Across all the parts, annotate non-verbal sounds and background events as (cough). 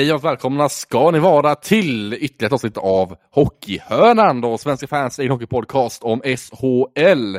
Hej och välkomna ska ni vara till ytterligare ett avsnitt av Hockeyhörnan, då svenska fans egen hockeypodcast om SHL.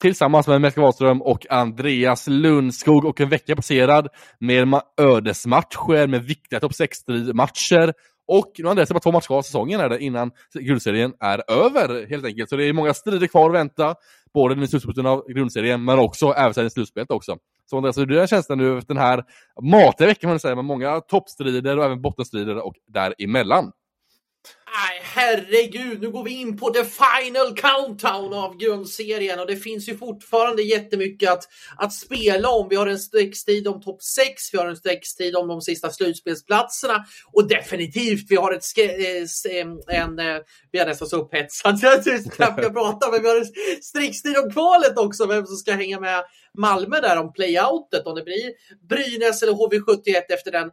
Tillsammans med Melker Wahlström och Andreas Lundskog och en vecka passerad med ödesmatcher, med viktiga topp 6-matcher och nu har Andreas bara två matcher kvar av säsongen är det, innan grundserien är över helt enkelt. Så det är många strider kvar att vänta, både i slutspelet av grundserien men också även i slutspelet också. Så Andreas, hur är känslan nu efter den här matiga veckan man säga, med många toppstrider och även bottenstrider och däremellan? Nej, herregud, nu går vi in på the final countdown av grundserien och det finns ju fortfarande jättemycket att, att spela om. Vi har en streckstid om topp 6, vi har en streckstid om de sista slutspelsplatserna och definitivt vi har ett eh, en, en, eh, vi är nästan så upphetsad så jag knappt kan (laughs) prata, men vi har en streckstid om kvalet också, vem som ska hänga med Malmö där om playoutet, om det blir Brynäs eller HV71 efter den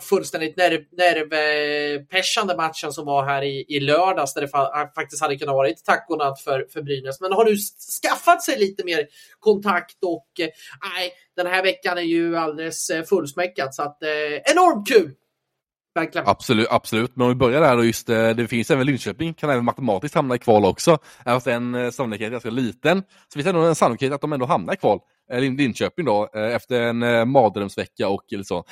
fullständigt nerv, nervpeshande matchen som var här i, i lördags där det fa äh, faktiskt hade kunnat vara tack och natt för, för Brynäs. Men har du skaffat sig lite mer kontakt och eh, nej, den här veckan är ju alldeles eh, fullsmäckad så att eh, enormt kul! Verkligen. Absolut, absolut. Men om vi börjar där då just det, det finns även Linköping kan även matematiskt hamna i kval också. Även fast en eh, sannolikhet är ganska liten. Så finns det ändå en sannolikhet att de ändå hamnar i kval. Eh, Linköping då, efter en mardrömsvecka och eller så.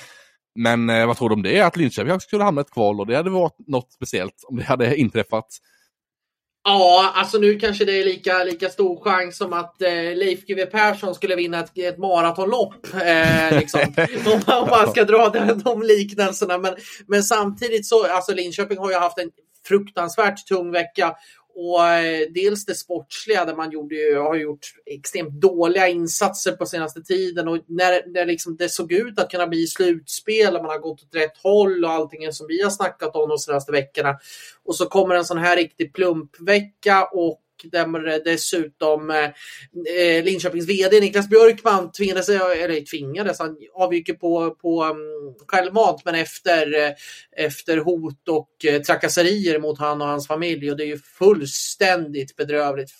Men eh, vad tror du om det? Att Linköping skulle hamna i ett kval och det hade varit något speciellt om det hade inträffat. Ja, alltså nu kanske det är lika, lika stor chans som att eh, Leif GW Persson skulle vinna ett, ett maratonlopp. Eh, liksom. (laughs) om man ska dra de, de liknelserna. Men, men samtidigt så, alltså Linköping har ju haft en fruktansvärt tung vecka och eh, dels det sportsliga där man gjorde, har gjort extremt dåliga insatser på senaste tiden och när, när liksom det såg ut att kunna bli slutspel och man har gått åt rätt håll och allting som vi har snackat om de senaste veckorna. Och så kommer en sån här riktig plumpvecka och där eh, dessutom eh, eh Linköpings VD Niklas Björkman tvingades, eh, eller tvingades, han avgick på, på um, självmant men efter, efter hot och trakasserier mot han och hans familj och det är ju fullständigt bedrövligt.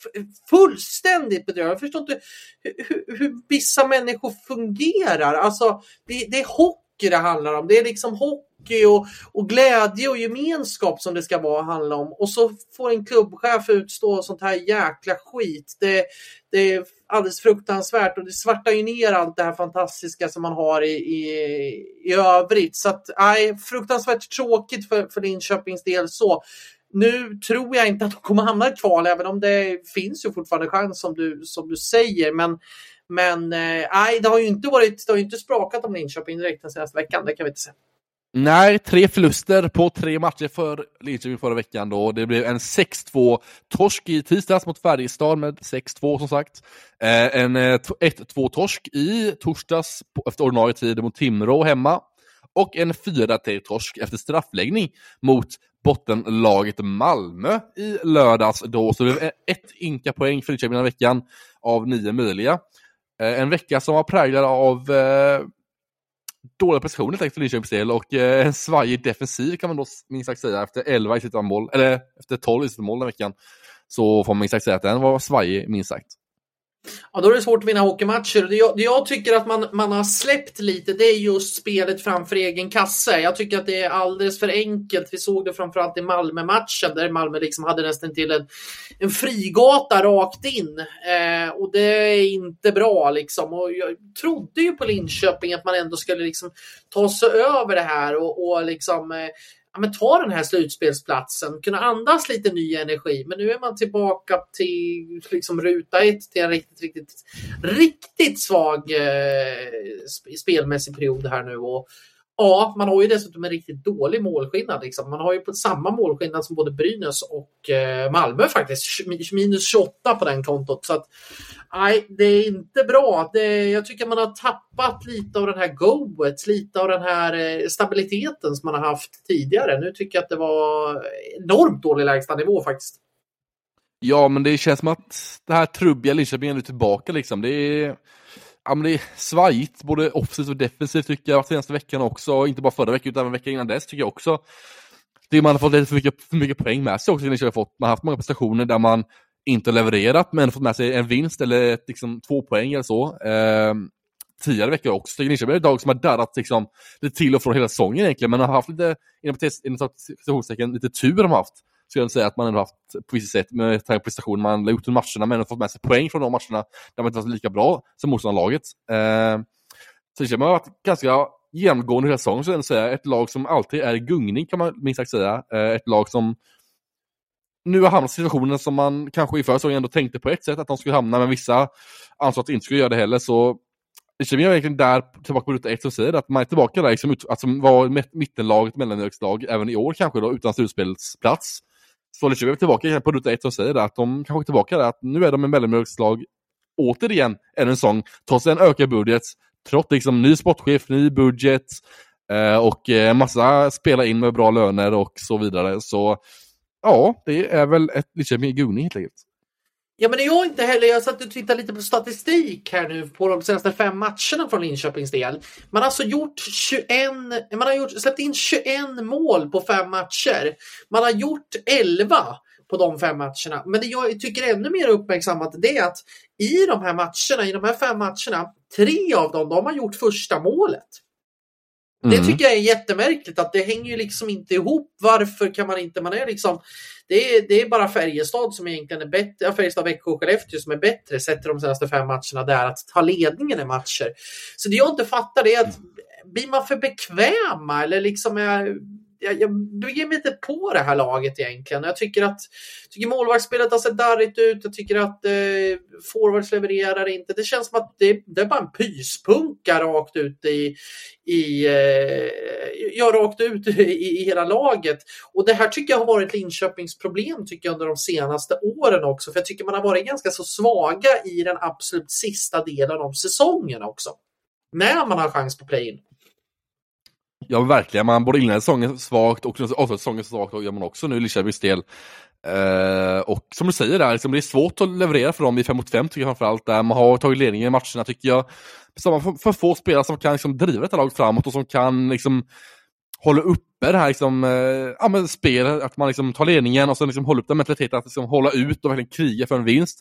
Fullständigt bedrövligt. Jag förstår inte hur, hur vissa människor fungerar. Alltså, det, det är hockey det handlar om. Det är liksom hockey hockey och, och glädje och gemenskap som det ska vara handla om. Och så får en klubbchef utstå sånt här jäkla skit. Det, det är alldeles fruktansvärt och det svartar ju ner allt det här fantastiska som man har i, i, i övrigt. Så att, nej, fruktansvärt tråkigt för, för Linköpings del så. Nu tror jag inte att de kommer hamna i kval, även om det finns ju fortfarande chans som du, som du säger. Men, men eh, nej, det har ju inte varit, det har ju inte sprakat om Linköping direkt den senaste veckan, det kan vi inte säga. Nej, tre förluster på tre matcher för Linköping förra veckan då. Det blev en 6-2 torsk i tisdags mot Färjestad med 6-2 som sagt. Eh, en eh, 1-2 torsk i torsdags efter ordinarie tid mot Timrå hemma. Och en 4-3 torsk efter straffläggning mot bottenlaget Malmö i lördags då. Så det blev e- ett inka poäng för Linköping den här veckan av nio möjliga. Eh, en vecka som var präglad av eh, dåliga prestationer för Linköpings del och eh, en svajig defensiv kan man då minst sagt säga efter 11 i sitt mål, eller efter 12 i sitt mål den veckan. Så får man minst sagt säga att den var svajig minst sagt. Ja, då är det svårt att vinna hockeymatcher. Det jag, det jag tycker att man, man har släppt lite, det är just spelet framför egen kasse. Jag tycker att det är alldeles för enkelt. Vi såg det framförallt i Malmö-matchen där Malmö liksom hade nästan till en, en frigata rakt in. Eh, och det är inte bra liksom. Och jag trodde ju på Linköping att man ändå skulle liksom ta sig över det här och, och liksom eh, ja, men ta den här slutspelsplatsen, kunna andas lite ny energi. Men nu är man tillbaka till liksom ruta ett till en riktigt, riktigt, riktigt svag eh, spelmässig period här nu. Och, Ja, man har ju dessutom en riktigt dålig målskillnad. Liksom. Man har ju på samma målskillnad som både Brynäs och eh, Malmö faktiskt. Minus 28 på den kontot. Så att, nej, det är inte bra. Det, jag tycker man har tappat lite av den här goet, lite av den här eh, stabiliteten som man har haft tidigare. Nu tycker jag att det var enormt dålig lägstanivå faktiskt. Ja, men det känns som att det här trubbiga Linköping är nu tillbaka liksom. Det är ja, men det är svajigt, både offensivt och defensivt tycker jag, senaste veckan också. Inte bara förra veckan utan även veckan innan dess tycker jag också. Det man har fått lite för mycket, för mycket poäng med sig också. Liksom, man har haft många prestationer där man inte levererat men fått med sig en vinst eller ett, liksom, två poäng eller så. Eh, tidigare veckor också. Linköping är ett lag som har darrat liksom, lite till och från hela säsongen egentligen, men har haft lite, inom citationstecken, lite tur de har haft. Skulle jag säga att man ändå haft på vissa sätt med tanke på prestationen man har gjort under matcherna, men ändå fått med sig poäng från de matcherna där man inte varit lika bra som motståndarlaget. Eh, så det har varit ganska genomgående hela säsongen, så jag säga. Ett lag som alltid är i gungning kan man minst sagt säga. Eh, ett lag som nu har hamnat i situationen som man kanske i förra säsongen ändå tänkte på ett sätt att de skulle hamna, men vissa ansåg att de inte skulle göra det heller. Så Linköping är egentligen där, tillbaka på ruta ett, som säger att man är tillbaka där, liksom, att som var mittenlaget, mellanmjölkslag, även i år kanske då, utan slutspelsplats. Så Linköping är tillbaka på ruta ett och säger det, att de kanske är tillbaka där, att nu är de en mellanmjölkslag återigen ännu en sång, trots en ökad budget, trots liksom ny sportchef, ny budget eh, och eh, massa spela in med bra löner och så vidare. Så ja, det är väl ett Lidköping i gungning helt enkelt. Ja men det jag inte heller. Jag satt och tittade lite på statistik här nu på de senaste fem matcherna från Linköpings del. Man har alltså gjort 21, man har gjort, släppt in 21 mål på fem matcher. Man har gjort 11 på de fem matcherna. Men det jag tycker är ännu mer uppmärksammat det är att i de här matcherna, i de här fem matcherna, tre av dem, de har gjort första målet. Mm. Det tycker jag är jättemärkligt att det hänger ju liksom inte ihop. Varför kan man inte, man är liksom, det är, det är bara Färjestad som egentligen är bättre, Färjestad, Växjö och Skellefteå som är bättre sett till de senaste fem matcherna där att ta ledningen i matcher. Så det jag inte fattar är att blir man för bekväma eller liksom är jag, jag ger mig inte på det här laget egentligen. Jag tycker att tycker målvaktsspelet har sett darrigt ut. Jag tycker att eh, forwards levererar inte. Det känns som att det, det är bara en pyspunka rakt ut i, i eh, ja, rakt ut i, i, hela laget. Och det här tycker jag har varit Linköpings problem tycker jag under de senaste åren också. För jag tycker man har varit ganska så svaga i den absolut sista delen av säsongen också. När man har chans på play-in. Ja, verkligen. Man både inledde säsongen svagt och avsluta säsongen svagt och gör man också nu i Linköpings del. Uh, och som du säger där, liksom, det är svårt att leverera för dem i 5 mot 5 tycker jag framförallt. Där man har tagit ledningen i matcherna tycker jag. Så man får, för få spelare som kan liksom, driva detta lag framåt och som kan liksom, hålla uppe det här liksom, uh, ja, men spelet, att man liksom, tar ledningen och sen liksom, håller upp den mentaliteten att liksom, hålla ut och verkligen kriga för en vinst.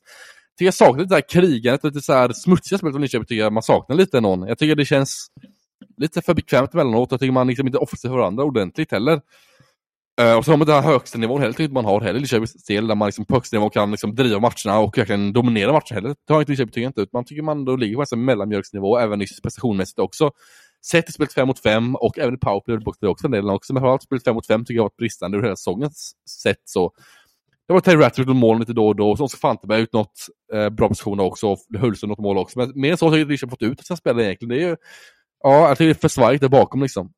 Jag tycker jag saknar lite det här krigandet och lite så här smutsiga spelet från Linköping tycker jag man saknar lite någon. Jag tycker det känns lite för bekvämt emellanåt. Jag tycker man liksom inte offrar sig för varandra ordentligt heller. Uh, och så har man den här högsta nivån heller, tycker man har heller i Linköpings del, där man liksom på högsta nivå kan liksom driva matcherna och verkligen dominera matcher heller. Det har inte Linköping tycker inte ut. Man tycker man då ligger på en mellanmjölksnivå, även prestationmässigt också. Sett i spelet 5 mot 5 och även i powerplay och också en del också. Men framförallt spelet 5 mot 5 tycker jag har varit bristande ur hela säsongens sätt. Så det var Terry Rattrick och mål lite då och då, och så också Fanteberg ut något eh, bra positioner också, och Hulsen något mål också. Men mer så har jag Linköping fått ut av sina spelare egentligen. Det är ju Ja, jag tycker det är för svajigt där bakom liksom.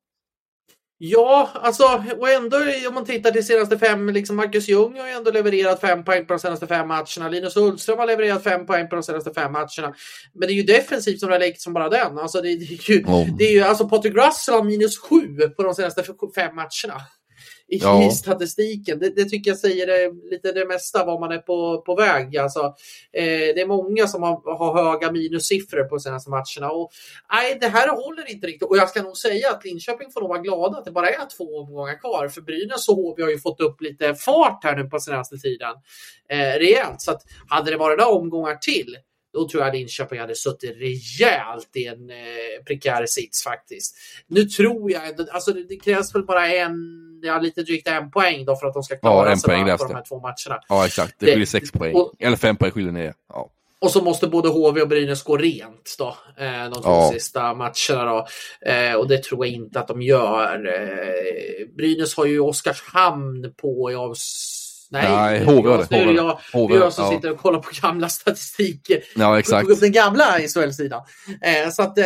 Ja, alltså och ändå om man tittar till senaste fem, liksom Marcus Ljung har ju ändå levererat fem poäng på de senaste fem matcherna. Linus Ullström har levererat fem poäng på de senaste fem matcherna. Men det är ju defensivt som det har läckt som bara den. Alltså det, det är ju, oh. det är ju alltså Patrik Russell har minus sju på de senaste fem matcherna i, ja. statistiken. Det, det, tycker jag säger det, lite det mesta var man är på, på väg. Alltså, eh, det är många som har, har höga minussiffror på senaste matcherna. Och, nej, det här håller inte riktigt. Och jag ska nog säga att Linköping får nog vara glada att det bara är två omgångar kvar. För Brynäs och HV har ju fått upp lite fart här nu på senaste tiden. Eh, rejält. Så att hade det varit några omgångar till då tror jag Linköping hade suttit rejält i en eh, prekär sits faktiskt. Nu tror jag, alltså det, det krävs väl bara en ja, lite drygt en poäng då för att de ska klara ja, sig på de här två matcherna. Ja, exakt. Det skiljer sex poäng. Och, Eller fem poäng skiljer ner. Ja. Och så måste både HV och Brynäs gå rent då, eh, de två ja. sista matcherna. Då. Eh, och det tror jag inte att de gör. Eh, Brynäs har ju Oskarshamn på i avs Nej, Nej HV har det. Nu är det jag, HV, jag som ja. sitter och kollar på gamla statistiker. Ja, exakt. På den gamla SHL-sidan. Så att, eh,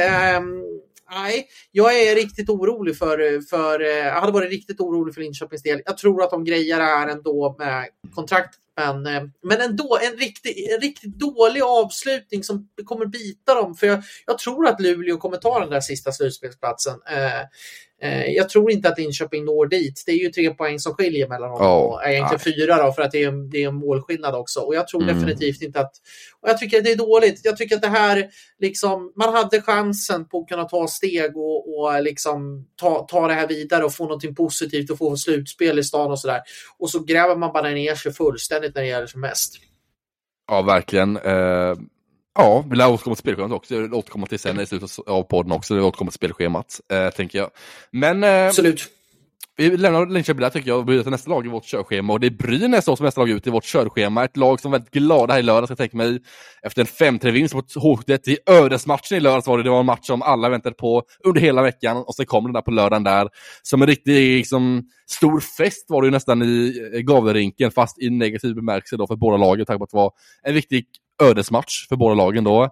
nej, jag är riktigt orolig för, för eh, jag hade varit riktigt orolig för Linköpings del. Jag tror att de grejer det här ändå med kontrakt. Men, eh, men ändå en riktigt, en riktigt dålig avslutning som kommer bita dem. För jag, jag tror att Luleå kommer ta den där sista slutspelsplatsen. Eh, Eh, Eh, jag tror inte att Linköping når dit. Det är ju tre poäng som skiljer mellan dem. Oh, egentligen nej. fyra då, för att det är, en, det är en målskillnad också. Och jag tror mm. definitivt inte att... Och jag tycker att det är dåligt. Jag tycker att det här, liksom, man hade chansen på att kunna ta steg och, och liksom ta, ta det här vidare och få någonting positivt och få slutspel i stan och sådär. Och så gräver man bara ner sig fullständigt när det gäller som mest. Ja, verkligen. Uh Ja, vi lär återkomma till spelschemat också. Jag vill återkomma till sen i slutet av podden också. Vi återkommer till spelschemat, eh, tänker jag. Men... Eh, Absolut. Vi lämnar Linköping där tycker jag och går till nästa lag i vårt körschema. Och det är Brynäs som nästa lag ut i vårt körschema. Ett lag som var väldigt glada här i lördags, jag tänker mig. Efter en 5-3-vinst mot Hotet i ödesmatchen i lördags var det. Det var en match som alla väntade på under hela veckan. Och så kom den där på lördagen där. Som en riktig liksom, stor fest var det ju nästan i Gavlerinken, fast i negativ bemärkelse då för båda lagen. Tack på att det var en viktig ödesmatch för båda lagen då.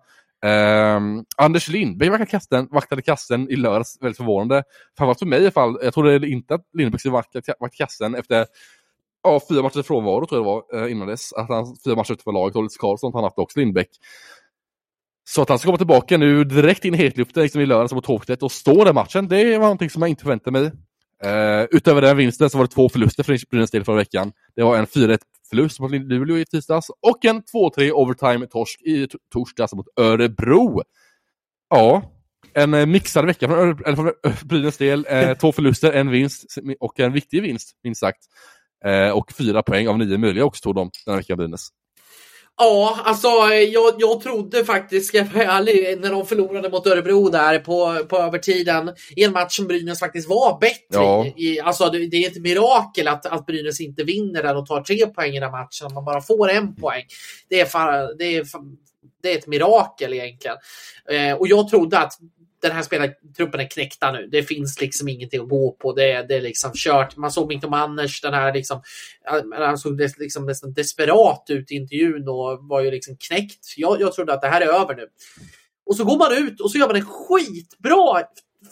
Eh, Anders Lindbäck vaktade kasten, vaktade kasten i lördags, väldigt förvånande. Framförallt för mig i alla fall. Jag trodde inte att Lindbäck skulle vakta, vakta kasten efter ja, fyra matcher frånvaro tror jag det var eh, innan dess. Att han fyra matcher utanför för laget och lite Karlsson han haft också Lindbäck. Så att han ska komma tillbaka nu direkt in i hetluften liksom i lördags mot Håktet och stå den matchen, det var någonting som jag inte förväntade mig. Uh, utöver den vinsten så var det två förluster för Brynäs del förra veckan. Det var en 4-1 förlust mot Luleå i tisdags och en 2-3 overtime-torsk i torsdags mot Örebro. Ja, en eh, mixad vecka från, eller från Brynäs del. Eh, (laughs) två förluster, en vinst och en viktig vinst, minst sagt. Eh, och fyra poäng av nio möjliga också tog de den här veckan, Brynäs. Ja, alltså jag, jag trodde faktiskt, ska jag vara ärlig, när de förlorade mot Örebro där på, på övertiden i en match som Brynäs faktiskt var bättre ja. i. Alltså det, det, är ett mirakel att, att Brynäs inte vinner den och tar tre poäng i den matchen, man bara får en poäng. Det är, far, det är, det är ett mirakel egentligen. Eh, och jag trodde att den här spelartruppen är knäckta nu. Det finns liksom ingenting att gå på. Det, det är liksom kört. Man såg Mikko Manners, den här liksom, han såg liksom nästan desperat ut i intervjun och var ju liksom knäckt. Jag, jag trodde att det här är över nu. Och så går man ut och så gör man en skitbra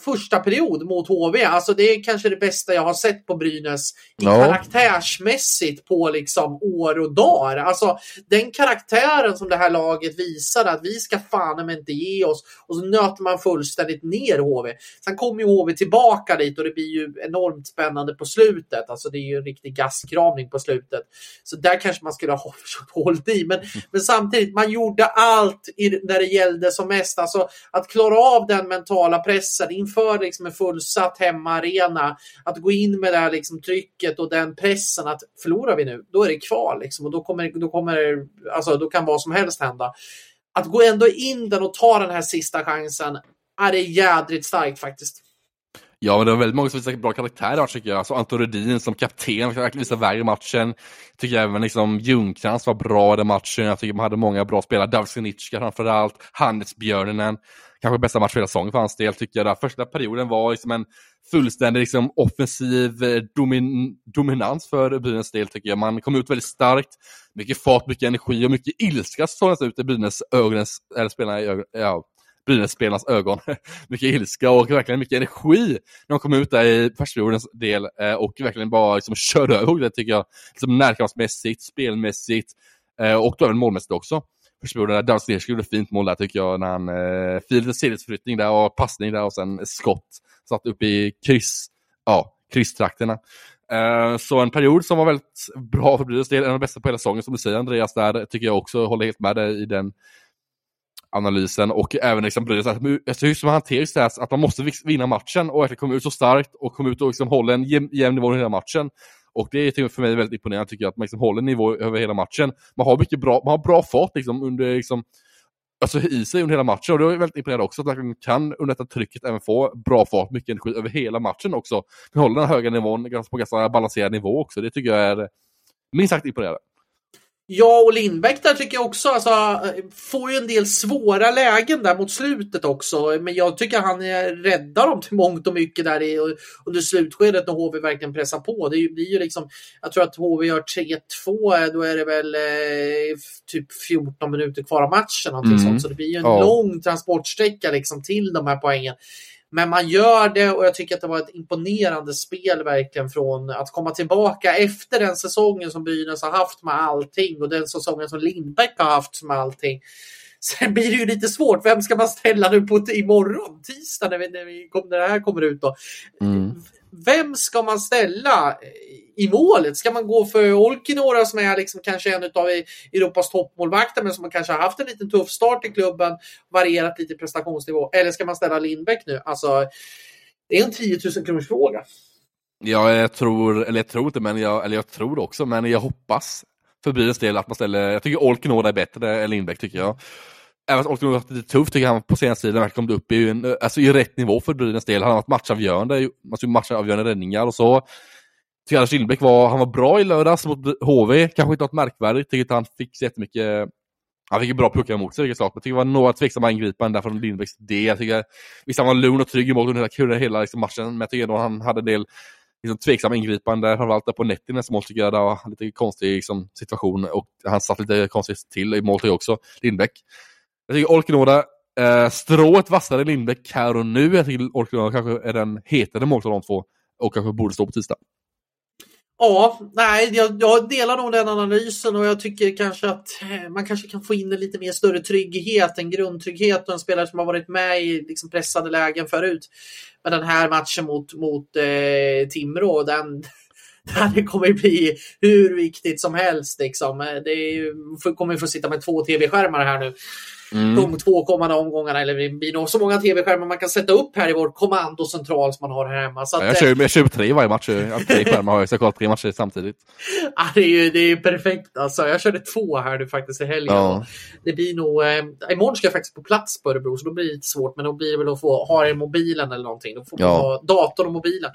första period mot HV. Alltså det är kanske det bästa jag har sett på Brynäs i no. karaktärsmässigt på liksom år och dagar. Alltså den karaktären som det här laget visade att vi ska fan men inte ge oss och så nöter man fullständigt ner HV. Sen kommer ju HV tillbaka dit och det blir ju enormt spännande på slutet. Alltså det är ju en riktig gaskramning på slutet. Så där kanske man skulle ha (laughs) hållit i. Men, men samtidigt, man gjorde allt i, när det gällde som mest. Alltså att klara av den mentala pressen inför liksom en fullsatt hemmaarena, att gå in med det här liksom trycket och den pressen att förlorar vi nu, då är det kvar liksom, och då kommer, då kommer alltså, då kan vad som helst hända. Att gå ändå in den och ta den här sista chansen, är det jädrigt starkt faktiskt. Ja, men det var väldigt många som visade bra karaktär tycker jag. Alltså Anton Rudin som kapten verkligen visade värre i matchen. Tycker jag även liksom Ljungcrantz var bra i den matchen. Jag tycker man hade många bra spelare. Davsenichka framförallt. Hannes Björninen kanske bästa match för hela säsongen för hans del tycker jag. Där. första perioden var liksom en fullständig liksom, offensiv eh, domin dominans för Brynäs del tycker jag. Man kom ut väldigt starkt, mycket fart, mycket energi och mycket ilska såg ut i Brynäs ögonens, eller spelarna i ögon, ja, Brynäs-spelarnas ögon. (laughs) mycket ilska och verkligen mycket energi när de kom ut där i förstaperiodens del eh, och verkligen bara liksom körde över det tycker jag. Liksom närkampsmässigt, spelmässigt eh, och då även målmässigt också förstod det. Danslerski gjorde fint mål där tycker jag när han eh, firade sidledsförflyttning där och passning där och sen skott. Satt upp i kryss, ja, krysstrakterna. Eh, så en period som var väldigt bra för Brynäs del, en av de bästa på hela säsongen som du säger Andreas där, tycker jag också håller helt med dig i den analysen och även liksom Brynäs, alltså hur som hanterar det här, att man måste vinna matchen och att komma ut så starkt och komma ut och liksom hålla en jämn, jämn nivå i hela matchen. Och det är för mig väldigt imponerande tycker jag, att man liksom håller nivå över hela matchen. Man har mycket bra, man har bra fart liksom under liksom, alltså i sig under hela matchen. Och det är väldigt imponerande också att man kan under detta trycket även få bra fart, mycket energi över hela matchen också. Man håller den höga nivån på ganska balanserad nivå också. Det tycker jag är minst sagt imponerande. Ja, och Lindbäck där tycker jag också, alltså, får ju en del svåra lägen där mot slutet också. Men jag tycker han räddar dem till mångt och mycket där i, under slutskedet när HV verkligen pressar på. Det blir ju liksom, jag tror att HV gör 3-2, då är det väl eh, typ 14 minuter kvar av matchen. Mm. Sånt. Så det blir ju en ja. lång transportsträcka liksom, till de här poängen. Men man gör det och jag tycker att det var ett imponerande spel verkligen från att komma tillbaka efter den säsongen som Brynäs har haft med allting och den säsongen som Lindbäck har haft med allting. Sen blir det ju lite svårt. Vem ska man ställa nu på imorgon, tisdag, när, vi, när, vi, när det här kommer ut? Då? Mm. Vem ska man ställa i målet? Ska man gå för Olkinora som är liksom kanske en av Europas toppmålvakter men som kanske har haft en liten tuff start i klubben, varierat lite prestationsnivå? Eller ska man ställa Lindbäck nu? Alltså, det är en 10 000 kronors fråga. Ja, jag tror, eller jag tror inte, men jag, eller jag tror också, men jag hoppas för Brynäs del att man ställer, jag tycker Olkinora är bättre än Lindbäck tycker jag. Även om Olkinora har varit lite tufft tycker jag på senaste tiden. Han kom upp i, en, alltså i rätt nivå för Brynäs del. Han har varit matchavgörande, alltså matchavgörande räddningar och så. Tycker Anders Lindbäck var, han var bra i lördags mot HV. Kanske inte något märkvärdigt. Tycker inte han fick så jättemycket han fick ju bra puckar emot sig, vilket Men Jag tycker det var några tveksamma ingripanden där från Lindbäcks del. Jag tycker, visst, han var lugn och trygg emot under hela, hela liksom, matchen, men jag tycker ändå han hade en del liksom, tveksamma ingripanden. Framförallt där på Nettinen, som mål tycker jag det var lite konstig liksom, situation. Och han satt lite konstigt till i mål också, Lindbäck. Jag tycker Olkinoda, eh, strået vassare Lindbäck här och nu. Jag tycker Olkinoda kanske är den hetare målet av de två. Och kanske borde stå på tisdag. Ja, nej, jag, jag, delar nog den analysen och jag tycker kanske att eh, man kanske kan få in en lite mer större trygghet, en grundtrygghet och en spelare som har varit med i liksom pressade lägen förut. Men den här matchen mot, mot eh, Timrå, den, (laughs) det kommer bli hur viktigt som helst. Liksom. Eh, det är, kommer få sitta med två tv-skärmar här nu mm. de två kommande omgångarna. Eller blir nog så många tv-skärmar man kan sätta upp här i vår kommandocentral som man har här hemma. Så att, jag, kör, jag kör tre varje match. Tre skärmar har jag, så jag kollar tre matcher samtidigt. (laughs) Ja, det, är ju, det är perfekt alltså. Jag körde två här nu faktiskt i helgen. Ja. Det blir nog, eh, imorgon ska jag faktiskt på plats på Örebro så då blir det lite svårt. Men då blir det väl att få ha i mobilen eller någonting. Då får man ja. ha datorn och mobilen.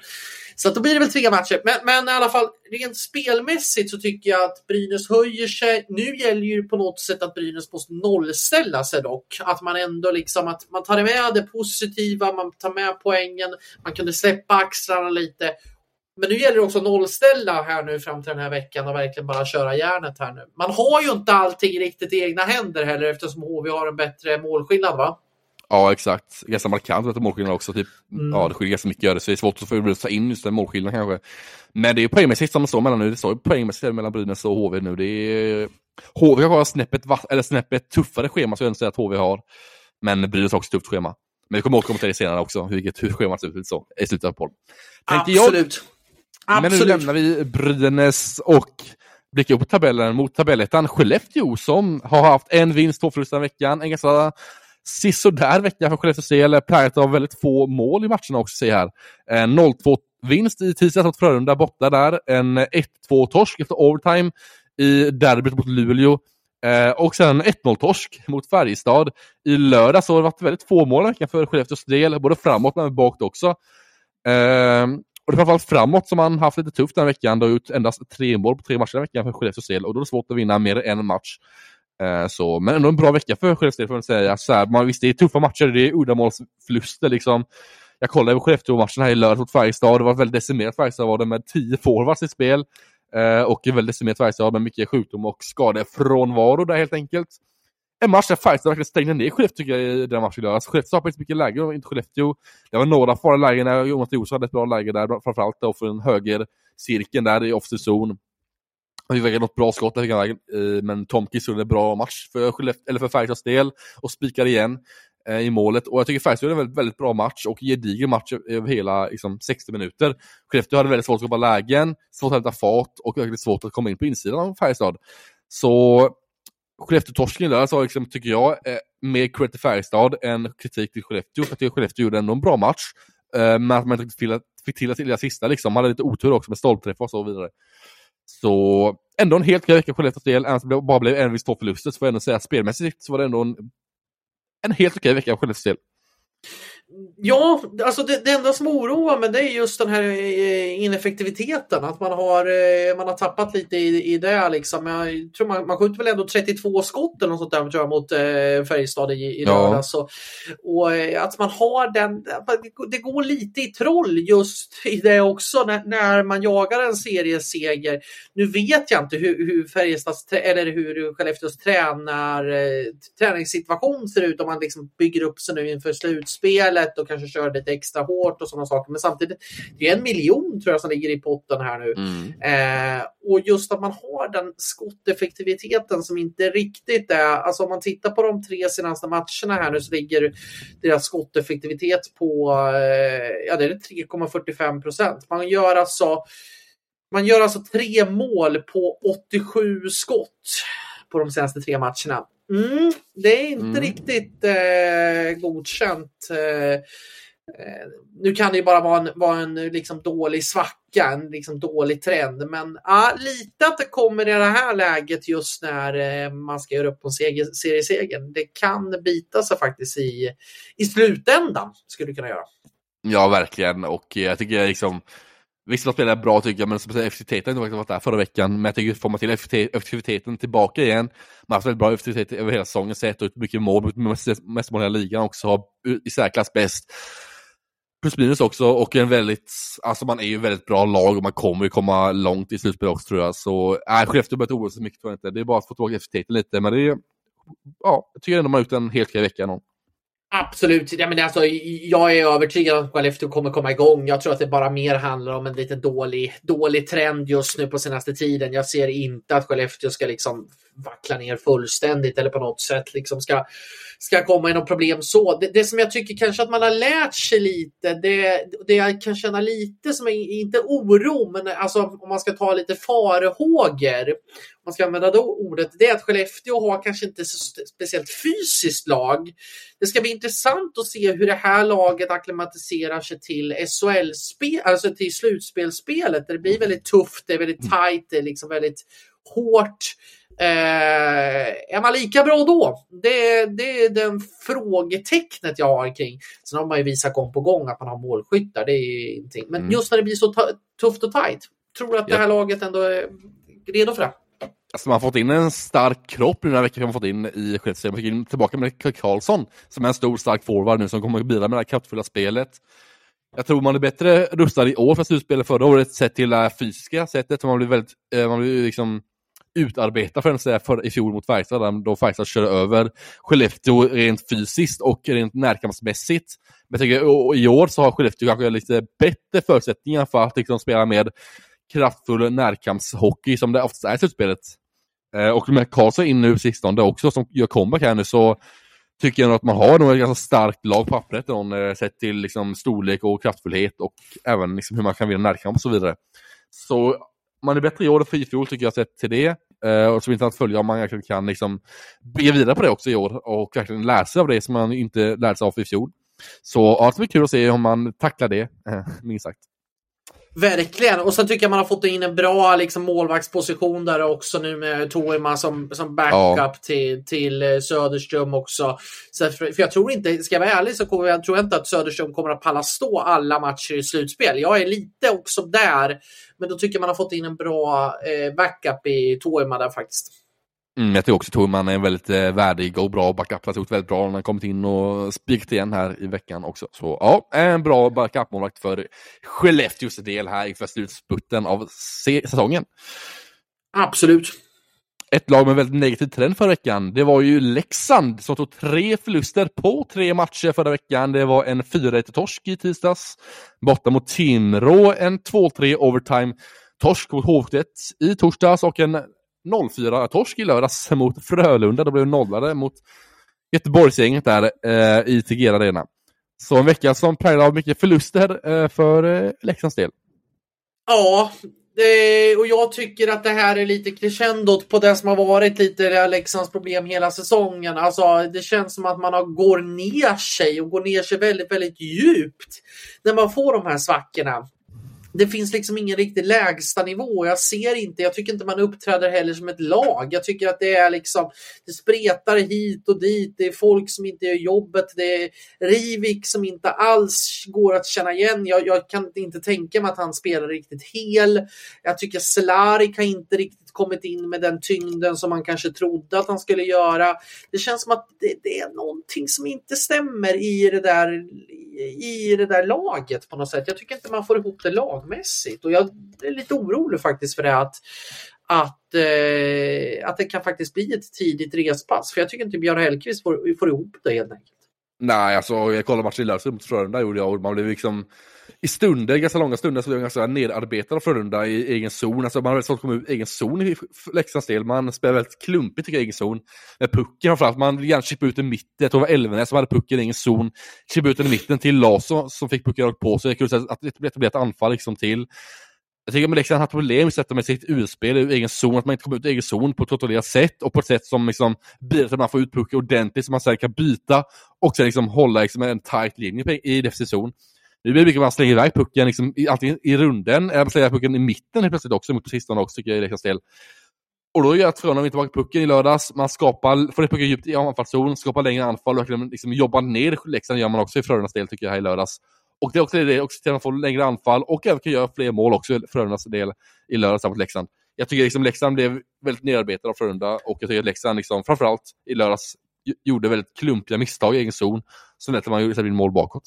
Så att då blir det väl tre matcher. Men, men i alla fall rent spelmässigt så tycker jag att Brynäs höjer sig. Nu gäller ju på något sätt att Brynäs måste nollställa sig dock. Att man ändå liksom att man tar med det positiva, man tar med poängen, man kunde släppa axlarna lite. Men nu gäller det också att nollställa här nu fram till den här veckan och verkligen bara köra järnet här nu. Man har ju inte allting riktigt i egna händer heller eftersom HV har en bättre målskillnad va? Ja, exakt. Ganska markant efter målskillnad också. Typ, mm. Ja, det skiljer ganska mycket så det är svårt att få ta in just den målskillnaden kanske. Men det är poängmässigt som det står mellan nu. Det står poängmässigt mellan Brynäs och HV nu. Det är... HV har snäppet, eller snäppet tuffare schema, så jag säga att HV har. Men Brynäs har också tufft schema. Men vi kommer återkomma till det senare också, hur, hur schemat ser ut så, i slutet av podden. Absolut. Jag. Men nu lämnar vi Brynäs och blickar upp tabellen mot tabellettan Skellefteå som har haft en vinst, två förluster veckan. En ganska sisådär vecka för Skellefteås del, präglat av väldigt få mål i matcherna också, ser här. 0-2 vinst i tisdags mot Frölunda borta där, en 1-2-torsk efter overtime i derbyt mot Luleå. Eh, och sen 1-0-torsk mot Färjestad i lördag, så har det varit väldigt få mål veckan för Skellefteås del, både framåt men bakåt också. Eh, och det är framförallt framåt som man haft lite tufft den här veckan. Det har gjort endast tre mål på tre matcher den veckan för Skellefteås del och då är det svårt att vinna mer än en match. Eh, så, men ändå en bra vecka för Skellefteå får man säga. Så här, man, visst, det är tuffa matcher, det är uddamålsförluster liksom. Jag kollade på Skellefteå-matchen här i lördags mot Färjestad. Det var väldigt decimerat Färjestad var det med tio forwards i spel. Eh, och är väldigt decimerat Färjestad med mycket sjukdom och skadefrånvaro där helt enkelt. En match där Färjestad verkligen stängde ner Skellefteå tycker jag i den matchen i lördags. Alltså, Skellefteå har inte mycket läge, inte Skellefteå. Det var några farliga lägen där Jonas Jonsson hade ett bra läge där, framförallt då för den höger cirkeln där i offside zon. Han fick något bra skott, där, eh, men Tomkis gjorde en bra match för, eller för Färjestads del och spikade igen Eh, i målet. Och jag tycker Färjestad gjorde en väldigt, väldigt bra match och gedigen match över hela liksom, 60 minuter. Skellefteå hade väldigt svårt att skapa lägen, svårt att hämta fart och väldigt svårt att komma in på insidan av Färjestad. Så Skellefteå-torsken där så liksom, tycker jag eh, mer cred till Färjestad än kritik till Skellefteå. För jag tycker Skellefteå gjorde ändå en bra match. Eh, men att man inte fick, fick till det sista liksom. Man hade lite otur också med stolpträffar och så vidare. Så ändå en helt okej vecka Skellefteås del, även om det bara blev en viss två förluster, så får jag ändå säga att spelmässigt så var det ändå en, en helt okej vecka på Skellefteås. Ja, alltså det, det enda som oroar mig det är just den här eh, ineffektiviteten. Att man har, eh, man har tappat lite i, i det. Liksom. Jag tror man, man skjuter väl ändå 32 skott eller något sånt där tror jag, mot eh, Färjestad i, i ja. lördags. Och, och eh, att man har den, det går lite i troll just i det också när, när man jagar en serieseger. Nu vet jag inte hur, hur Färjestads, eller hur Skellefteås tränar, träningssituation ser ut om man liksom bygger upp sig nu inför slutspelet spelet och kanske kör lite extra hårt och sådana saker. Men samtidigt, det är en miljon tror jag som ligger i potten här nu. Mm. Eh, och just att man har den skotteffektiviteten som inte riktigt är, alltså om man tittar på de tre senaste matcherna här nu så ligger deras skotteffektivitet på, eh, ja det är 3,45 procent. Man gör alltså man gör alltså tre mål på 87 skott på de senaste tre matcherna. Mm, det är inte mm. riktigt eh, godkänt. Eh, Eh, nu kan det ju bara vara en, vara en liksom dålig svacka, en liksom dålig trend. Men ja, lite att det kommer i det här läget just när eh, man ska göra upp på seriesegern. Det kan bita sig faktiskt i, i slutändan, skulle det kunna göra. Ja, verkligen. Och jag tycker liksom Visst, de spelar bra tycker jag, men effektiviteten har inte varit där förra veckan. Men jag tycker får man till effektiviteten tillbaka igen. Man har haft väldigt bra effektivitet över hela säsongen, sett ut mycket mål, mest, mest mål i ligan också, har i särklass bäst plus minus också och en väldigt, alltså man är ju väldigt bra lag och man kommer ju komma långt i slutspel också tror jag. Så äh, Skellefteå behöver inte oroa sig mycket tror jag inte. Det är bara att få tillbaka effektiviteten lite, men det är, ja, jag tycker ändå man har gjort en helt okej vecka. Någon. Absolut. Ja, men alltså, jag är övertygad om att Skellefteå kommer komma igång. Jag tror att det bara mer handlar om en lite dålig, dålig trend just nu på senaste tiden. Jag ser inte att Skellefteå ska liksom vackla ner fullständigt eller på något sätt liksom ska, ska komma i något problem så. Det, det, som jag tycker kanske att man har lärt sig lite, det, det jag kan känna lite som är, inte oro, men alltså om man ska ta lite farhågor, om man ska använda det ordet, det är att Skellefteå har kanske inte så speciellt fysiskt lag. Det ska bli intressant att se hur det här laget akklimatiserar sig till SHL-spel, alltså till slutspelsspelet. Det blir väldigt tufft, det är väldigt tajt, det är liksom väldigt hårt. Eh, är man lika bra då? Det, det är den frågetecknet jag har kring. Sen har man ju visat gång på gång att man har målskyttar. Det är ingenting. Men mm. just när det blir så tufft och tajt. Tror att det här laget ändå är redo för det? Alltså man har fått in en stark kropp den här veckan. Man har fått in i Skellefteå. Man fick in tillbaka med Karlsson som är en stor stark forward nu som kommer att bidra med det här kraftfulla spelet. Jag tror man är bättre rustad i år för slutspelet förra året sett till det fysiska sättet. Man blir väldigt, eh, man blir liksom utarbeta för säga, för, i fjol mot Färjestad, då Färjestad körde över Skellefteå rent fysiskt och rent närkampsmässigt. Men jag tycker, i år så har Skellefteå kanske lite bättre förutsättningar för att liksom, spela med kraftfull närkampshockey som det oftast är i slutspelet. Eh, och med Karlsson in nu sistone också som gör comeback här nu så tycker jag nog att man har nog ett ganska starkt lag på pappret eh, sett till liksom, storlek och kraftfullhet och även liksom, hur man kan vinna närkamp och så vidare. Så man är bättre i år än i fjol tycker jag sett till det. Uh, och som vill att följa om man verkligen kan liksom bygga vidare på det också i år och verkligen lära sig av det som man inte lärde sig av i fjol. Så ja, det bli kul att se om man tacklar det, eh, minst sagt. Verkligen. Och sen tycker jag man har fått in en bra liksom, målvaktsposition där också nu med Toima som, som backup ja. till, till eh, Söderström också. Så för, för jag tror inte, ska jag vara ärlig så kommer jag, tror jag inte att Söderström kommer att palla stå alla matcher i slutspel. Jag är lite också där. Men då tycker jag man har fått in en bra eh, backup i Toima där faktiskt. Mm, jag tycker också Torman är väldigt eh, värdig och bra backup. Har gjort väldigt bra. Han har kommit in och spikat igen här i veckan också. Så ja, en bra backup-målvakt för Skellefteås del här inför slutspurten av säsongen. Absolut. Ett lag med väldigt negativ trend förra veckan, det var ju Leksand som tog tre förluster på tre matcher förra veckan. Det var en 4-1-torsk i tisdags, borta mot Timrå, en 2-3 overtime torsk mot H1 i torsdags och en 0-4-torsk i lördags mot Frölunda. Då blev nollade mot Göteborgsgänget där eh, i Tegera Arena. Så en vecka som präglad av mycket förluster eh, för eh, Leksands del. Ja, det, och jag tycker att det här är lite crescendot på det som har varit lite Leksands problem hela säsongen. Alltså, det känns som att man har, går ner sig och går ner sig väldigt, väldigt djupt när man får de här svackorna det finns liksom ingen riktig lägsta nivå. Jag ser inte, jag tycker inte man uppträder heller som ett lag. Jag tycker att det är liksom, det spretar hit och dit. Det är folk som inte gör jobbet. Det är Rivik som inte alls går att känna igen. Jag, jag kan inte tänka mig att han spelar riktigt hel. Jag tycker Selarik har inte riktigt kommit in med den tyngden som man kanske trodde att han skulle göra. Det känns som att det, det är någonting som inte stämmer i det där i det där laget på något sätt. Jag tycker inte man får ihop det lag lagmässigt och jag är lite orolig faktiskt för det att att, eh, att det kan faktiskt bli ett tidigt respass. För jag tycker inte Björn Hellkvist får, får ihop det helt enkelt. Nej, alltså jag kollade matchen i lördags mot Frölunda gjorde jag och man blev liksom i stunder, ganska långa stunder, så blev jag ganska nedarbetad av Frölunda i egen zon. Alltså man har väldigt svårt att komma ut egen zon i Leksands del. Man spelar väldigt klumpigt tycker jag, i egen zon. Med pucken framförallt, man vill gärna chippa ut den mitten. Jag tror det var Elvenäs som hade pucken i egen zon. Chippa ut den i mitten till Larsson som fick pucken rakt på sig. Det att det blev ett anfall liksom till. Jag tycker att Leksand har haft problem med sitt urspel i egen zon, att man inte kommer ut i egen zon på ett kontrollerat sätt och på ett sätt som liksom bidrar till att man får ut pucken ordentligt så man sen kan byta och sen liksom hålla liksom en tight linje i defensiv zon. Nu blir det mycket att man slänger iväg pucken liksom, antingen i runden eller man slänger iväg pucken i mitten helt plötsligt också, mot på sistone också tycker jag i Leksands del. Och då gör att Frölunda inte tillbaka pucken i lördags, man skapar, får pucken djupt i anfallszon, skapar längre anfall och verkligen liksom jobbar ner Leksand gör man också i Frölundas del tycker jag här i lördags. Och det är också det, också till att man får längre anfall och även kan göra fler mål också i Frölundas del i lördags mot Leksand. Jag tycker liksom Leksand blev väldigt nedarbetade av Frölunda och jag tycker att Leksand liksom, framförallt i lördags gjorde väldigt klumpiga misstag i egen zon som lät att man gjorde mål bakåt.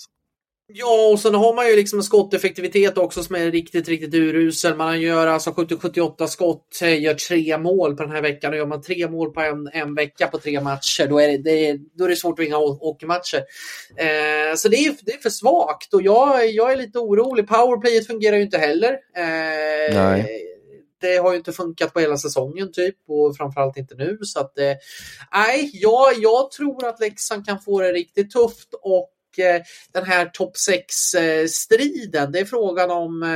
Ja, och sen har man ju liksom en skotteffektivitet också som är riktigt, riktigt urusel. Man gör alltså 70-78 skott, eh, gör tre mål på den här veckan och gör man tre mål på en, en vecka på tre matcher då är det, det, då är det svårt att vinna hockeymatcher. Eh, så det är, det är för svagt och jag, jag är lite orolig. Powerplayet fungerar ju inte heller. Eh, Nej det har ju inte funkat på hela säsongen typ och framförallt inte nu. Så att, eh, nej, jag, jag tror att Leksand kan få det riktigt tufft och Eh, den här topp 6-striden, eh, det är frågan om... Eh,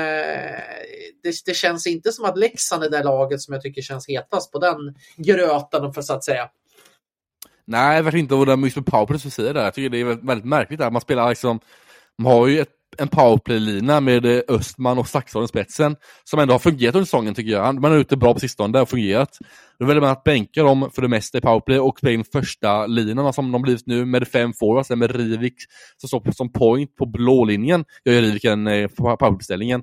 det, det, känns inte som att Leksand är det laget som jag tycker känns hetast på den gröten, för så att säga. Nej, verkligen inte. Och det just med powerplay som säger det, jag tycker det är väldigt märkligt att man spelar liksom, man har ju ett en powerplay-lina med eh, Östman och Saxholm i spetsen som ändå har fungerat under säsongen tycker jag. Man har gjort det bra på sistone, det har fungerat. Då väljer man att bänka dem för det mesta i powerplay och spela in första linorna som de blivit nu med fem forwards, med Rivik som står som point på blå linjen. Jag gör Rivik en eh, powerplay-ställningen.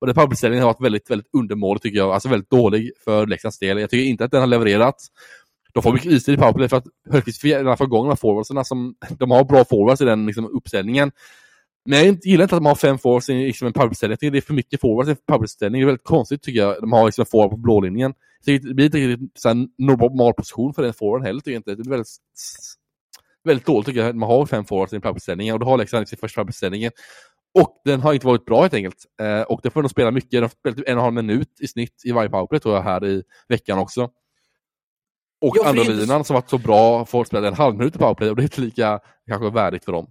Och den powerplay-ställningen har varit väldigt, väldigt undermålig tycker jag, alltså väldigt dålig för Leksands del. Jag tycker inte att den har levererat. De får mycket istid i powerplay för att Högqvist får igång de här forwardsarna som, de har bra forwards i den liksom, uppställningen. Men jag gillar inte att de har fem forwards i liksom en powerplay-ställning. Det är för mycket forwards i en powerplay-ställning. Det är väldigt konstigt tycker jag. De har liksom en forward på blålinjen. det blir inte riktigt en normal position för den forwarden heller tycker jag inte. Det är väldigt, väldigt dåligt tycker jag att man har fem forwards i en powerplay-ställning. Och då har Leksand sin första powerplay-ställning. Och den har inte varit bra helt enkelt. Eh, och det får de spela mycket. De har spelat typ en och en halv minut i snitt i varje powerplay tror jag här i veckan också. Och andra linan som varit så bra får spela en halv minut i powerplay och det är inte lika kanske värdigt för dem.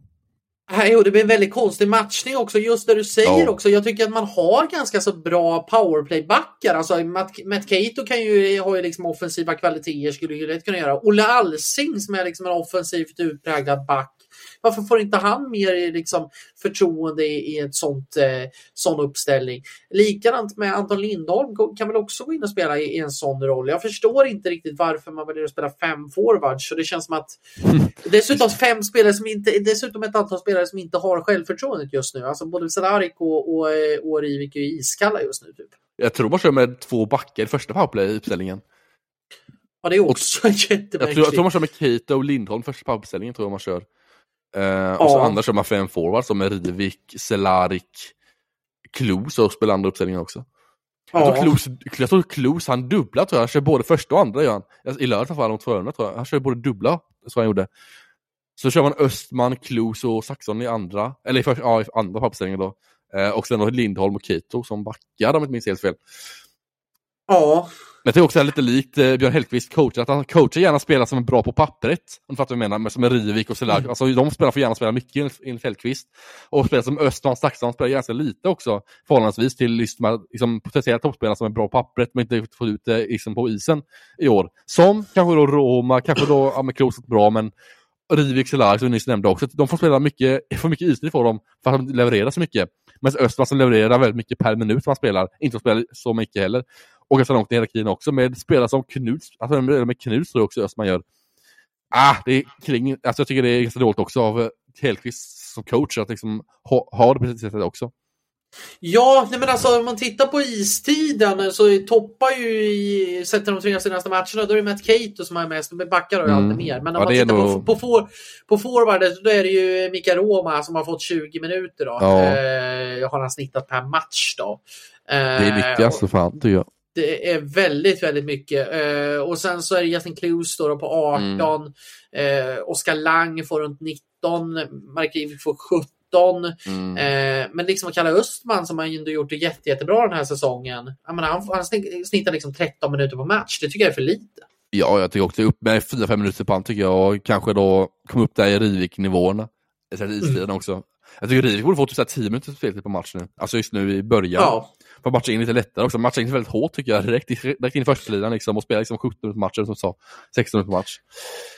Jo, det blir en väldigt konstig matchning också, just det du säger ja. också. Jag tycker att man har ganska så bra powerplay-backar. Alltså, Matt, Matt Cato kan ju, har ju liksom offensiva kvaliteter, skulle ju lätt kunna göra. Olle Alsing som är liksom en offensivt utpräglad back varför får inte han mer liksom, förtroende i, i ett sånt, eh, sån uppställning? Likadant med Anton Lindholm kan väl också gå in och spela i, i, en sån roll. Jag förstår inte riktigt varför man väljer att spela fem forwards. Så det känns som att (laughs) dessutom fem spelare som inte, dessutom ett antal spelare som inte har självförtroendet just nu. Alltså både Cehlarik och, och, eh, och Rivik är iskalla just nu. Typ. Jag tror man kör med två backar i första powerplay-uppställningen. Ja, det är också (laughs) jättemärkligt. Jag tror, jag tror man kör med Keita och Lindholm första powerplay-uppställningen tror jag man kör. Uh, ja. Och så andra kör man fem forwards som är Rivik, Selarik, Klos och spelar andra uppställningar också. Jag tror, Klos, jag tror Klos, han dubblar tror jag, han kör både första och andra gör han. I lördags alla fall mot Frölunda tror jag. Han kör både dubbla, så han gjorde. Så kör man Östman, Klos och Saxon i andra, eller i, första, ja, i andra uppställningen då. Uh, och sen då Lindholm och Kito som backar om jag inte minns helt fel. Ja. Men det är också lite likt eh, Björn Hellkvist coachar, att han coachar gärna spelare som är bra på pappret. Om du fattar vad jag menar, som är Rivik och sådär. Mm. Alltså, de spelarna får gärna spela mycket enligt Hellkvist. Och spelare som Östman Staksson spelar ganska lite också, förhållandevis till liksom, liksom, potentiella toppspelare som är bra på pappret, men inte fått ut det liksom, på isen i år. Som kanske då Roma, kanske då, ja men Kroos bra, men Rivik, Cehlarik som vi nyss nämnde också, de får spela mycket, får mycket istid för dem för att de levererar så mycket. Medan Östman som levererar väldigt mycket per minut som han spelar, inte spelar så mycket heller och ganska långt ner i hierarkin också med spelare som Knuts, alltså med Knuts tror jag också Östman gör. Ah, det är kring, alltså jag tycker det är ganska dåligt också av Hellkvist som coach att liksom ha, ha det på det sättet också. Ja, nej men alltså om man tittar på istiden så toppar ju i, sett de tre senaste matcherna, då är det Matt Cato som är mest, backar har ju mm. alltid mer. Men om ja, man tittar nog... på, på, for, på forwardet, då är det ju Mika Roma som har fått 20 minuter då. Ja. Eh, har han snittat per match då. Eh, det är mycket alltså fan tycker jag. Det är väldigt, väldigt mycket. Eh, och sen så är det Justin Clues då, på 18. Mm. Eh, Oskar Lang får runt 19. Mark får 17. Mm. Eh, men liksom att kalla Östman som har ändå gjort det jätte, jättebra den här säsongen. Jag menar, han, han snittar liksom 13 minuter på match. Det tycker jag är för lite. Ja, jag tycker också upp med 4-5 minuter på han tycker jag och kanske då komma upp där i Rivik-nivåerna. Istiden mm. också. Jag tycker Rivik borde få typ 10 minuter speltid på matchen nu. Alltså just nu i början. Ja. För att matcha in lite lättare också. Matcha in väldigt hårt tycker jag, direkt, direkt in i första linan liksom och spela liksom 17 minuter matcher som sa, 16 minuter match.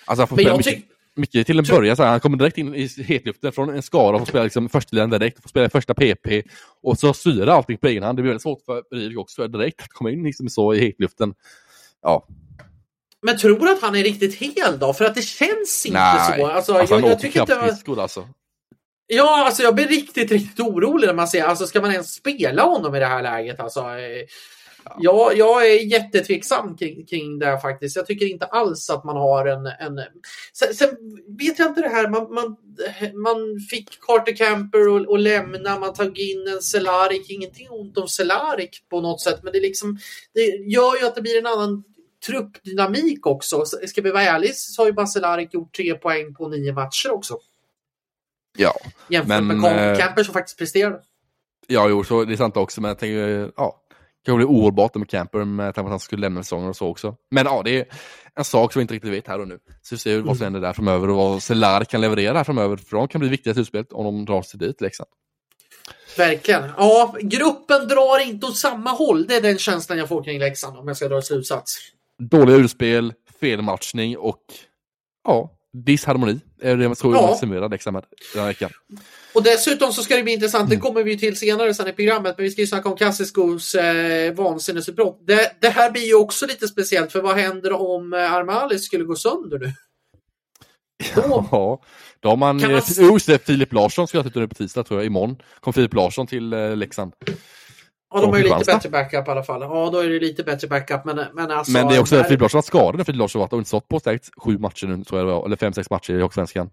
Alltså han får spela mycket, mycket till en början, så här, han kommer direkt in i hetluften från en skara och får spela liksom första linan direkt, får spela första PP och så styra allting på egen hand. Det blir väldigt svårt för Rydek också direkt att komma in liksom så i hetluften. Ja, men tror du att han är riktigt hel då? För att det känns inte Nej. så. Alltså, alltså, jag, han jag åker tycker inte... skridskor alltså. Ja, alltså jag blir riktigt, riktigt orolig när man ser, alltså ska man ens spela honom i det här läget? Alltså, ja, jag är jättetveksam kring, kring det här faktiskt. Jag tycker inte alls att man har en... en... Sen, sen vet jag inte det här, man, man, man fick Carter Camper att lämna, man tog in en Celarik, ingenting ont om Celarik på något sätt, men det, liksom, det gör ju att det blir en annan truppdynamik också. Ska vi vara ärliga så har ju Baselarik gjort tre poäng på nio matcher också. Ja. Jämfört men, med eh, Camper som faktiskt presterade. Ja, jo, så det är sant också, men jag tänker, ja, det kan bli ohållbart med Camper med tanke på att han skulle lämna säsongen och så också. Men ja, det är en sak som vi inte riktigt vet här och nu. Så vi ser vad som händer där framöver och vad Celar kan leverera här framöver, för de kan bli viktiga i slutspelet om de drar sig dit, Leksand. Verkligen. Ja, gruppen drar inte åt samma håll. Det är den känslan jag får kring Leksand om jag ska dra en slutsats. Dåliga urspel, felmatchning och ja, disharmoni är det man tror Ja. man summerar med den här veckan. Och dessutom så ska det bli intressant, det kommer vi till senare sen i programmet, men vi ska ju snacka om Kassiskos eh, vansinnesutbrott. Det, det här blir ju också lite speciellt, för vad händer om eh, Armalis skulle gå sönder nu? (laughs) Då, Ja, då har man, man- eh, just det, Filip Larsson ska jag titta nu på tisdag tror jag, imorgon. Kom Filip Larsson till eh, Leksand. Ja, de har ju lite bättre backup i alla fall. Ja, då är det lite bättre backup, men, men alltså... Men det är också där- Filip Larsson varit skadad, Filip Larsson har varit och inte stått på stärkt sju matcher nu, tror jag det var, eller fem, sex matcher i Hockeysvenskan.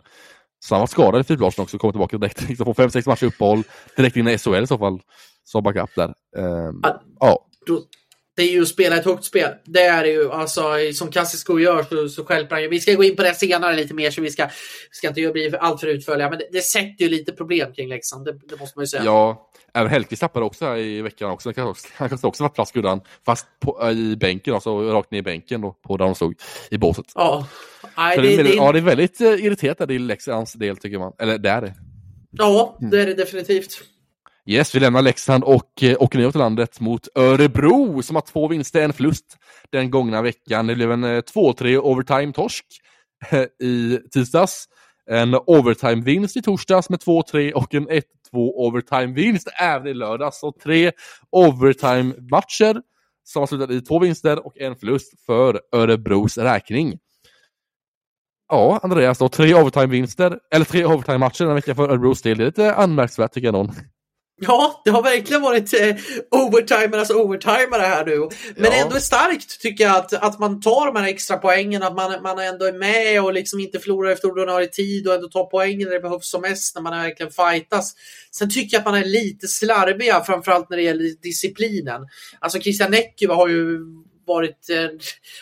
Så han har varit skadad Filip Larsson också, kommer tillbaka direkt, (laughs) liksom på fem, sex matcher uppehåll, direkt in i SHL i så fall, som backup där. Ja. ja, då, det är ju att spela ett högt spel. Det är det ju. Alltså, som Kassisko gör så, så stjälper han ju. Vi ska gå in på det senare lite mer så vi ska, ska inte bli allt för utförliga. Men det, det sätter ju lite problem kring Leksand. Det, det måste man ju säga. ja, även Hellkvist tappade också här i veckan också, han kan också, varit plats skuddan, fast på, i bänken, alltså rakt ner i bänken då, på där de stod, i båset. Ja. Så det, det, är det, väldigt, ja, det är väldigt eh, irriterat där i Leksands del tycker man, eller det är det. ja, det är det definitivt. Yes, vi lämnar Leksand och eh, åker neråt i landet mot Örebro som har två vinster, en förlust den gångna veckan. Det blev en eh, 2-3 overtime-torsk eh, i tisdags. En overtime-vinst i torsdags med 2-3 och en 1-2 overtime-vinst även i lördags. Så tre overtime-matcher som har slutat i två vinster och en förlust för Örebros räkning. Ja, Andreas då, tre overtime-vinster, eller tre overtime-matcher den här veckan för Örebros del. Det är lite anmärkningsvärt tycker jag någon. Ja, det har verkligen varit eh, overtimernas overtimare här nu. Men Ja. ändå är starkt tycker jag att, att man tar de här extra poängen, att man, man ändå är med och liksom inte förlorar efter ordinarie tid och ändå tar poängen när det behövs som mest, när man verkligen fightas. Sen tycker jag att man är lite slarviga, framförallt när det gäller disciplinen. Alltså Christian Näckyva har ju varit, eh,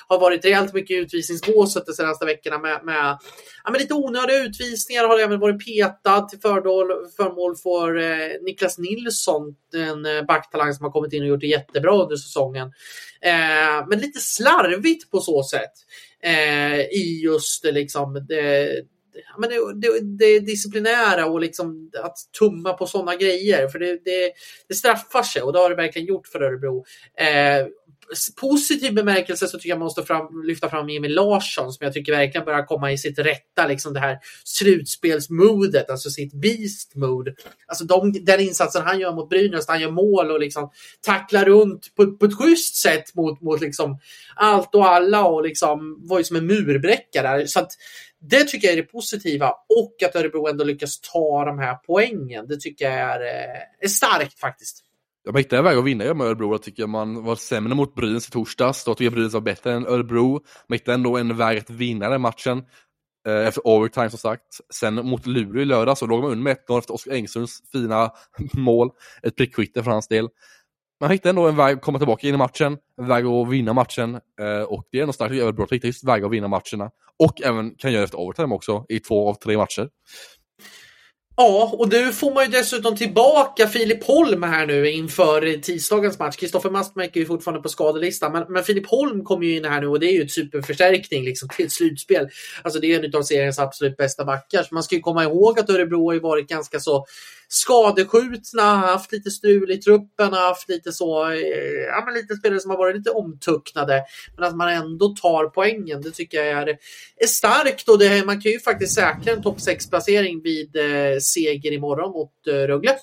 har varit rejält mycket i utvisningsbåset de senaste veckorna med, med, ja, med lite onödiga utvisningar. Har även varit petad till fördol, förmål för eh, Niklas Nilsson, en eh, backtalang som har kommit in och gjort det jättebra under säsongen. Eh, men lite slarvigt på så sätt eh, i just det, liksom det, men det, det, det disciplinära och liksom att tumma på sådana grejer. För det, det, det straffar sig och det har det verkligen gjort för Örebro. Eh, positiv bemärkelse så tycker jag man måste fram, lyfta fram Jimmy Larsson som jag tycker verkligen börjar komma i sitt rätta, liksom det här slutspelsmodet, alltså sitt beast mode. Alltså de, den insatsen han gör mot Brynäs, han gör mål och liksom tacklar runt på, på ett schysst sätt mot, mot liksom allt och alla och liksom var ju som en murbräcka där. Så att, det tycker jag är det positiva och att Örebro ändå lyckas ta de här poängen. Det tycker jag är, eh, är starkt faktiskt. De hittade en väg att vinna med Örebro. Jag tycker man var sämre mot Brynäs i torsdags. Då tycker jag Brynäs var bättre än Örebro. Man hittade ändå en väg att vinna den matchen. Eh, efter overtime som sagt. Sen mot Luleå i lördag så låg man under med 1-0 efter Oskar Engströms fina (laughs) mål. Ett prickskytte för hans del. Man hittade ändå en väg att komma tillbaka in i matchen. En väg att vinna matchen. Eh, och det är ändå starkt att Örebro att just väg att vinna matcherna. Och även kan göra efter overtime också i två av tre matcher. Ja, och nu får man ju dessutom tillbaka Filip Holm här nu inför tisdagens match. Kristoffer Mastmäck är ju fortfarande på skadelistan, men, men Filip Holm kommer ju in här nu och det är ju ett superförstärkning liksom, till slutspel. Alltså det är en av seriens absolut bästa backar. Så man ska ju komma ihåg att Örebro har ju varit ganska så skadeskjutna, haft lite strul i truppen, haft lite så, eh, ja men lite spelare som har varit lite omtucknade. Men att man ändå tar poängen, det tycker jag är, är starkt och det, man kan ju faktiskt säkra en topp 6-placering vid eh, seger imorgon mot eh, Rögle.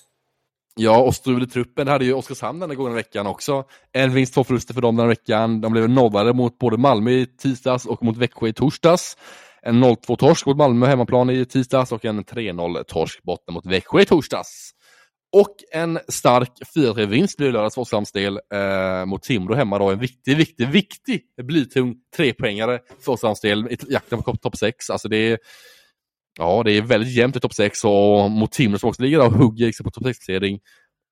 Ja, och strul i truppen hade ju Oskarshamn den här gången veckan också. En vinst, två förluster för dem den här veckan. De blev nollade mot både Malmö i tisdags och mot Växjö i torsdags. En 0-2-torsk mot Malmö hemmaplan i tisdags och en 3-0-torsk borta mot Växjö i torsdags. Och en stark 4-3-vinst blev lördags för Oskarshamns del eh, mot Timrå hemma då. En viktig, viktig, viktig blytung trepoängare för Oskarshamns del i jakten på topp 6. Alltså det är Ja, det är väldigt jämnt i topp 6 och mot Timrå som också ligger där och hugger liksom på topp 6-placering.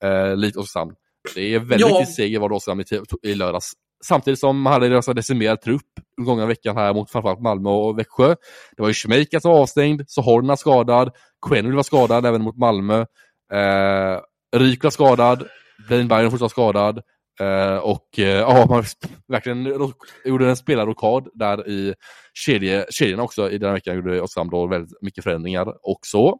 Eh, likt Oskarshamn. Det är väldigt ja. viktig seger var det Oskarshamn i, i lördags. Samtidigt som man hade deras decimerad trupp gångna veckan här mot framförallt Malmö och Växjö. Det var ju Schmeichel som var avstängd, Sohorna skadad, Quenneville var skadad även mot Malmö. Eh, Rykla skadad, Blaine Bayern fortfarande skadad. Uh, och uh, ja, man verkligen gjorde en spelarrokad där i kedje, kedjorna också. I den här veckan gjorde Oskarshamn då väldigt mycket förändringar också.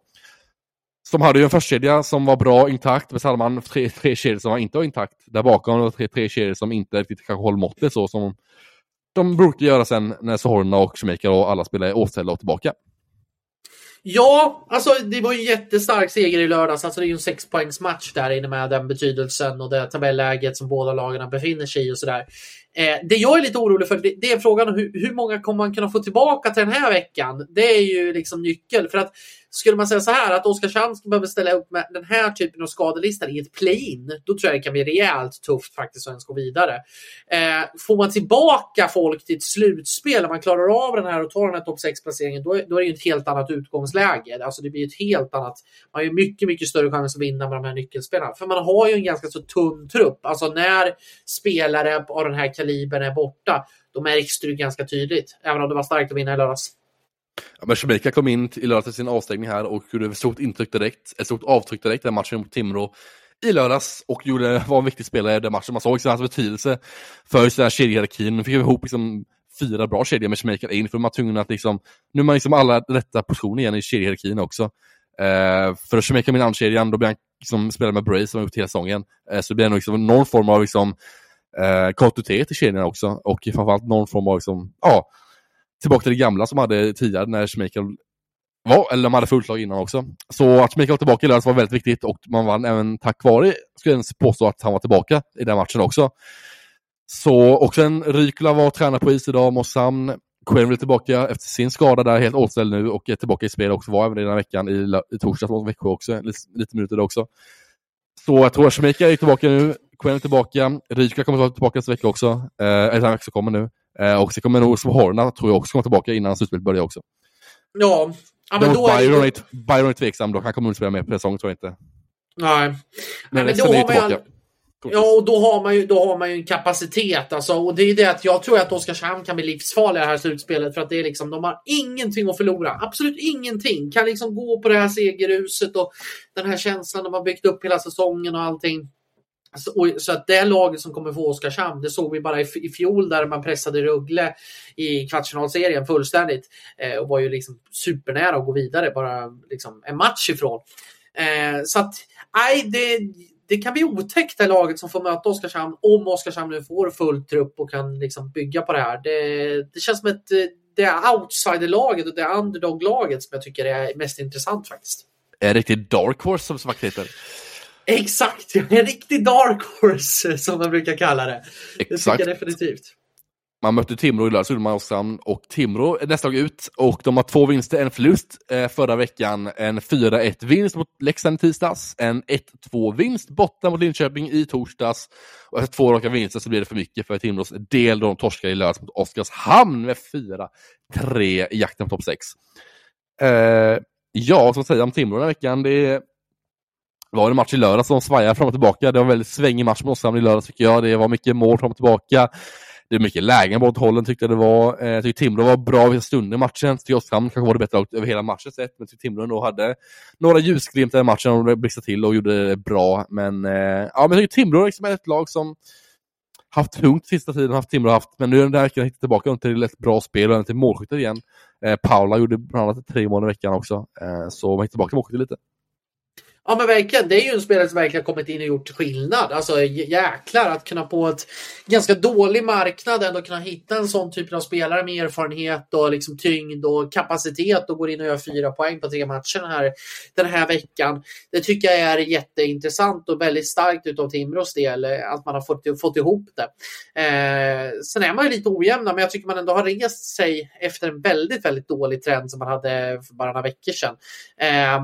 Som hade ju en förstkedja som var bra intakt, men så hade man tre, tre kedjor som var inte var intakt. Där bakom var tre, tre kedjor som inte riktigt kanske håller måttet så som de brukar göra sen när Sohorna och Schmeichel och alla spelar återställda och tillbaka. Ja, alltså det var ju en jättestark seger i lördags. Alltså det är ju en sexpoängsmatch där inne med den betydelsen och det tabelläget som båda lagarna befinner sig i och sådär. Eh, det jag är lite orolig för, det, det är frågan hur, hur, många kommer man kunna få tillbaka till den här veckan? Det är ju liksom nyckel. För att skulle man säga så här att Oskarshamn behöver ställa upp med den här typen av skadelistan i ett play-in, då tror jag det kan bli rejält tufft faktiskt att ens gå vidare. Eh, får man tillbaka folk till ett slutspel, om man klarar av den här och tar den här topp 6-placeringen, då, då, är det ju ett helt annat utgångsläge. Alltså det blir ett helt annat, man har ju mycket, mycket större chans att vinna med de här nyckelspelarna. För man har ju en ganska så tunn trupp. Alltså när spelare av den här kalibern är borta, då märks det ju ganska tydligt. Även om det var starkt att vinna i lördags. Ja, men Jamaica kom in i lördags till sin avstängning här och gjorde ett stort intryck direkt, ett stort avtryck direkt i den matchen mot Timrå i lördags och gjorde, var en viktig spelare i den matchen. Man såg också alltså hans betydelse för just den här kedjehierarkin. Nu fick vi ihop liksom fyra bra kedjor med Jamaica in för man var tvungen att liksom, nu är man liksom alla rätta positioner igen i kedjehierarkin också. Eh, för att Jamaica med andkedjan, då blir han liksom spela med Brace som har gjort hela säsongen. Eh, så det blir nog liksom någon form av liksom, eh, kontinuitet i kedjorna också och framförallt någon form av liksom, ja, tillbaka till det gamla som hade tidigare när Schmeichel var, eller de hade fullt lag innan också. Så att Schmeichel var tillbaka i lördags var väldigt viktigt och man vann även tack vare, skulle jag påstå, att han var tillbaka i den matchen också. Så också en Rykula var tränare på is idag, Mossam. Quinn blev tillbaka efter sin skada där, helt återställd nu och är tillbaka i spel också, var även i den här veckan i, i torsdags mot Växjö också, lite, lite minuter där också. Så jag tror att Schmeichel är tillbaka nu, Quinn är tillbaka, Rykula kommer att vara tillbaka nästa vecka också, eh, eller den vecka som kommer nu. Eh, och så kommer nog Horna, tror jag också, komma tillbaka innan slutspelet börjar också. Ja. ja men då Byron, är... Byron är tveksam dock, han kommer inte spela med på säsong tror jag inte. Nej. Men, men, men då har man ju... Ja, och då har man ju, då har man ju en kapacitet. Alltså, och det är det att jag tror att Oskarshamn kan bli livsfarliga i det här slutspelet. För att det är liksom, de har ingenting att förlora. Absolut ingenting. Kan liksom gå på det här segerhuset och den här känslan de har byggt upp hela säsongen och allting. Så, så att det laget som kommer få Oskarshamn, det såg vi bara i, i fjol där man pressade Rögle i kvartsfinalserien fullständigt eh, och var ju liksom supernära att gå vidare, bara liksom en match ifrån. Eh, så att, nej, det, det kan bli otäckt det laget som får möta Oskarshamn om Oskarshamn nu får full trupp och kan liksom bygga på det här. Det, det känns som ett det är outsiderlaget och det är underdog-laget som jag tycker är mest intressant faktiskt. Är det riktigt dark horse som Svart heter? Exakt, en riktig dark horse som man brukar kalla det. Exakt. Det tycker jag definitivt. Man mötte Timrå i lördags, Oskarshamn och Timrå är nästa lag ut och de har två vinster, en förlust eh, förra veckan, en 4-1 vinst mot Leksand i tisdags, en 1-2 vinst borta mot Linköping i torsdags och efter två raka vinster så blir det för mycket för Timrås del då de torskar i lördags mot Oskarshamn med 4-3 i jakten på topp 6. Eh, ja, man säga om Timrå den här veckan? Det är det var en match i lördags som svajade fram och tillbaka. Det var en väldigt svängig match med Oskarshamn i lördags tycker jag. Det var mycket mål fram och tillbaka. Det var mycket lägen båda hållen tyckte jag det var. Eh, jag tyckte Timrå var bra vissa stunder i matchen. Tyckte Oskarshamn kanske var det bättre över hela matchen sett. Men tyckte Timrå ändå hade några ljusglimtar i matchen och blixtrade till och gjorde det bra. Men, eh, ja, men jag tycker Timrå liksom är ett lag som haft tungt sista tiden, haft Timrå haft, men nu är den där veckan hittat tillbaka till ett bra spel och till målskyttet igen. Eh, Paula gjorde bland annat tre mål i veckan också, eh, så man hittar tillbaka till målskyttet lite. Ja men verkligen, det är ju en spelare som verkligen kommit in och gjort skillnad. Alltså jäklar att kunna på ett ganska dålig marknad ändå kunna hitta en sån typ av spelare med erfarenhet och liksom tyngd och kapacitet och går in och gör fyra poäng på tre matcher den här, den här veckan. Det tycker jag är jätteintressant och väldigt starkt utav Timrås del eh, att man har fått, fått ihop det. Eh, sen är man ju lite ojämna men jag tycker man ändå har rest sig efter en väldigt, väldigt dålig trend som man hade för bara några veckor sedan. Eh,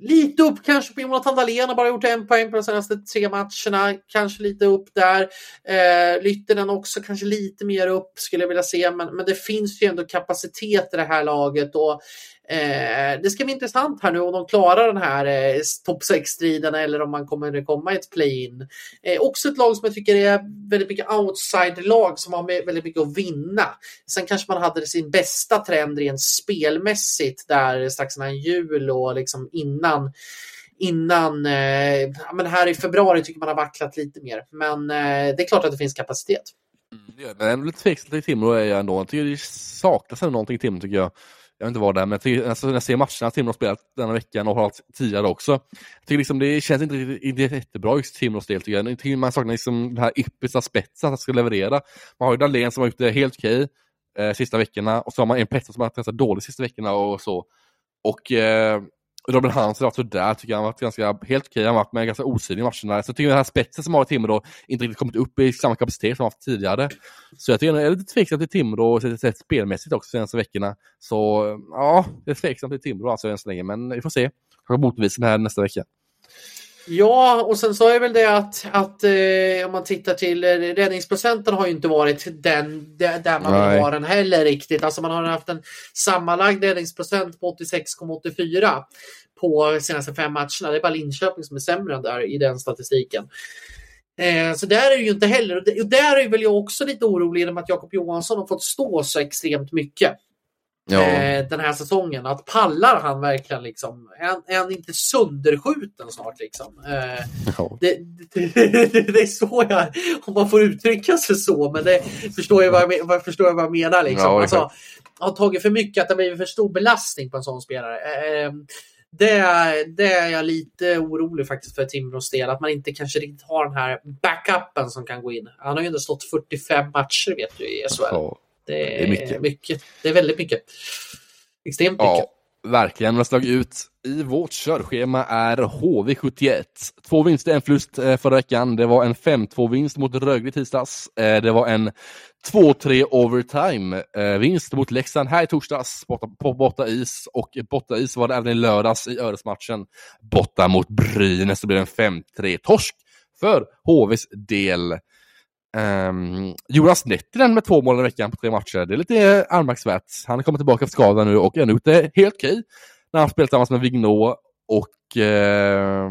Lite upp kanske på Jonathan Dahlén har bara gjort en poäng på de senaste tre matcherna. Kanske lite upp där. Eh, Lyttinen också kanske lite mer upp skulle jag vilja se. Men, men det finns ju ändå kapacitet i det här laget. Och Eh, det ska bli intressant här nu om de klarar den här eh, topp 6-striden eller om man kommer komma i ett play-in. Eh, också ett lag som jag tycker är väldigt mycket outside-lag som har väldigt mycket att vinna. Sen kanske man hade sin bästa trend rent spelmässigt där strax innan jul och liksom innan innan, eh, men här i februari tycker man har vacklat lite mer. Men eh, det är klart att det finns kapacitet. Mm, det är lite tveksamt till Timrå är jag ändå. Jag tycker det saknas ändå någonting i Timrå tycker jag jag vet inte vad det är, men jag alltså, när jag ser matcherna Timrå har spelat denna veckan och har haft tidigare också. Jag tycker liksom det känns inte jättebra just Timrås del tycker jag. tycker man saknar liksom det här yppersta spetsen att ska leverera. Man har ju Dahlén som har gjort det helt okej eh, sista veckorna och så har man en Pettersson som har varit ganska dålig sista veckorna och så. Och eh, Robin Hansen har varit sådär, tycker jag. Han har varit ganska helt okej. Han har varit med ganska osynlig i matcherna. Så jag tycker den här spetsen som har i Timrå inte riktigt kommit upp i samma kapacitet som han haft tidigare. Så jag tycker det är lite tveksamt till Timrå, sett spelmässigt också senaste veckorna. Så ja, det är tveksamt till Timrå alltså än så länge, men vi får se. Kanske motbevisa här nästa vecka. Ja, och sen så är väl det att, att eh, om man tittar till eh, räddningsprocenten har ju inte varit den där man vill ha den heller riktigt. Alltså man har haft en sammanlagd räddningsprocent på 86,84 på senaste fem matcherna. Det är bara Linköping som är sämre än där i den statistiken. Eh, så där är det ju inte heller. Och där är väl jag också lite orolig genom att Jakob Johansson har fått stå så extremt mycket ja. eh, den här säsongen. Att pallar han verkligen liksom? Är, är han inte sönderskjuten snart liksom? Eh, (laughs) ja. det, det, (laughs) det, är så jag, om man får uttrycka sig så, men det förstår jag vad jag, förstår jag, vad jag menar liksom. Ja, alltså, har tagit för mycket, att det blivit för stor belastning på en sån spelare. Eh, det, det är jag lite orolig faktiskt för Timrås del, att man inte kanske riktigt har den här backupen som kan gå in. Han har ju ändå stått 45 matcher vet du i SHL. Ja. Det är, mycket. mycket. Det är väldigt mycket. Extremt mycket. Ja, verkligen. Nästa lag ut i vårt körschema är HV71. Två vinster, en förlust eh, förra veckan. Det var en 5-2-vinst mot Rögle tisdags. Eh, det var en 2-3 overtime-vinst eh, mot Leksand här i torsdags på borta is och borta is var det även i lördags i Öresmatchen. Borta mot Brynäs så blev det en 5-3-torsk för HVs del. Um, Jonas Nettinen med två mål i veckan på tre matcher. Det är lite anmärkningsvärt. Han kommer tillbaka efter skada nu och har gjort det helt okej när han spelat tillsammans med Vignå och eh,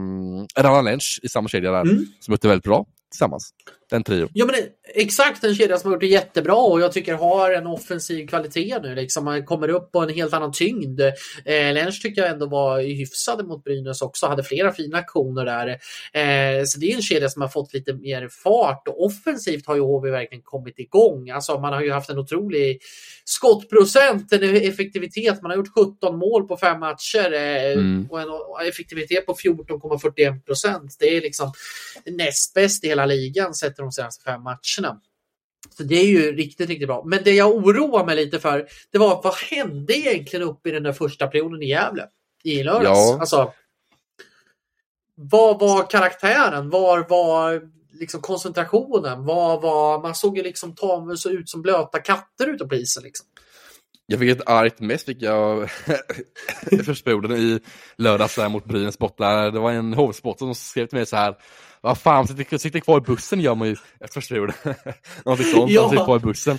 Radan Lench i samma kedja där, mm. som gjort det väldigt bra tillsammans. Den trio. Ja, men exakt en kedja som har gjort det jättebra och jag tycker har en offensiv kvalitet nu. Liksom. Man kommer upp på en helt annan tyngd. Eh, Lensch tycker jag ändå var hyfsad mot Brynäs också. Hade flera fina aktioner där. Eh, så det är en kedja som har fått lite mer fart och offensivt har ju HV verkligen kommit igång. Alltså man har ju haft en otrolig skottprocent, en effektivitet. Man har gjort 17 mål på fem matcher eh, mm. och en effektivitet på 14,41 procent. Det är liksom näst bäst i hela ligan sett de senaste fem matcherna. Så det är ju riktigt, riktigt bra. Men det jag oroar mig lite för, det var vad hände egentligen uppe i den där första perioden i Gävle i lördags? Ja. Alltså, vad var karaktären? Var var liksom koncentrationen? Vad var, man såg ju liksom ta så ut som blöta katter ute på isen. Liksom. Jag fick ett argt mess fick jag (laughs) första perioden i lördags mot Brynäs borta. Det var en hovsport som skrev till mig så här vad fan, sitter, sitter kvar i bussen gör man ju efter första perioden. (laughs) Någonting sånt, ja. sitter kvar i bussen.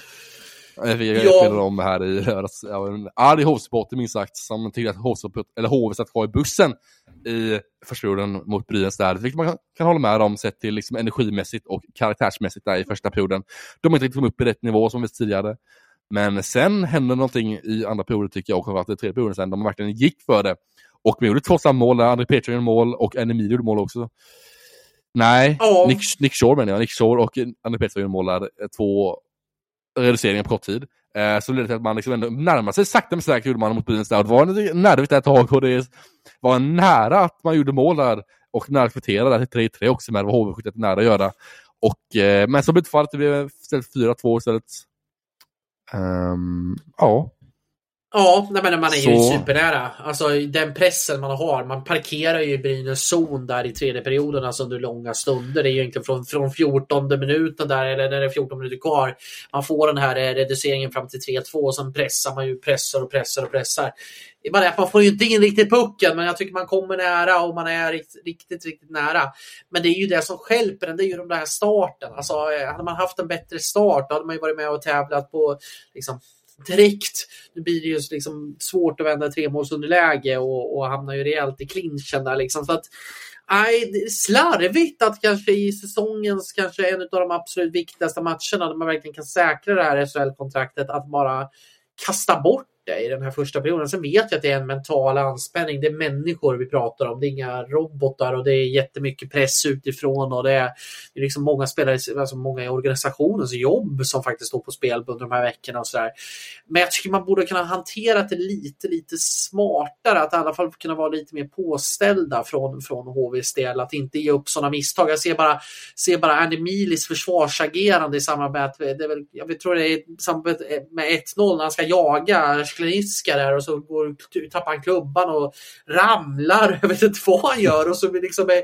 Jag fick ja. om här i lördags. Var en arg hovsupporter minst sagt som tyckte att HV satt kvar i bussen i första perioden mot Brynäs där. Vilket man kan, kan hålla med om sett till liksom energimässigt och karaktärsmässigt där i första perioden. De har inte riktigt kommit upp i rätt nivå som vi tidigare. Men sen hände någonting i andra perioden tycker jag och framförallt i tredje perioden sen. De verkligen gick för det. Och vi gjorde två samma mål där. André Petrus gjorde mål och Enemir gjorde mål också. Nej, ja. Nick, Nick Shore menar jag. Nick Shore och Andy Pettersson mål där. Två reduceringar på kort tid. Eh, så ledde det till att man liksom ändå närmade sig sakta men säkert gjorde man mot Brynäs där. Det var nervigt ett tag och det var nära att man gjorde mål där och nära att kvittera där till 3-3 också med vad HV71 nära att göra. Och, eh, men så blev det fallet, det blev istället 4-2 istället. Um, ja, Ja, nej, men man är så... ju supernära. Alltså den pressen man har. Man parkerar ju i Brynäs zon där i tredje perioden, alltså under långa stunder. Det är ju egentligen från, från 14 minuten där, eller när det är 14 minuter kvar. Man får den här eh, reduceringen fram till 3-2 och sen pressar man ju, pressar och pressar och pressar. Det är bara att man får ju inte in riktigt pucken, men jag tycker man kommer nära och man är riktigt, riktigt, riktigt nära. Men det är ju det som skälper en, det är ju de där starten. Alltså, eh, hade man haft en bättre start, då hade man ju varit med och tävlat på liksom, direkt. Nu blir det ju liksom svårt att vända tremålsunderläge och, och hamnar ju rejält i clinchen där liksom. Så att, Nej, slarvigt att kanske i säsongens kanske en av de absolut viktigaste matcherna där man verkligen kan säkra det här SHL-kontraktet att bara kasta bort borta i den här första perioden. Sen vet jag att det är en mental anspänning. Det är människor vi pratar om. Det är inga robotar och det är jättemycket press utifrån och det är, det är liksom många spelare, alltså många i organisationens jobb som faktiskt står på spel under de här veckorna och sådär. Men jag tycker man borde kunna hantera det lite, lite smartare. Att i alla fall kunna vara lite mer påställda från, från HVs del. Att inte ge upp sådana misstag. Jag ser bara, ser bara Andy Milis försvarsagerande i samband med att, det är väl, jag tror det är samband med 1-0 när han ska jaga kliniska där och så går, tappar han klubban och ramlar. Jag vet inte vad han gör och så liksom är,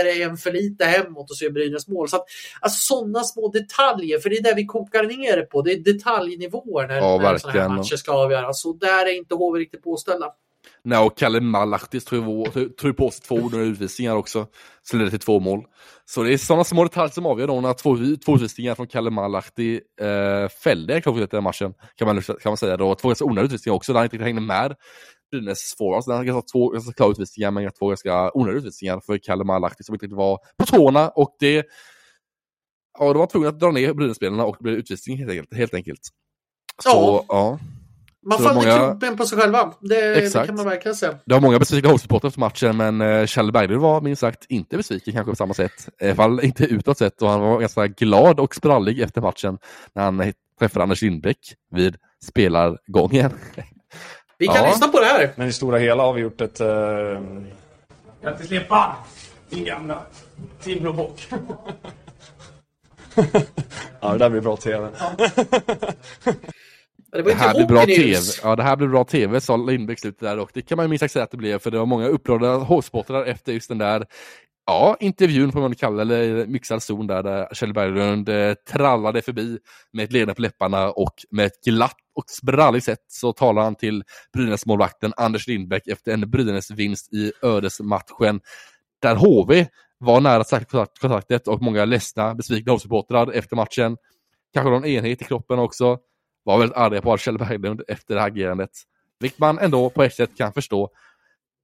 är, det en för lite hemåt och så är Brynäs mål. Så att, alltså sådana små detaljer, för det är det vi kokar ner det på. Det är detaljnivåer när, ja, när sådana här matcher ska avgöras. Så där är inte HV riktigt påställda. Nej, och Kalle Malachtis tror på sig två onödiga utvisningar också. Så ledde till två mål. Så det är sådana små detaljer som avgör då när två, två utvisningar från Kalle Malachti eh, fällde Klockan den matchen. Kan man, kan man säga då. Två ganska onödiga utvisningar också, där han inte hängde med Brynäs forwards. Han har två ganska klara utvisningar, men två ganska onödiga utvisningar för Kalle Malachti som inte riktigt var på tårna. Och det... Ja, de var tvungna att dra ner Brynäs-spelarna och det blev utvisning helt enkelt. Helt enkelt. Så, ja. ja. Man faller många... kroppen på sig själva. Det, det, kan man verkligen säga. Det var många besvikna Hawks-supportrar efter matchen, men uh, Kjell Berglund var minst sagt inte besviken kanske på samma sätt. I alla fall inte utåt sett och han var ganska glad och sprallig efter matchen när han träffade Anders Lindbäck vid spelargången. (laughs) Vi kan ja. lyssna på det här. Men i stora hela har vi gjort ett... Uh... Grattis Limpan! Din gamla Timråbock. (laughs) ja, det där blir bra tv. (laughs) Det, det, här blir bra TV. Ja, det här blir bra TV, sa Lindbäck slutet där och det kan man ju minst sagt säga att det blev, för det var många upprörda hovsportrar efter just den där Ja, intervjun får man kalla eller mixad zon där, där Kjell Berglund eh, trallade förbi med ett leende på läpparna och med ett glatt och spralligt sätt så talar han till Brynäs-målvakten Anders Lindbäck efter en Brynäs-vinst i ödesmatchen där HV var nära kontraktet och många ledsna, besvikna HV-supportrar efter matchen. Kanske någon enhet i kroppen också var väldigt arga på Kjell Berglund efter det här agerandet. Vilket man ändå på ett sätt kan förstå.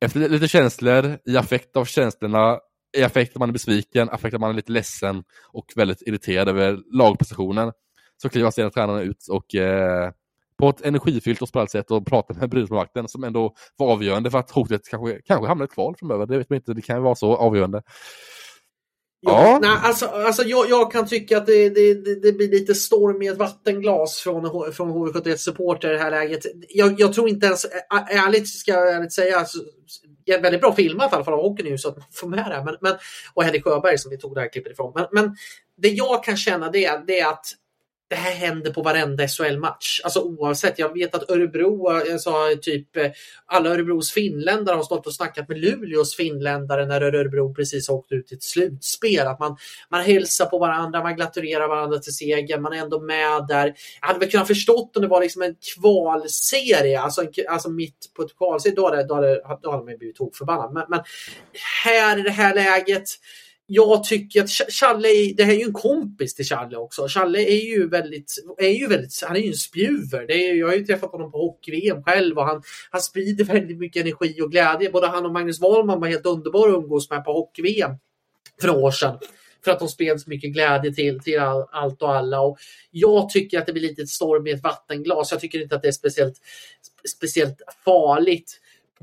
Efter lite känslor, i affekt av känslorna, i affekt att man är besviken, affekt att man är lite ledsen och väldigt irriterad över lagpositionen, så kliver sedan tränarna ut och eh, på ett energifyllt och sprallt sätt och pratar med Brynäsmålvakten som ändå var avgörande för att hotet kanske, kanske hamnar i ett kval framöver. Det vet man inte, det kan ju vara så avgörande. Ja, Nej, alltså, alltså jag, jag, kan tycka att det, det, det, blir lite storm i ett vattenglas från, från HV71 supporter i det här läget. Jag, jag, tror inte ens, ärligt ska jag ärligt säga, alltså, väldigt bra filmat i alla fall av Hockey News så att man får med det. Men, men, och Henrik Sjöberg som vi tog det här klippet ifrån. Men, men det jag kan känna det, det är att det här händer på varenda SHL-match. Alltså oavsett. Jag vet att Örebro, jag sa typ eh, alla Örebros finländare har stått och snackat med Luleås finländare när Örebro precis har åkt ut i ett slutspel. Att man, man hälsar på varandra, man gratulerar varandra till seger, man är ändå med där. Jag hade väl kunnat förstått om det var liksom en kvalserie, alltså, alltså mitt på ett kvalserie, då hade, då hade, då hade man blivit tokförbannad. Men, men här i det här läget jag tycker att Challe, det här är ju en kompis till Challe också. Challe är ju väldigt, är ju väldigt han är ju en spjuver. Det är, jag har ju träffat honom på hockey-VM själv och han, han sprider väldigt mycket energi och glädje. Både han och Magnus Wahlman var helt underbara att umgås med på hockey-VM för några år sedan. För att de spred så mycket glädje till, till all, allt och alla. Och jag tycker att det blir lite storm i ett vattenglas. Jag tycker inte att det är speciellt, speciellt farligt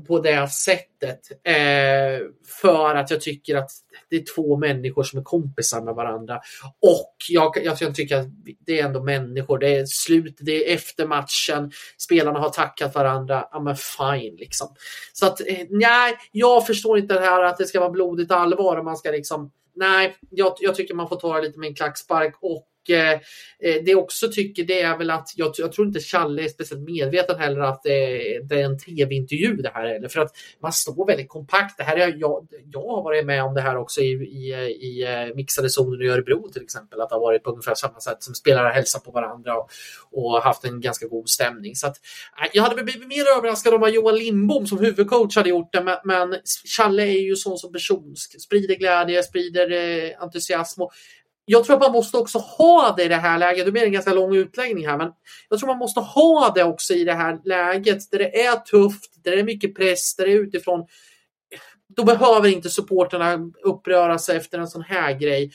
på det sättet. Eh, för att jag tycker att det är två människor som är kompisar med varandra. Och jag, jag, jag tycker att det är ändå människor. Det är slut, det är efter matchen. Spelarna har tackat varandra. Ja men fine liksom. Så att eh, nej, jag förstår inte det här att det ska vara blodigt allvar och man ska liksom Nej, jag, jag tycker man får ta det lite med en klackspark och Eh, eh, det jag också tycker det är väl att jag, jag tror inte Challe är speciellt medveten heller att det, det är en tv-intervju det här heller. För att man står väldigt kompakt. Det här är, jag, jag har varit med om det här också i, i, i eh, mixade zonen i Örebro till exempel. Att det har varit på ungefär samma sätt som spelare hälsar på varandra och, och haft en ganska god stämning. Så att, jag hade blivit mer överraskad om Johan Lindbom som huvudcoach hade gjort det. Men, men Challe är ju sån som person. Sprider glädje, sprider eh, entusiasm. Och jag tror att man måste också ha det i det här läget. Det blir en ganska lång utläggning här, men jag tror man måste ha det också i det här läget där det är tufft, där det är mycket press, där det är utifrån. Då behöver inte supporterna uppröra sig efter en sån här grej.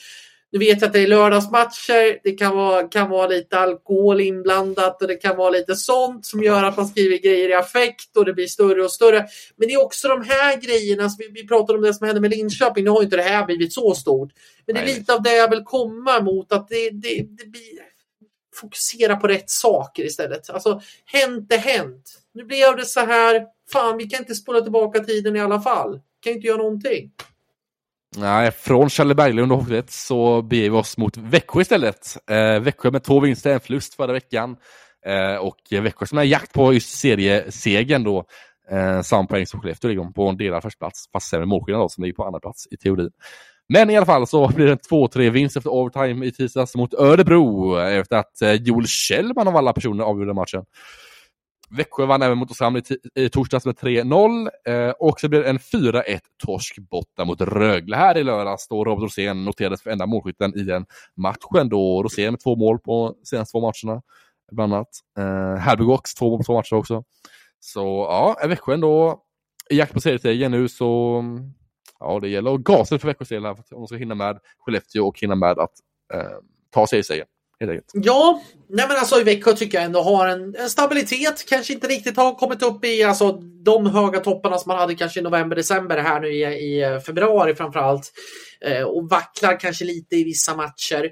Nu vet jag att det är lördagsmatcher, det kan vara, kan vara lite alkohol inblandat och det kan vara lite sånt som gör att man skriver grejer i affekt och det blir större och större. Men det är också de här grejerna, vi, vi pratade om det som hände med Linköping, nu har inte det här blivit så stort. Men det är lite av det jag vill komma mot, att det, det, det blir fokusera på rätt saker istället. Alltså, hänt är hänt. Nu blev det så här. Fan, vi kan inte spola tillbaka tiden i alla fall. Vi kan inte göra någonting. Nej, från Challe Berglund och Hockeyet så beger vi oss mot Växjö istället. Eh, Växjö med två vinster, en förlust förra veckan. Eh, och Växjö som är jakt på just seriesegern då. Eh, samma poäng som Skellefteå ligger på en delad första plats, fast sämre målskillnad då, som ligger på andra plats i teorin. Men i alla fall så blir det en 2-3 vinst efter overtime i tisdags mot Örebro efter att eh, Joel Kjellman av alla personer avgjorde matchen. Växjö vann även mot Oskarshamn i, i torsdags med 3-0 eh, och så blir det en 4-1 torsk borta mot Rögle här i lördags då Robert Rosén noterades för enda målskytten i den matchen då Rosén med två mål på senaste två matcherna. Bland annat. Eh, Herberg också två mål på två matcher också. Så ja, är Växjö ändå i jakt på seriesegern nu så ja, det gäller att gasa för Växjös del här för att de ska hinna med Skellefteå och hinna med att eh, ta seriesegern. Ja, nej men alltså i Växjö tycker jag ändå har en, en, stabilitet. Kanske inte riktigt har kommit upp i alltså, de höga topparna som man hade kanske i november, december här nu i, i eh, februari framförallt. Eh, och vacklar kanske lite i vissa matcher.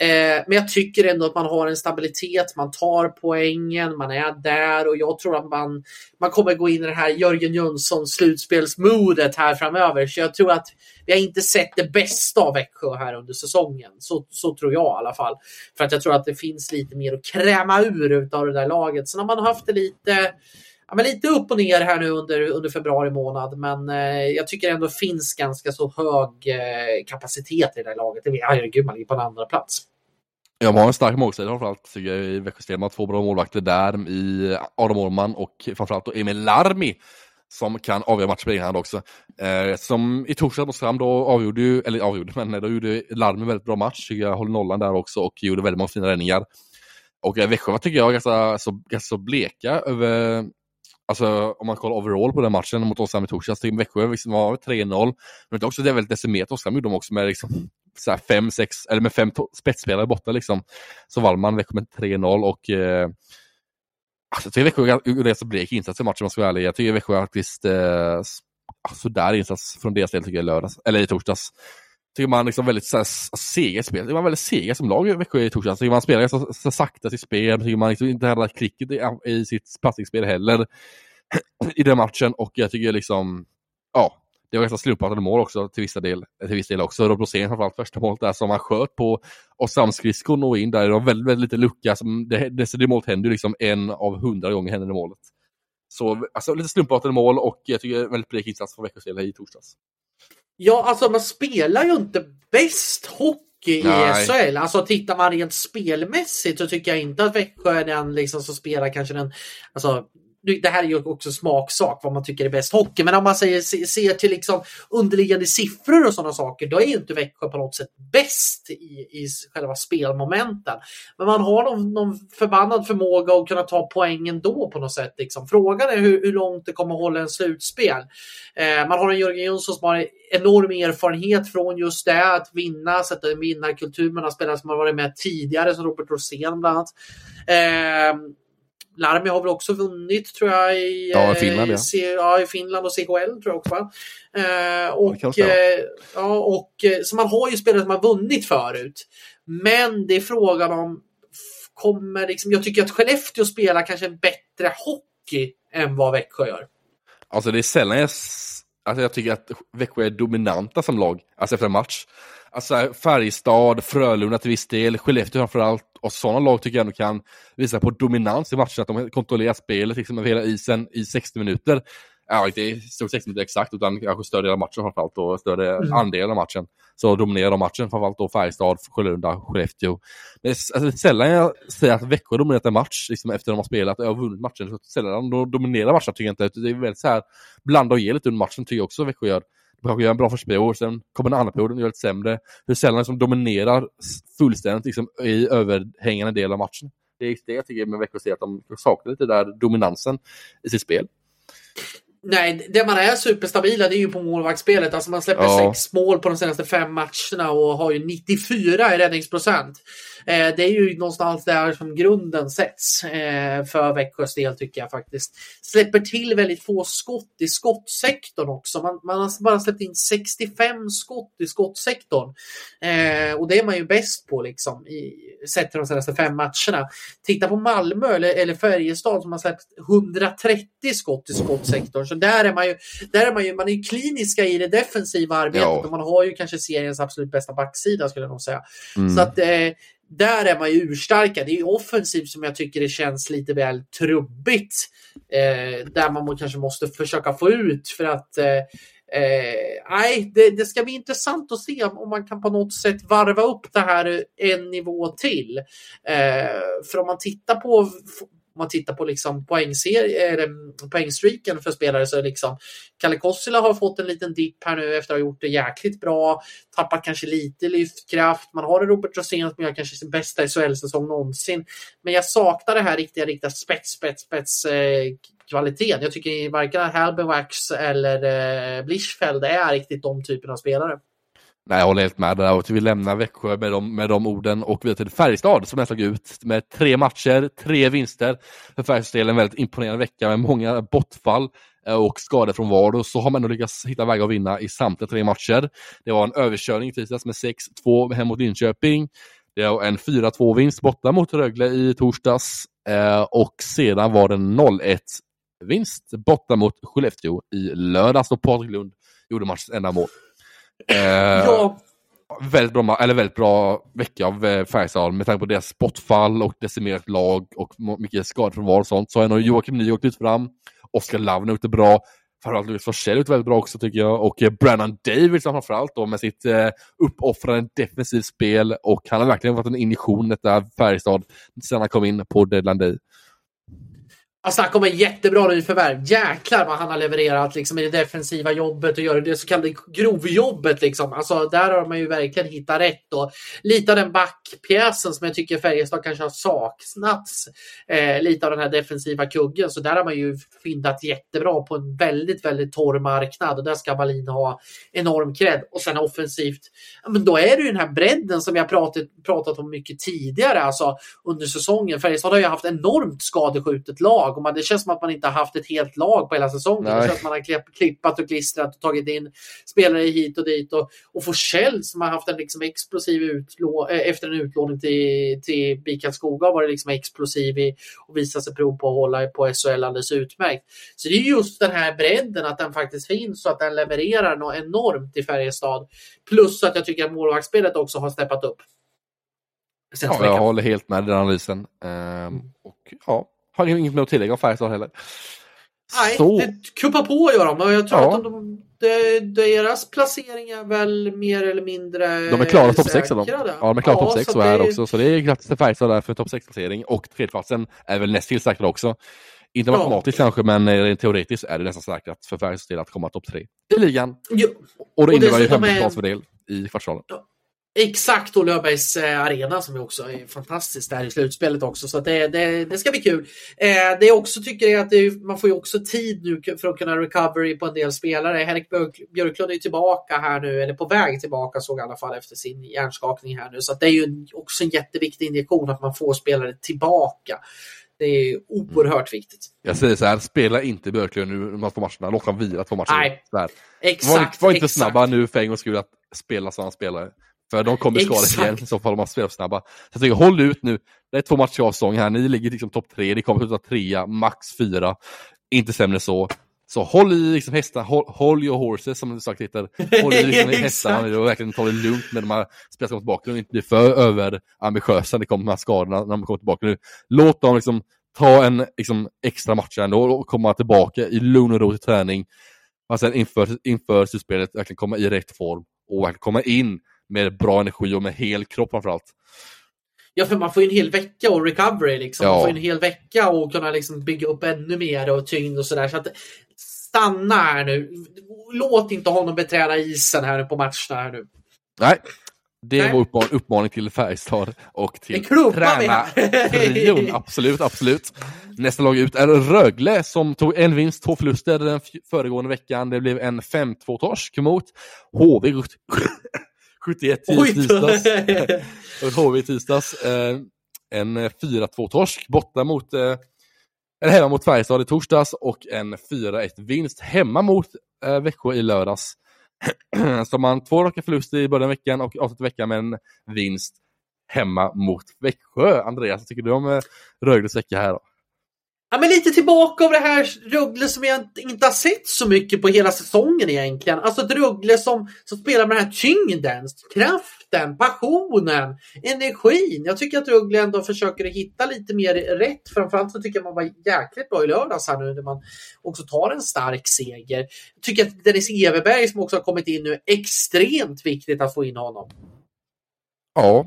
Eh, men jag tycker ändå att man har en stabilitet. Man tar poängen, man är där och jag tror att man, man kommer gå in i det här Jörgen Jönsson slutspelsmodet här framöver. Så jag tror att vi har inte sett det bästa av Växjö här under säsongen. Så, så tror jag i alla fall. För att jag tror att det finns lite mer att kräma ur av det där laget. Sen har man haft det lite ja, men lite upp och ner här nu under, under februari månad. Men eh, jag tycker ändå finns ganska så hög eh, kapacitet i det här laget. Herregud, man ligger på en andra plats. Ja, man har en stark målsida framförallt tycker jag i Växjö Man två bra målvakter där i Adam Orman och framförallt då Emil Larmi som kan avgöra matcher på egen hand också. Eh, som i torsdags mot Fram då avgjorde ju, eller avgjorde, men eh, då gjorde Larmi en väldigt bra match. tycker Jag håller nollan där också och gjorde väldigt många fina räddningar. Och eh, Växjö tycker jag är ganska så, ganska så bleka över, alltså om man kollar overall på den matchen mot Oskarshamn i torsdags, Växjö liksom var 3-0. Men det är också det är väldigt decimerat Oskarshamn gjorde de också med liksom så här fem, sex, eller med fem spetsspelare borta liksom. Så vann man Växjö med 3-0 och eh, Alltså, jag tycker Växjö gjorde en så blek insats i matchen om man ska vara ärlig. Jag tycker Växjö faktiskt eh, sådär alltså, insats från deras del tycker jag i lördags, eller i torsdags. Tycker man liksom väldigt så sega i spel. Tycker man väldigt sega som lag i Växjö i torsdags. Tycker man spelar så, så sakta sitt spel. Tycker man liksom inte hade klicket i, i sitt passningsspel heller (clears throat) i den matchen. Och jag tycker liksom, ja, det var ganska slumpartade mål också till vissa del. Till viss del också. Rob Rosén framförallt första målet där som han sköt på Osamskridskon och in där. Det var väldigt, väldigt lite lucka. Som det, det, det målet händer liksom en av hundra gånger händer det målet. Så alltså, lite slumpartade mål och jag tycker väldigt blek insats från Växjös del i torsdags. Ja, alltså man spelar ju inte bäst hockey Nej. i SHL. Alltså tittar man rent spelmässigt så tycker jag inte att Växjö är den liksom som spelar kanske den alltså, det här är ju också smaksak vad man tycker är bäst hockey, men om man säger, ser till liksom underliggande siffror och sådana saker, då är ju inte Växjö på något sätt bäst i, i själva spelmomenten. Men man har någon, någon förbannad förmåga att kunna ta poängen då på något sätt. Liksom. Frågan är hur, hur långt det kommer att hålla en slutspel. Eh, man har en Jörgen Jönsson som har enorm erfarenhet från just det, att vinna, sätta en vinnarkultur. Man har spelare som har varit med tidigare, som Robert Rosén bland annat. Eh, Larmi har väl också vunnit tror jag i, ja, i Finland. Ja. C, ja, i Finland och CHL tror jag också. Va? Eh, och, eh, ja, och, så man har ju spelare som har vunnit förut. Men det är frågan om kommer liksom, jag tycker att Skellefteå spelar kanske en bättre hockey än vad Växjö gör. Alltså det är sällan jag, alltså jag tycker att Växjö är dominanta som lag, alltså efter en match. Alltså Färjestad, Frölunda till viss del, Skellefteå framförallt och sådana lag tycker jag ändå kan visa på dominans i matchen, att de kontrollerar spelet liksom över hela isen i 60 minuter. Ja, inte stort 60 minuter exakt, utan kanske större del av matchen framförallt och större mm. andel av matchen. Så dominerar de matchen, framförallt då Färjestad, Sjölunda, Skellefteå. Men alltså, sällan jag säger att Växjö dominerat en match liksom, efter de har spelat och vunnit matchen. Så sällan de dominerar matchen tycker jag inte. Det är väldigt så här, blanda och ge lite under matchen tycker jag också Växjö gör. De gör en bra första period, sen kommer en andra period och gör lite sämre. Hur sällan liksom dominerar fullständigt liksom, i överhängande del av matchen. Det är det jag tycker med Växjö, att de saknar lite där dominansen i sitt spel. Nej, det man är superstabila det är ju på målvaktsspelet. Alltså man släpper ja. sex mål på de senaste fem matcherna och har ju 94 i räddningsprocent. Eh, det är ju någonstans där som grunden sätts eh, för Växjös del tycker jag faktiskt. Släpper till väldigt få skott i skottsektorn också. Man, man har bara släppt in 65 skott i skottsektorn. Eh, och det är man ju bäst på liksom, i, sett till de senaste fem matcherna. Titta på Malmö eller, eller Färjestad som har släppt 130 skott i skottsektorn. Så där är man ju, där är man ju, man är ju kliniska i det defensiva arbetet. Ja. Och man har ju kanske seriens absolut bästa backsida skulle jag nog säga. Mm. Så att eh, där är man ju urstarka. Det är ju offensivt som jag tycker det känns lite väl trubbigt. Eh, där man kanske måste försöka få ut för att eh, eh, det, det, ska bli intressant att se om man kan på något sätt varva upp det här en nivå till. Eh, för om man tittar på om man tittar på liksom mm, poängstreaken för spelare så är liksom Kalle Kossila har fått en liten dipp här nu efter att ha gjort det jäkligt bra. Tappat kanske lite lyftkraft. Man har Robert Rosén som gör kanske sin bästa SHL-säsong någonsin. Men jag saknar det här riktiga, riktiga spets, spets, spets eh, kvaliteten. Jag tycker varken Halbewax eller eh, Blischfeld är riktigt de typerna av spelare. Nej, jag håller helt med där. Och vi lämnar Växjö med de, med de orden och vi till Färjestad som jag slog ut med tre matcher, tre vinster. För Färjestad en väldigt imponerande vecka med många bortfall eh, och skador från var och så har man ändå lyckats hitta vägar att vinna i samtliga tre matcher. Det var en överkörning i tisdags med 6-2 hem mot Linköping. Det var en 4-2 vinst borta mot Rögle i torsdags eh, och sedan var det 0-1 vinst borta mot Skellefteå i lördags och Patrik Lund gjorde matchens enda mål. Eh, ja. Väldigt bra, eller väldigt bra vecka av eh, Färjestad med tanke på deras bortfall och decimerat lag och mycket skador från var och sånt. Så har Joakim Ny åkt ut fram. Oskar Lavn ute bra. Framförallt Lukas Forsell ut väldigt bra också tycker jag. Och eh, Brandon Davis framförallt då med sitt eh, uppoffrande defensivt spel. Och han har verkligen varit en injektion detta Färjestad sen han kom in på Deadline Day. Ja, snacka om en jättebra nyförvärv. Jäklar vad han har levererat liksom, i det defensiva jobbet och gör det så kallade grovjobbet. Liksom. Alltså, där har man ju verkligen hittat rätt. Och lite av den backpjäsen som jag tycker Färjestad kanske har saknats. Eh, lite av den här defensiva kuggen. Så där har man ju fyndat jättebra på en väldigt, väldigt torr marknad. Och där ska Wallin ha enorm cred. Och sen offensivt, ja, men då är det ju den här bredden som vi har pratat, pratat om mycket tidigare alltså, under säsongen. Färjestad har ju haft enormt skadeskjutet lag och man, det känns som att man inte har haft ett helt lag på hela säsongen. Nej. Det känns som att man har klippat och klistrat och tagit in spelare hit och dit. Och, och Forsell som har haft en liksom explosiv utlå, äh, efter en utlåning till, till BIK Karlskoga var det liksom explosiv i, och visat sig prov på att hålla på SHL alldeles utmärkt. Så det är just den här bredden, att den faktiskt finns och att den levererar något enormt i Färjestad. Plus att jag tycker att målvaktsspelet också har steppat upp. Ja, jag håller helt med den analysen. Ehm, och ja, har inget mer att tillägga om Färjestad heller. Nej, så. det kuppar på gör de. Jag tror ja. att de, de, deras placering är väl mer eller mindre De är klara topp 6 de. Ja, de är klara ja, topp 6 så, så är det också. Så det är grattis till Färjestad där för topp 6-placering. Och tredjeplatsen är väl näst till säkrad också. Inte matematiskt ja. kanske, men teoretiskt är det nästan säkrat för Färjestad att komma topp 3 i ligan. Jo. Och det innebär ju 50 i kvartsfinalen. Ja. Exakt, och Löfbergs eh, arena som är också är fantastiskt där i slutspelet också. Så det, det, det ska bli kul. Eh, det jag också tycker är att är, man får ju också tid nu för att kunna recovery på en del spelare. Henrik Björklund är tillbaka här nu, eller på väg tillbaka såg jag i alla fall efter sin hjärnskakning här nu. Så det är ju också en jätteviktig injektion att man får spelare tillbaka. Det är oerhört viktigt. Jag säger så här, spela inte Björklund nu de här två matcherna. Låt dem vila två matcher. Nej. Exakt. Var, var inte exakt. snabba nu för en gångs skull att spela som han spelar. För de kommer skada sig igen i så fall om man spelar för snabba. Så jag tycker, håll ut nu. Det är två matcher av säsong här. Ni ligger liksom topp tre. Ni kommer sluta trea, max fyra. Inte sämre så. Så håll i liksom hästar, håll, håll your horses som det sagt heter. Håll i liksom (laughs) hästarna och verkligen ta det lugnt med de här spelarna som kommer tillbaka och inte bli för överambitiösa när det kommer de här skadorna när de kommer tillbaka nu. Låt dem liksom ta en liksom, extra match ändå och komma tillbaka i lugn och ro till träning. Och sen inför, inför slutspelet verkligen komma i rätt form och verkligen komma in med bra energi och med hel kropp framförallt. Ja, för man får ju en hel vecka och recovery liksom. Man Ja. får ju en hel vecka och kunna liksom bygga upp ännu mer och tyngd och sådär. Så att stanna här nu. Låt inte honom beträda isen här nu på matcherna här nu. Nej, det var uppmaning, uppmaning till Färjestad och till tränartrion. Absolut, absolut. Nästa lag ut är Rögle som tog en vinst, två förluster den föregående veckan. Det blev en 5-2-torsk mot HV 71 i tisdags. (laughs) HV i tisdags. Eh, en eh, 4-2-torsk borta mot eh, eller hemma mot Färjestad i torsdags och en 4-1 vinst hemma mot eh, Växjö i lördags. (clears throat) Så man två raka förluster i början av veckan och avslutar veckan med en vinst hemma mot Växjö. Andreas, vad tycker du om eh, Rögles vecka här? Då? Ja, men lite tillbaka av det här Rögle som jag inte- har sett så mycket på hela säsongen egentligen. Alltså ett Rögle som, som spelar med den här tyngden, kraften, passionen, energin. Jag tycker att Rögle ändå försöker hitta lite mer rätt. Framförallt så tycker jag man var jäkligt bra i lördags här nu när man också tar en stark seger. Jag tycker att Dennis Everberg som också har kommit in nu, är extremt viktigt att få in honom. Ja,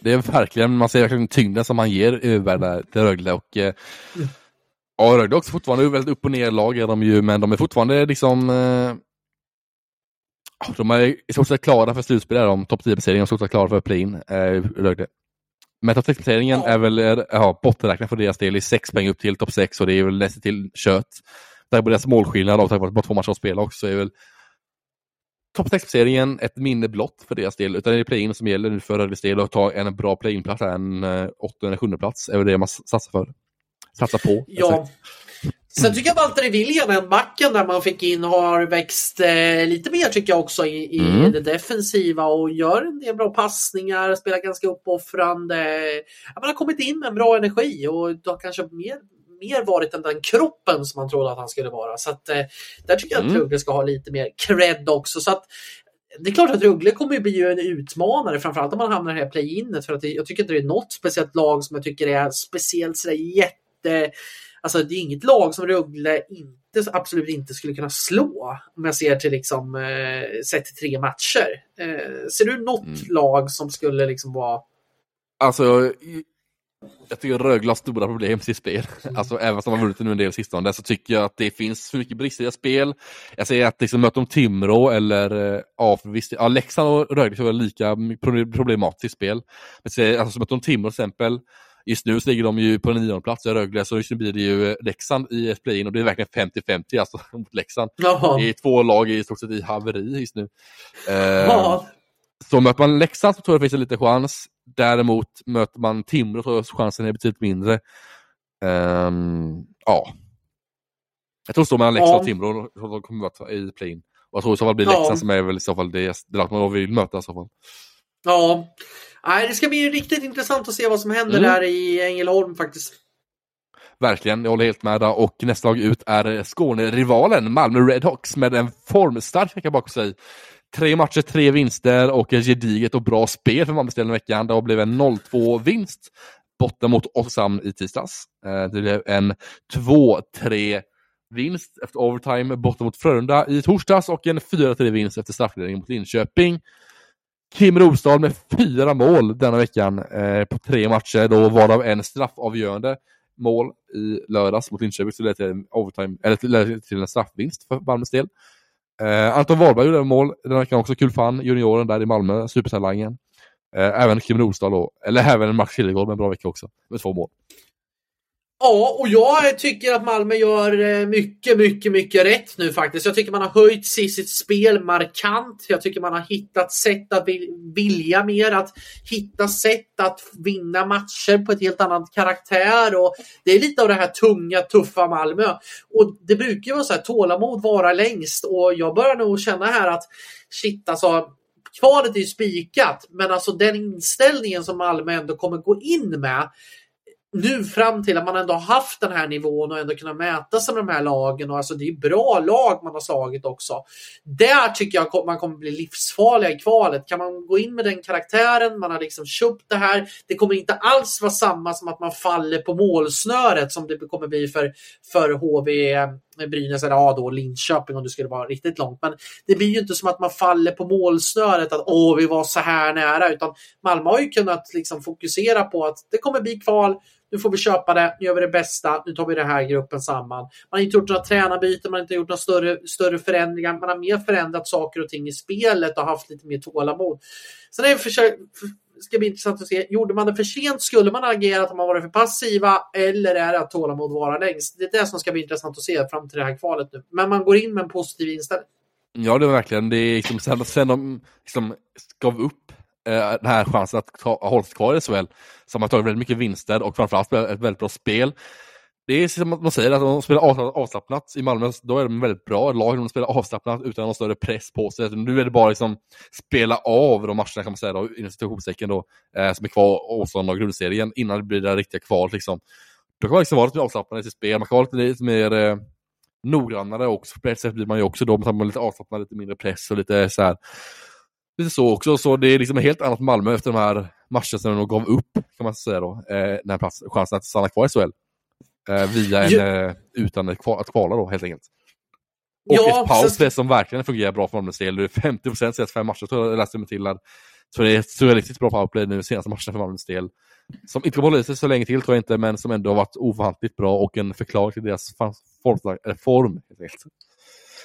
det är verkligen, man ser verkligen tyngden som han ger över där till Rögle och eh, ja, Rögle är också fortfarande väldigt upp och ner lag är de ju, men de är fortfarande liksom eh, de är i stort sett klara för slutspel, är de. topp 10-placeringen och i stort sett klara för play-in, eh, Rögle. Men topp 6-placeringen Ja. är väl ja, bottenräknad för deras del i sex poäng upp till topp 6 och det är väl nästan till kött. Tack på deras målskillnad och tack vare att bara två matcher att spela också är väl topp 6-placeringen ett minne blott för deras del, utan det är play-in som gäller nu för Rögles del och ta en bra play-in-plats, en eh, åttonde eller sjunde plats är väl det man satsar för. Satsar på. Ja. Sen tycker jag Valtteri Viljanen, backen där man fick in, har växt eh, lite mer tycker jag också i, i Mm. det defensiva och gör en del bra passningar, spelar ganska uppoffrande. Man har kommit in med en bra energi och har kanske mer, mer varit än den kroppen som man trodde att han skulle vara. Så att, eh, där tycker jag att Mm. Rögle ska ha lite mer cred också. Så att, det är klart att Rögle kommer ju bli en utmanare, framförallt om man hamnar i det här play-inet. För att jag tycker inte det är något speciellt lag som jag tycker är speciellt sådär jätte... Alltså det är inget lag som Rögle inte, absolut inte skulle kunna slå. Om jag ser till liksom, eh, sett till tre matcher. Eh, ser du något Mm. lag som skulle liksom vara... Alltså, i- jag tycker Rögle har stora problem med sitt spel. Alltså, även som har vunnit nu en del sistone så tycker jag att det finns för mycket brister i deras spel. Jag säger att liksom, möter de Timrå eller eh, ja, visst, ja, Leksand och Rögle så är lika pro- problematiskt spel. Men säger, alltså, så möter de Timrå till exempel, just nu så ligger de ju på nionde plats i Rögle, så just nu blir det ju eh, Leksand i ett play-in och det är verkligen 50-50 alltså (laughs) mot Leksand. Jaha. Det är två lag i stort sett i haveri just nu. Eh, Ja, så möter man Leksand så tror jag det finns en liten chans. Däremot möter man Timrå så chansen är betydligt mindre. Ehm, ja. Jag tror så mellan Leksand Ja. och Timrå de kommer möta i play-in. Och jag tror i så fall blir Ja. Leksand som är väl i så fall det, det lag man vill möta i så fall. ja. Nej, det ska bli riktigt intressant att se vad som händer Mm. där i Ängelholm faktiskt. Verkligen, jag håller helt med där. Och nästa lag ut är Skåne-rivalen Malmö Redhawks med en formstark vecka bakom sig. Tre matcher, tre vinster och ett gediget och bra spel för Malmös del den veckan. Det blev en 0-2-vinst borta mot Oskarshamn i tisdags. Eh, Det blev en 2-3 vinst efter overtime borta mot Frölunda i torsdags och en 4-3 vinst efter straffledning mot Linköping. Kim Rosdahl med fyra mål denna veckan eh, på tre matcher, då varav en straffavgörande mål i lördags mot Linköping, så det ledde till en overtime, eller till, till en straffvinst för Malmös del. Eh, Anton Wahlberg gjorde mål den veckan också, kul fan, junioren där i Malmö, supertalangen. Eh, även Kim Rosdahl då, eller även Max Kilegård med en bra vecka också, med två mål. Ja, och jag tycker att Malmö gör eh, mycket, mycket, mycket rätt nu faktiskt. Jag tycker man har höjt sitt spel markant. Jag tycker man har hittat sätt att vilja mer, att hitta sätt att vinna matcher på ett helt annat karaktär. Och det är lite av det här tunga, tuffa Malmö. Och det brukar ju vara så här, tålamod vara längst. Och jag börjar nog känna här att shit alltså, kvalet är ju spikat, men alltså den inställningen som Malmö ändå kommer gå in med nu fram till att man ändå haft den här nivån och ändå kunnat mäta sig med de här lagen. Och alltså det är bra lag man har slagit också. Där tycker jag man kommer bli livsfarliga i kvalet. Kan man gå in med den karaktären, man har liksom köpt det här. Det kommer inte alls vara samma som att man faller på målsnöret som det kommer bli för, för HV Brynäs eller ja, då Linköping om det skulle vara riktigt långt. Men det blir ju inte som att man faller på målsnöret att åh, vi var så här nära, utan Malmö har ju kunnat liksom fokusera på att det kommer bli kval nu får vi köpa det, nu gör vi det bästa, nu tar vi den här gruppen samman. Man har inte gjort några tränarbyten, man har inte gjort några större, större förändringar. Man har mer förändrat saker och ting i spelet och haft lite mer tålamod. Sen är det ska bli intressant att se, gjorde man det för sent? Skulle man ha agerat om man varit för passiva? Eller är det att tålamod vara längst? Det är det som ska bli intressant att se fram till det här kvalet nu. Men man går in med en positiv inställning. Ja, det var verkligen. Det är liksom, sen, sen de liksom gav upp eh, den här chansen att hålla sig kvar i SHL så har man tagit väldigt mycket vinster och framförallt ett väldigt bra spel. Det är som man säger, att om de spelar avslappnat i Malmö, då är de väldigt bra lag. De spelar avslappnat utan någon större press på sig. Nu är det bara liksom spela av de matcherna kan man säga, då, inom situationstecken då, eh, som är kvar åtstånd av grundserien innan det blir det riktiga kvalet. Liksom. Då kan man liksom vara lite avslappnad i sitt spel, man kan vara lite, lite mer eh, noggrannare också. På ett sätt blir man ju också då, man lite avslappnad, lite mindre press och lite så här lite så också. Så det är liksom ett helt annat Malmö efter de här matcherna som de gav upp, kan man säga då, eh, den här plats, chansen att stanna kvar i SHL. Eh, via en, ju... eh, utan att kvala då, helt enkelt. Och ja, ett powerplay så... som verkligen fungerar bra för Malmös del. Det är 50 procent senaste fem matcher, tror jag läste mig till. Så det är ett riktigt bra powerplay nu senaste matcherna för Malmös del. Som inte kommer hålla i sig så länge till tror jag inte, men som ändå har varit ofantligt bra och en förklaring till deras form, form helt enkelt.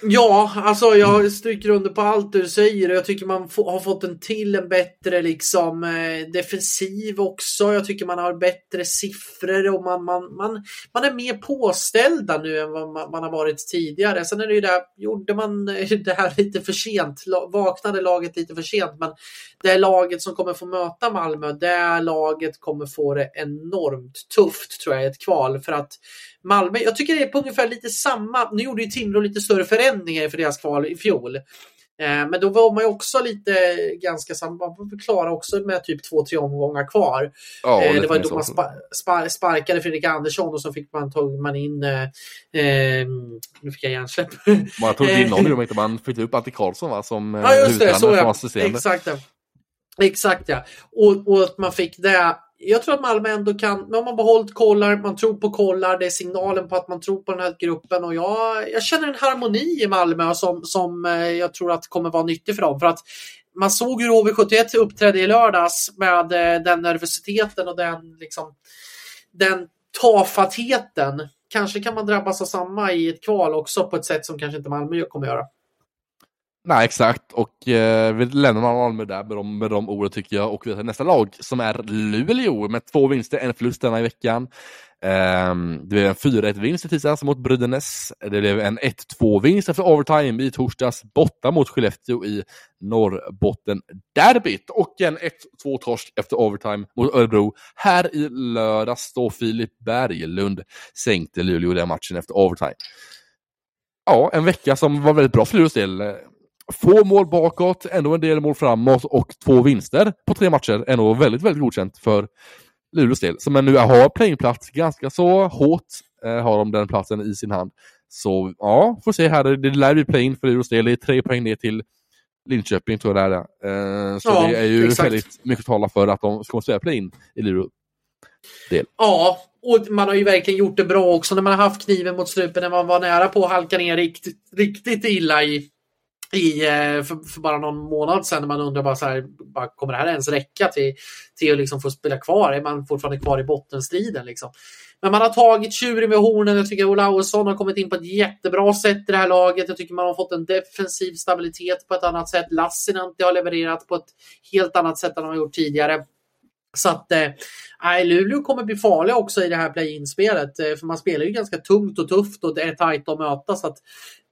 Ja, alltså jag stryker under på allt du säger och jag tycker man har fått en till en bättre liksom eh, defensiv också. Jag tycker man har bättre siffror och man, man, man, man är mer påställda nu än vad man, man har varit tidigare. Sen är det ju där, gjorde man eh, (laughs) det här lite för sent, vaknade laget lite för sent, men det är laget som kommer få möta Malmö, det laget kommer få det enormt tufft tror jag i ett kval för att Malmö, jag tycker det är på ungefär lite samma. Nu gjorde ju Timrå lite större förändringar för deras kval i fjol. Eh, men då var man ju också lite ganska samma, man var klara också med typ två, tre omgångar kvar. Ja, det, eh, det var då man spa, spa, sparkade Fredrik Andersson och så fick man, tog man in, eh, eh nu fick jag hjärnsläpp. (laughs) Man tog in någon om inte man flyttade upp Antti Karlsson va, som (laughs) ja, just det, så ja. Exakt. Exakt ja. Och, och att man fick det jag tror att Malmö ändå kan, om man behållit kollar, man tror på kollar, det är signalen på att man tror på den här gruppen och jag, jag känner en harmoni i Malmö som, som eh, jag tror att kommer vara nyttig för dem. För att man såg hur HV71 uppträdde i lördags med eh, den nervositeten och den, liksom, den tafattheten. Kanske kan man drabbas av samma i ett kval också på ett sätt som kanske inte Malmö kommer göra. Nej, exakt. Och eh, vi lämnar Malmö där med de, med de orden tycker jag. Och vi har nästa lag som är Luleå med två vinster, en förlust denna i veckan. Eh, det blev en 4-1-vinst i tisdags mot Brynäs. Det blev en 1-2-vinst efter overtime i torsdags borta mot Skellefteå i Norrbotten-derbyt. Och en 1-2-torsk efter overtime mot Örebro. Här i lördags då Filip Berglund sänkte Luleå den matchen efter overtime. Ja, en vecka som var väldigt bra för Luleås del. Få mål bakåt, ändå en del mål framåt och två vinster på tre matcher är nog väldigt, väldigt godkänt för Luleås del. Som nu har playingplats ganska så hårt eh, har de den platsen i sin hand. Så ja, får se här. Det lär bli play-in för Luleås del. Det är tre poäng ner till Linköping tror jag det är. Eh, så ja, det är ju exakt. väldigt mycket att tala för att de ska spela play-in i Luleå. Del. Ja, och man har ju verkligen gjort det bra också när man har haft kniven mot strupen när man var nära på att halka ner riktigt, riktigt illa i i, eh, för, för, bara någon månad sedan när man undrar bara så här, bara, kommer det här ens räcka till, till att liksom få spela kvar? Är man fortfarande kvar i bottenstriden? Liksom? Men man har tagit tjuren med hornen. Jag tycker Olausson har kommit in på ett jättebra sätt i det här laget. Jag tycker man har fått en defensiv stabilitet på ett annat sätt. Lassinantti har levererat på ett helt annat sätt än de har gjort tidigare. Så att eh, Luleå kommer bli farliga också i det här play-in-spelet. Eh, för man spelar ju ganska tungt och tufft och det är tajt att möta. Så att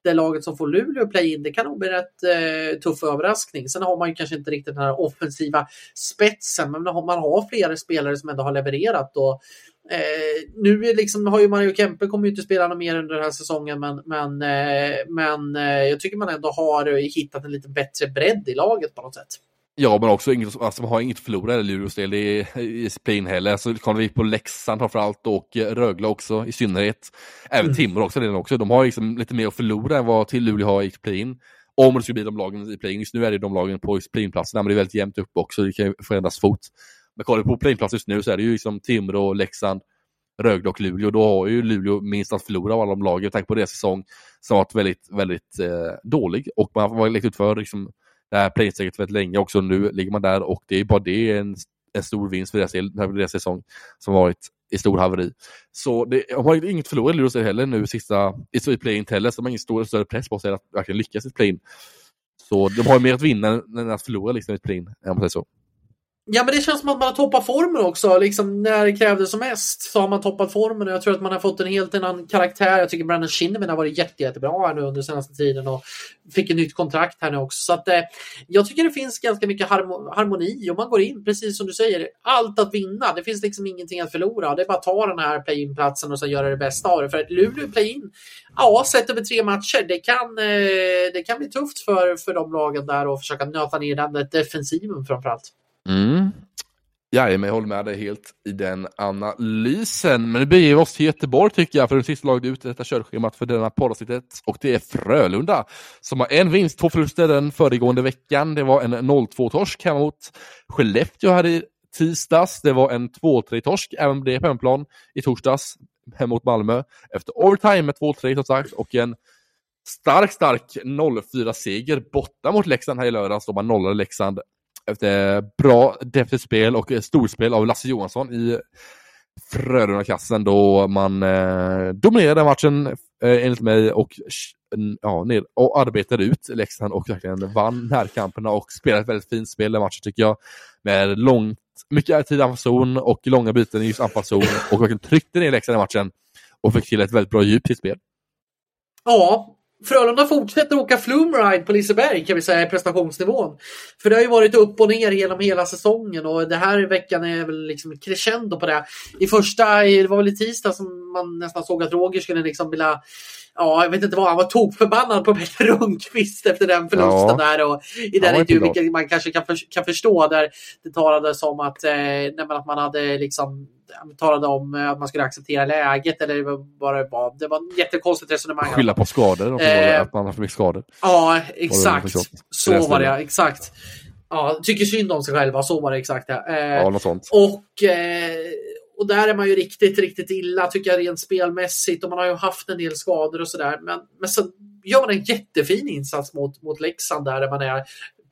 det laget som får Luleå play-in, det kan nog bli rätt eh, tuff överraskning. Sen har man ju kanske inte riktigt den här offensiva spetsen, men man har flera spelare som ändå har levererat. Och, eh, nu liksom, har ju Mario Kempe kommer ju inte spela något mer under den här säsongen, men, men, eh, men eh, jag tycker man ändå har eh, hittat en lite bättre bredd i laget på något sätt. Ja, men också inget, alltså, man har inget att förlora i Luleås del i, i Spain heller. Så kollar vi på Leksand framförallt och Rögle också i synnerhet. Även mm. Timrå också, redan också. De har liksom lite mer att förlora än vad till Luleå har i play-in. Om det skulle bli de lagen i play-in. Just nu är det de lagen på play-in-platserna, men det är väldigt jämnt upp också. Det kan förändras fort. Men kollar vi på play-in-plats just nu så är det ju liksom Timrå, Leksand, Rögle och Luleå. Då har ju Luleå minst att förlora av alla de lagen. Tänk på det säsong som har varit väldigt, väldigt eh, dålig. Och man har lekt ut för liksom, det här playsteget väldigt länge också. Nu ligger man där och det är bara det en, en stor vinst för deras, deras säsong som varit i stor haveri. Så det, de har inget förlorat Luleå heller nu sista, i play-in heller, så de har ingen stor, större press på sig att verkligen lyckas i play-in. Så de har mer att vinna än att förlora liksom, i play-in, om man säger så. Ja, men det känns som att man har toppat formen också. Liksom, när det krävdes som mest så har man toppat formen och jag tror att man har fått en helt annan karaktär. Jag tycker Brandon Shinnimin har varit jätte, jättebra här nu under senaste tiden och fick ett nytt kontrakt här nu också. Så att, eh, jag tycker det finns ganska mycket harmoni och man går in, precis som du säger, allt att vinna. Det finns liksom ingenting att förlora. Det är bara att ta den här play-in-platsen och så göra det bästa av det. För att Luleå play-in, ja, sett över tre matcher, det kan, eh, det kan bli tufft för, för de lagen där och försöka nöta ner den defensiven framförallt. Mm. Jajamän, jag håller med dig helt i den analysen. Men nu beger vi oss till Göteborg tycker jag, för den sista laget ut i detta körschemat för denna poddavsnittet. Och det är Frölunda som har en vinst, två förluster den föregående veckan. Det var en 0-2-torsk hemma mot Skellefteå här i tisdags. Det var en 2-3-torsk, även det på hemplan, i torsdags hemma mot Malmö. Efter overtime med 2-3 som sagt och en stark, stark 0-4-seger borta mot Leksand här i lördags då man nollade Leksand efter bra defensivt spel och storspel av Lasse Johansson i Frölunda-klassen då man eh, dominerade matchen eh, enligt mig och, ja, ner, och arbetade ut Leksand och verkligen vann närkamperna och spelade ett väldigt fint spel i matchen tycker jag. Med långt, mycket tid i anfallszon och långa byten i just anfallszon och verkligen tryckte ner Leksand i matchen och fick till ett väldigt bra djup i spel. Ja, Frölunda fortsätter åka flumride på Liseberg kan vi säga i prestationsnivån. För det har ju varit upp och ner genom hela säsongen och det här veckan är väl liksom crescendo på det. I första, det var väl i tisdag som man nästan såg att Roger skulle liksom vilja Ja, jag vet inte vad, han var tokförbannad på Peter Rundqvist efter den förlusten ja. där. Och I den intervjun, vilket man kanske kan, för, kan förstå, där det talades om att, eh, att man hade liksom talade om eh, att man skulle acceptera läget eller vad det var. Det var ett jättekonstigt resonemang. Skylla på skador, eh, att man har för mycket skador. Ja, exakt. Så var det, ja, exakt. Ja, tycker synd om sig själva, så var det exakt. Ja, eh, ja något sånt. Och, eh, och där är man ju riktigt, riktigt illa tycker jag rent spelmässigt och man har ju haft en del skador och sådär. Men, men sen gör man en jättefin insats mot, mot Leksand där man är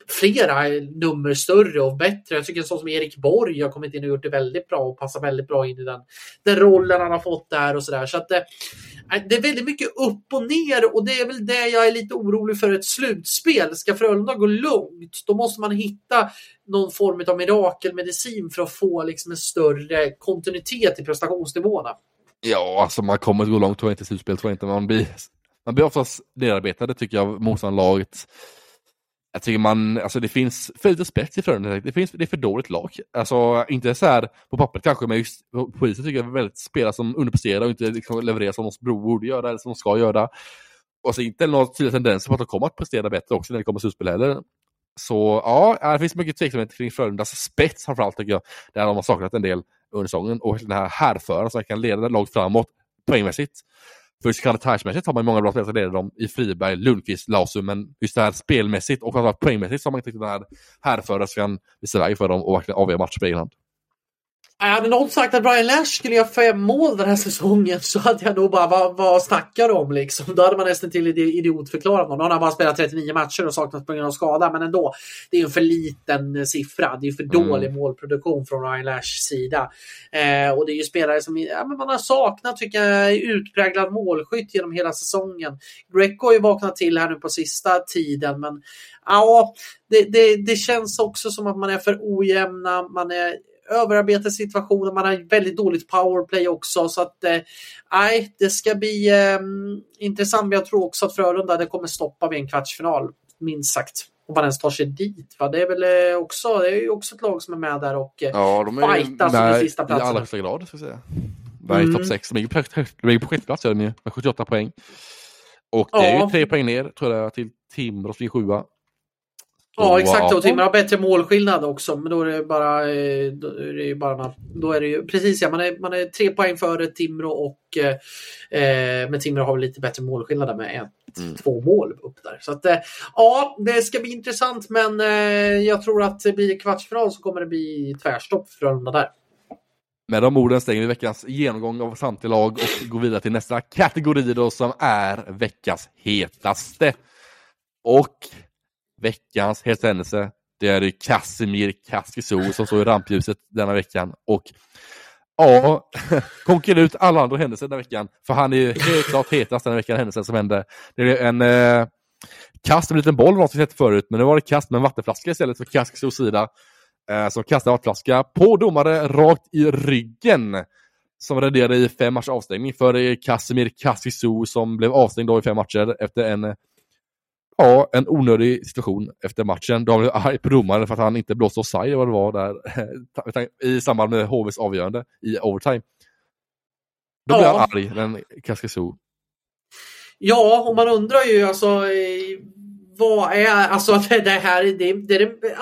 flera nummer större och bättre. Jag tycker en sån som Erik Borg har kommit in och gjort det väldigt bra och passar väldigt bra in i den, den rollen han har fått där och sådär. Så att eh, Äh, det, är väldigt mycket upp och ner och det är väl det jag är lite orolig för ett slutspel. Ska Frölunda gå långt, då måste man hitta någon form av mirakelmedicin för att få liksom en större kontinuitet i prestationsnivåerna. Ja, alltså man kommer att gå långt tror jag inte i slutspel, tror jag inte. Man blir, man blir oftast nedarbetade tycker jag, motståndarlaget jag tycker man, alltså det finns för lite spets i Frölunda. Det, finns, det är för dåligt lag. Alltså inte så här på pappret kanske, men just på isen tycker jag väldigt spelare som underpresterar och inte liksom levererar som de borde göra eller som de ska göra. Och så inte några tydliga tendenser på att de kommer att prestera bättre också när det kommer till slutspel heller. Så ja, det finns mycket tveksamhet kring Frölundas alltså spets framförallt tycker jag. Där de har saknat en del under säsongen och den här härföraren som kan leda laget framåt poängmässigt. För så kallat har man många bra spelare som leder dem i Friberg, Lundqvist, Lasu, men just det här spelmässigt och framförallt poängmässigt så har man inte riktigt den här härförare som kan visa väg för dem och verkligen avgöra matcher på egen hand. Hade någon sagt att Brian Lash skulle göra fem mål den här säsongen så hade jag nog bara, vad, vad snackar de om liksom? Då hade man nästan till idiotförklarat honom. Han har bara spelat 39 matcher och saknat på grund av skada, men ändå. Det är ju en för liten siffra. Det är ju för mm. dålig målproduktion från Ryan Lashs sida. Eh, och det är ju spelare som ja, men man har saknat, tycker jag, utpräglad målskytt genom hela säsongen. Greco har ju vaknat till här nu på sista tiden, men ja, det, det, det känns också som att man är för ojämna. Man är överarbetade situationer, man har väldigt dåligt powerplay också. Så att nej, det ska bli eh, intressant. Men jag tror också att Frölunda det kommer stoppa vid en kvartsfinal, minst sagt. Om man ens tar sig dit. Va? Det är väl också, det är ju också ett lag som är med där och ja, de är fightas om de sista platserna. I allra högsta grad, ska jag säga. De är i topp 6. De ligger på sjätte plats med 78 poäng. Och det är ju tre poäng ner tror jag till Timrå som är sjua. Ja exakt och Timrå har bättre målskillnad också men då är det bara, eh, då är det bara då är det ju precis ja man är, man är tre poäng före Timrå och eh, eh men Timrå har lite bättre målskillnad där med ett, mm. två mål upp där. Så att eh, ja det ska bli intressant men eh, jag tror att det blir kvartsfinal så kommer det bli tvärstopp för Frölunda där. Med de orden stänger vi veckans genomgång av samtliga lag och går vidare till nästa kategori då som är veckans hetaste. Och veckans hetaste händelse, det är Casimir Kaskisou som står i rampljuset denna veckan. Och ja, (laughs) konkurrerar ut alla andra händelser den veckan. För han är ju helt klart hetast den veckan händelsen som hände. Det är en eh, kast med en liten boll, något vi sett förut, men nu var det kast med en vattenflaska istället för Kaskisous sida eh, som kastade vattenflaska på domare rakt i ryggen. Som renderade i fem matchers avstängning för eh, Casimir Kassisou som blev avstängd då i fem matcher efter en Ja, en onödig situation efter matchen. De blev arg på domaren för att han inte blåste offside vad det var där (laughs) i samband med HVs avgörande i overtime. Då blev ja. han arg, den Kaskisou. Ja, och man undrar ju alltså vad är, alltså (laughs) det här, det, det är det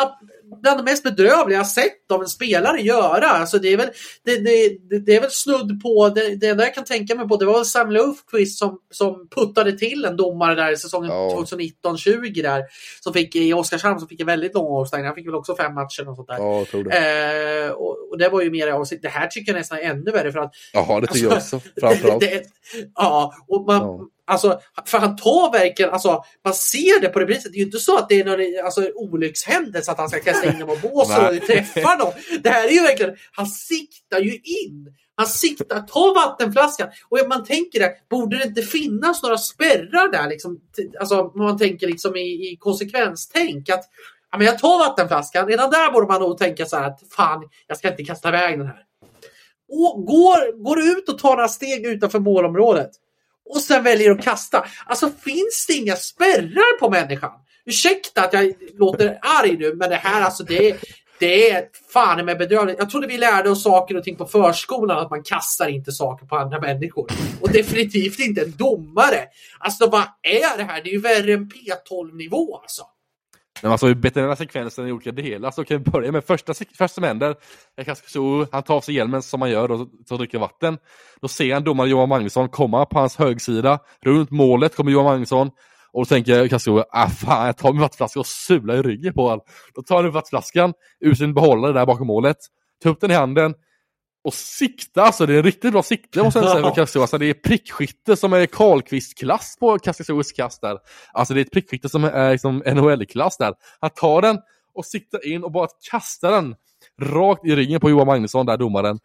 bland det mest bedrövliga jag sett av en spelare göra. Alltså det, är väl, det, det, det är väl snudd på, det, det enda jag kan tänka mig på det var Sam Lofquist som, som puttade till en domare där i säsongen ja. 2019-20 där. Som fick i Oskarshamn som fick en väldigt lång avstängning. Han fick väl också fem matcher och sånt där. Ja, tror det. Eh, och, och, det var ju mer avsikt. Det här tycker jag nästan är ännu värre för att... Jaha, det tycker alltså, jag också. Framförallt. (laughs) ja, och man, ja. Alltså, för han tar verkligen, alltså, man ser det på reprisen. Det är ju inte så att det är någon alltså, olyckshändelse att han ska kasta in dem och båsa och träffa dem. Det här är ju verkligen, han siktar ju in. Han siktar, ta vattenflaskan. Och man tänker det, borde det inte finnas några spärrar där? Liksom, alltså, man tänker liksom i, i konsekvenstänk. Att, ja, men jag tar vattenflaskan. Redan där borde man nog tänka så här att fan, jag ska inte kasta iväg den här. Och går, går ut och tar några steg utanför målområdet och sen väljer att kasta. Alltså finns det inga spärrar på människan? Ursäkta att jag låter arg nu, men det här alltså det är, det är fan med bedrövligt. Jag trodde vi lärde oss saker och ting på förskolan, att man kastar inte saker på andra människor. Och definitivt inte en domare. Alltså vad är det här? Det är ju värre än P12 nivå alltså. Men alltså beta den sekvensen i olika delar så kan vi börja med första, första som händer. Så han tar av sig hjälmen som man gör och så dricker vatten. Då ser han domaren Johan Magnusson komma på hans högsida. Runt målet kommer Johan Magnusson. Och då tänker Kassio, ah fan jag tar min vattenflaska och sular i ryggen på honom. Då tar han upp vattenflaskan ur sin behållare där bakom målet. Tar upp den i handen, och sikta, alltså det är riktigt bra sikte måste jag säga på Kaskasou. Alltså det är prickskytte som är Karlqvist-klass på Kaskasous kast där. Alltså det är ett prickskytte som är liksom NHL-klass där. Han tar den och siktar in och bara kastar den rakt i ryggen på Johan Magnusson, där domaren.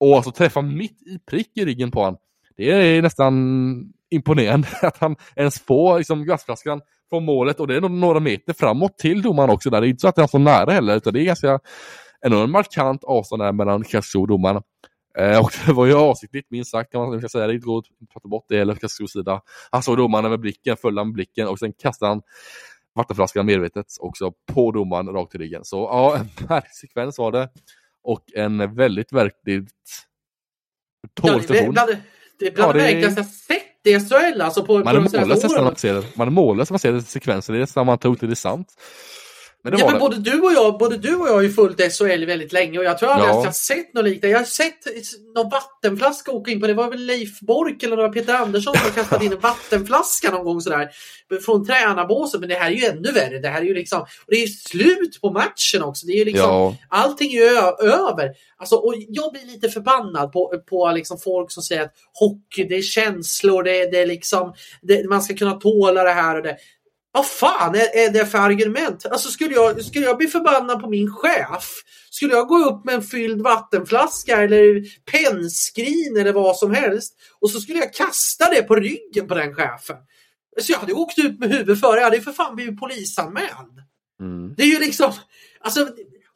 Och alltså träffar mitt i prick i ryggen på honom. Det är nästan imponerande (laughs) att han ens får liksom, glassflaskan från målet och det är några meter framåt till domaren också där. Det är inte så att den är så nära heller utan det är ganska en markant avstånd där mellan Kassou och domaren. Eh, och det var ju avsiktligt minst sagt kan man ska säga. Det går att prata bort det eller Kassous sida. Han såg domaren med blicken, följde med blicken och sen kastade han vattenflaskan medvetet också på domaren rakt i ryggen. Så ja, en (laughs) märklig sekvens var det. Och en väldigt verkligt tålig situation. Ja, det är bland det märkligaste jag sett i SHL. Alltså på, man, mållös nästan man ser, man är mållös när man ser sekvensen. Det är nästan man tror inte det är sant. Men, ja, men både, du och jag, både du och jag har ju följt SHL väldigt länge och jag tror aldrig ja. att jag sett något liknande. Jag har sett någon vattenflaska åka in på, det var väl Leif Bork eller Peter Andersson som kastade in en vattenflaska någon gång sådär från tränarbåsen. Men det här är ju ännu värre. Det här är ju liksom, och det är slut på matchen också. Det är ju liksom, ja. Allting är ju över. Alltså, och jag blir lite förbannad på, på liksom folk som säger att hockey, det är känslor, det, det är liksom, det, man ska kunna tåla det här och det. Vad fan är, är det för argument? Alltså skulle jag, skulle jag bli förbannad på min chef? Skulle jag gå upp med en fylld vattenflaska eller pennskrin eller vad som helst och så skulle jag kasta det på ryggen på den chefen. Så jag hade åkt ut med huvudet före. Jag hade ju för fan blivit polisanmäld. Mm. Det är ju liksom, alltså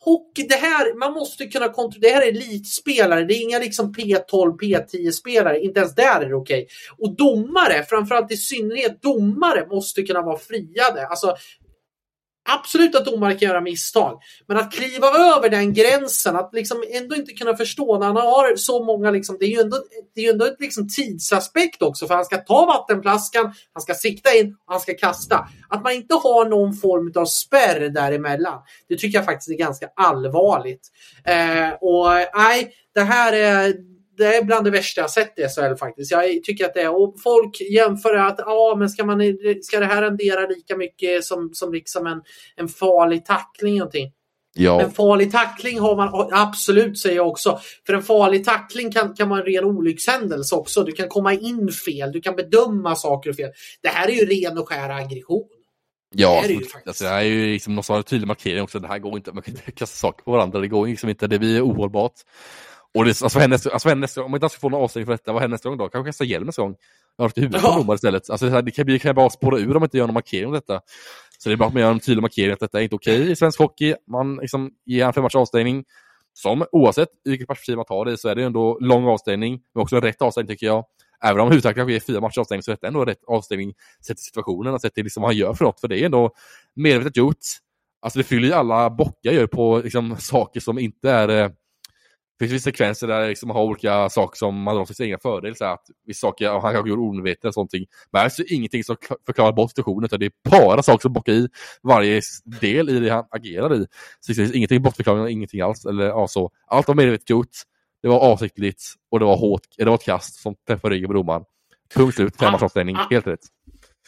hockey, det här, man måste kunna kontrollera, det här är elitspelare, det är inga liksom P12, P10-spelare, inte ens där är det okej. Okay. Och domare, framförallt i synnerhet domare, måste kunna vara friade. Alltså, Absolut att domare kan göra misstag, men att kliva över den gränsen, att liksom ändå inte kunna förstå när han har så många, liksom, det är ju ändå, det är ju ändå ett liksom tidsaspekt också, för han ska ta vattenflaskan, han ska sikta in och han ska kasta. Att man inte har någon form av spärr däremellan, det tycker jag faktiskt är ganska allvarligt. Eh, och nej, det här är det är bland det värsta jag sett i SHL faktiskt. Jag tycker att det är, och folk jämför att ja, men ska, man, ska det här rendera lika mycket som, som liksom en, en farlig tackling någonting? Ja. En farlig tackling har man absolut, säger jag också. För en farlig tackling kan, kan vara en ren olyckshändelse också. Du kan komma in fel, du kan bedöma saker fel. Det här är ju ren och skär aggression. Ja, det, är det, ju alltså, det här är ju liksom någon sorts tydlig markering också. Det här går inte, man kan inte kasta saker på varandra. Det går liksom inte, det blir ohållbart. Och det, alltså, vad händer, alltså, vad händer, om man inte ska få någon avstängning för detta, vad händer nästa gång då? Kanske kasta hjälm nästa gång? Jag har haft i huvudet på domare istället. Alltså, det, kan, det kan bara spåra ur om man inte gör någon markering om detta. Så det är bra att man gör en tydlig markering att detta är inte okej okay i svensk hockey. Man liksom ger en fem matchers avstängning. Som oavsett vilket perspektiv man tar det så är det ändå lång avstängning, men också en rätt avstängning tycker jag. Även om huvudtaget kanske är fyra matchers avstängning så är det ändå rätt avstängning sett till situationen och sett till liksom vad han gör för något. För det är ändå medvetet gjort. Alltså det fyller ju alla bockar ju på liksom, saker som inte är eh, det finns sekvenser där liksom man har olika saker som man har sin egen fördel. Så att vissa saker, han kanske gjorde omedvetet eller sånt. Men det är alltså ingenting som förklarar bort situationen, utan det är bara saker som bockar i varje del i det han agerar i. Så det finns ingenting bortförklaring, ingenting alls. Eller, ja, så. Allt var medvetet gjort, det var avsiktligt och det var hårt, det var ett kast som träffade ryggen på domaren. Punkt slut, fem avstängning, helt rätt.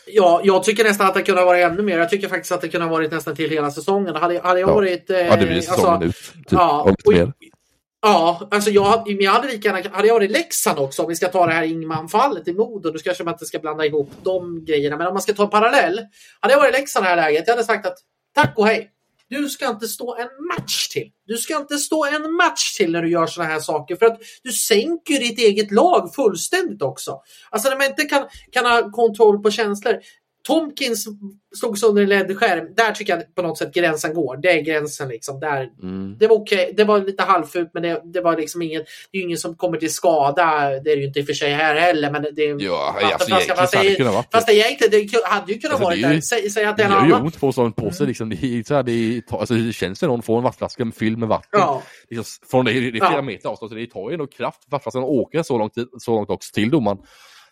Ja, jag tycker nästan att det kunde ha varit ännu mer. Jag tycker faktiskt att det kunde ha varit nästan till hela säsongen. Hade, hade jag ja. varit... Eh, ja, det blir säsongen alltså, ut. Typ, ja, och, Ja, alltså jag, jag hade lika gärna, hade jag varit Leksand också, om vi ska ta det här Ingman-fallet i Modo, då kanske man inte ska blanda ihop de grejerna. Men om man ska ta en parallell. Hade jag varit Leksand i det här läget, jag hade sagt att tack och hej. Du ska inte stå en match till. Du ska inte stå en match till när du gör såna här saker för att du sänker ditt eget lag fullständigt också. Alltså när man inte kan, kan ha kontroll på känslor. Tomkins slogs under en ledskärm. Där tycker jag på något sätt gränsen går. Det är gränsen liksom. Där, mm. Det var okej. Okay. Det var lite halvfult men det, det var liksom inget. Det är ju ingen som kommer till skada. Det är det ju inte i och för sig här heller. Men det, ja, alltså, fast, fast, det, kunnat vara fast det egentligen det hade ju kunnat alltså, vara där. Säg, säg att det är en annan. Det gör ju ont på sån på sig. Liksom. Det, är, så här, det, är, alltså, det känns som någon får en vattenflaska fylld med vatten. Ja. Liksom, från det, det är flera ja. meter avstånd så det tar ju ändå kraft. Vattenflaskan åker så långt, så långt också till domaren.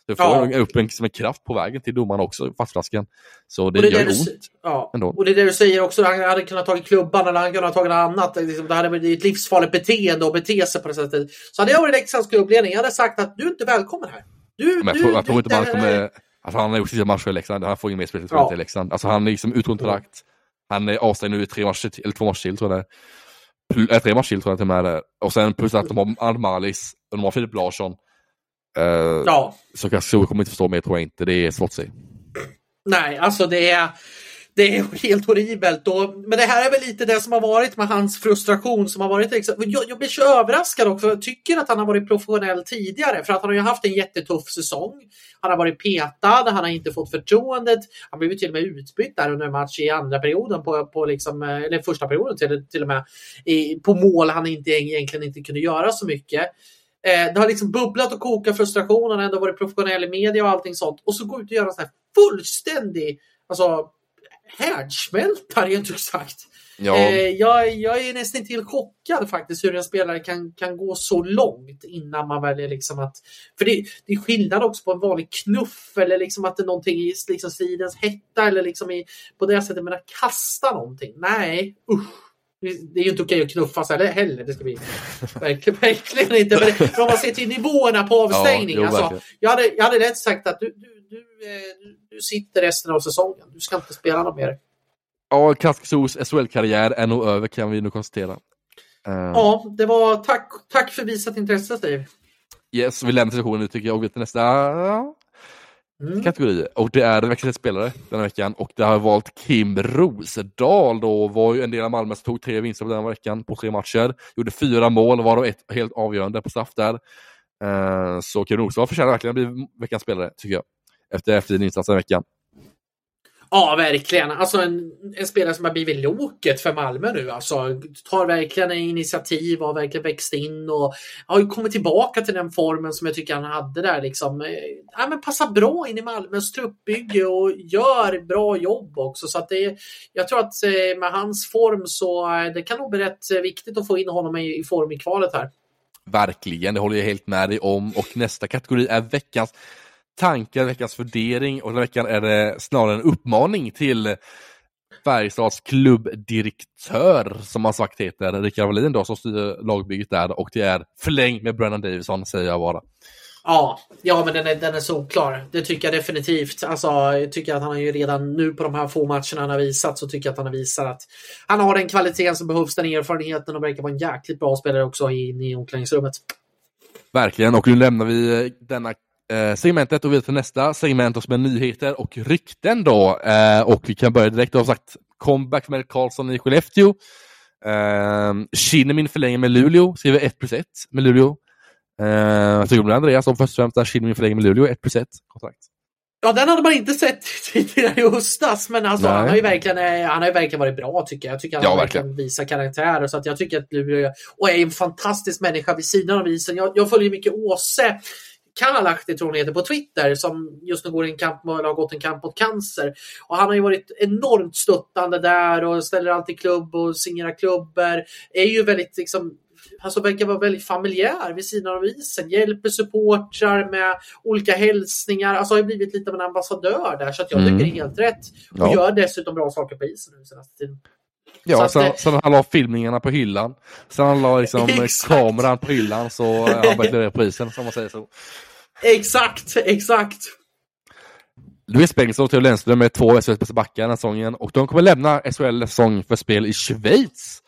Du får ja. upp en, som en kraft på vägen till domaren också, fastflaskan. Så det, det gör ont. Ja. Ändå. Och det är det du säger också, han hade kunnat tagit klubban eller han kunnat tagit något annat. Liksom, det hade blivit ett livsfarligt beteende och bete sig på det sättet. Så hade jag varit Leksands klubbledning, jag hade sagt att du är inte välkommen här. Du, Men jag, du, tror, jag tror inte man kommer... Alltså han har gjort sina matcher i Leksand, han får ingen mer speltid ja. i Leksand. Alltså han är liksom utkontrakt. Han är avstängd nu i tre matcher, eller två matcher till tror jag det är. Tre matcher till tror jag till och med. Och sen plus att de har Almalis, och de har Filip Larsson. Uh, ja. Så Karlskrona kommer inte förstå mer tror jag inte. Det är säga. Nej, alltså det är, det är helt horribelt. Och, men det här är väl lite det som har varit med hans frustration som har varit. Liksom, jag, jag blir så överraskad också. Jag tycker att han har varit professionell tidigare för att han har ju haft en jättetuff säsong. Han har varit petad, han har inte fått förtroendet. Han blev till och med utbytt där under en match i andra perioden på, på liksom, eller första perioden till, till och med i, på mål han inte, egentligen inte kunde göra så mycket. Eh, det har liksom bubblat och kokat frustration. Han har ändå varit professionell i media och allting sånt. Och så gå ut och göra en sån här fullständig alltså, härdsmälta rent ut sagt. Ja. Eh, jag, jag är nästan till chockad faktiskt hur en spelare kan, kan gå så långt innan man väljer liksom att... För det, det är skillnad också på en vanlig knuff eller liksom att det är någonting i liksom stridens hetta eller liksom i, på det sättet, men att kasta någonting. Nej, usch. Det är ju inte okej att knuffas heller. Det ska vi verkligen, verkligen inte. Men (laughs) om man ser till nivåerna på avstängning. Ja, alltså, jag, hade, jag hade lätt sagt att du, du, du, eh, du sitter resten av säsongen. Du ska inte spela något mer. Ja, Kasksos SHL-karriär är nog över kan vi nu konstatera. Uh... Ja, det var tack, tack för visat intresse Steve. Yes, vi lämnar sessionen nu tycker jag och går till nästa mm. kategori. Och det är veckans spelare den här veckan och det har valt Kim Rosedal då. Var ju en del av Malmö som tog tre vinster på den veckan på tre matcher. Gjorde fyra mål, varav ett helt avgörande på straff där. Uh, så Kim Rosedal förtjänar verkligen att bli veckans spelare tycker jag. Efter, efter din insats den veckan. Ja, verkligen. Alltså en, en, spelare som har blivit loket för Malmö nu. Alltså, tar verkligen initiativ och har verkligen växt in och har kommit tillbaka till den formen som jag tycker han hade där. Liksom. Ja, men passar bra in i Malmös truppbygge och gör bra jobb också. Så att det, jag tror att eh, med hans form så eh, det kan nog bli rätt eh, viktigt att få in honom i, i form i kvalet här. Verkligen, det håller jag helt med dig om. Och nästa kategori är veckans tankar, veckans fundering och den veckan är det snarare en uppmaning till Färjestads klubbdirektör som han sagt heter, Rickard Wallin då som styr lagbygget där och det är förläng med Brennan Davison säger jag bara. Ja, ja men den är, den är solklar. Det tycker jag definitivt. Alltså, jag tycker att han har ju redan nu på de här få matcherna han har visat så tycker jag att han har visat att han har den kvaliteten som behövs, den erfarenheten och verkar vara en jäkligt bra spelare också in i omklädningsrummet. Verkligen, och nu lämnar vi denna segmentet och vidare till nästa segment som är nyheter och rykten då. Eh, och vi kan börja direkt. Du har sagt comeback med Karlsson i Skellefteå. Eh, Kinnemin förlänger med Luleå, skriver 1 plus 1 med Luleå. Eh, vad tycker du Andreas? Om först och främst Kinnemin förlänger med Luleå, 1 plus 1 kontrakt. Ja, den hade man inte sett (laughs) tidigare i höstas, men alltså, han, har ju verkligen, eh, han har ju verkligen varit bra tycker jag. Jag tycker han ja, verkligen visar karaktär. Så att jag tycker att Luleå och är en fantastisk människa vid sidan av isen. Jag, jag följer mycket Åse Kalahti tror hon heter på Twitter som just nu går en kamp, har gått en kamp mot cancer. Och han har ju varit enormt stöttande där och ställer alltid klubb och signerar klubbar. Är ju väldigt liksom Alltså verkar vara väldigt familjär vid sidan av isen. Hjälper supportrar med olika hälsningar. Alltså har blivit lite av en ambassadör där. Så att jag mm. tycker det är helt rätt. Och ja. gör dessutom bra saker på isen nu senaste tiden. Ja, sen, det... sen han la filmningarna på hyllan. Sen han la liksom (laughs) kameran på hyllan så har han leverera på isen, som man säger så. Exakt, exakt. Louis Bengtsson och Theo Lennström är två SHLs bästa backar den här säsongen och de kommer lämna SHL säsong för spel i Schweiz.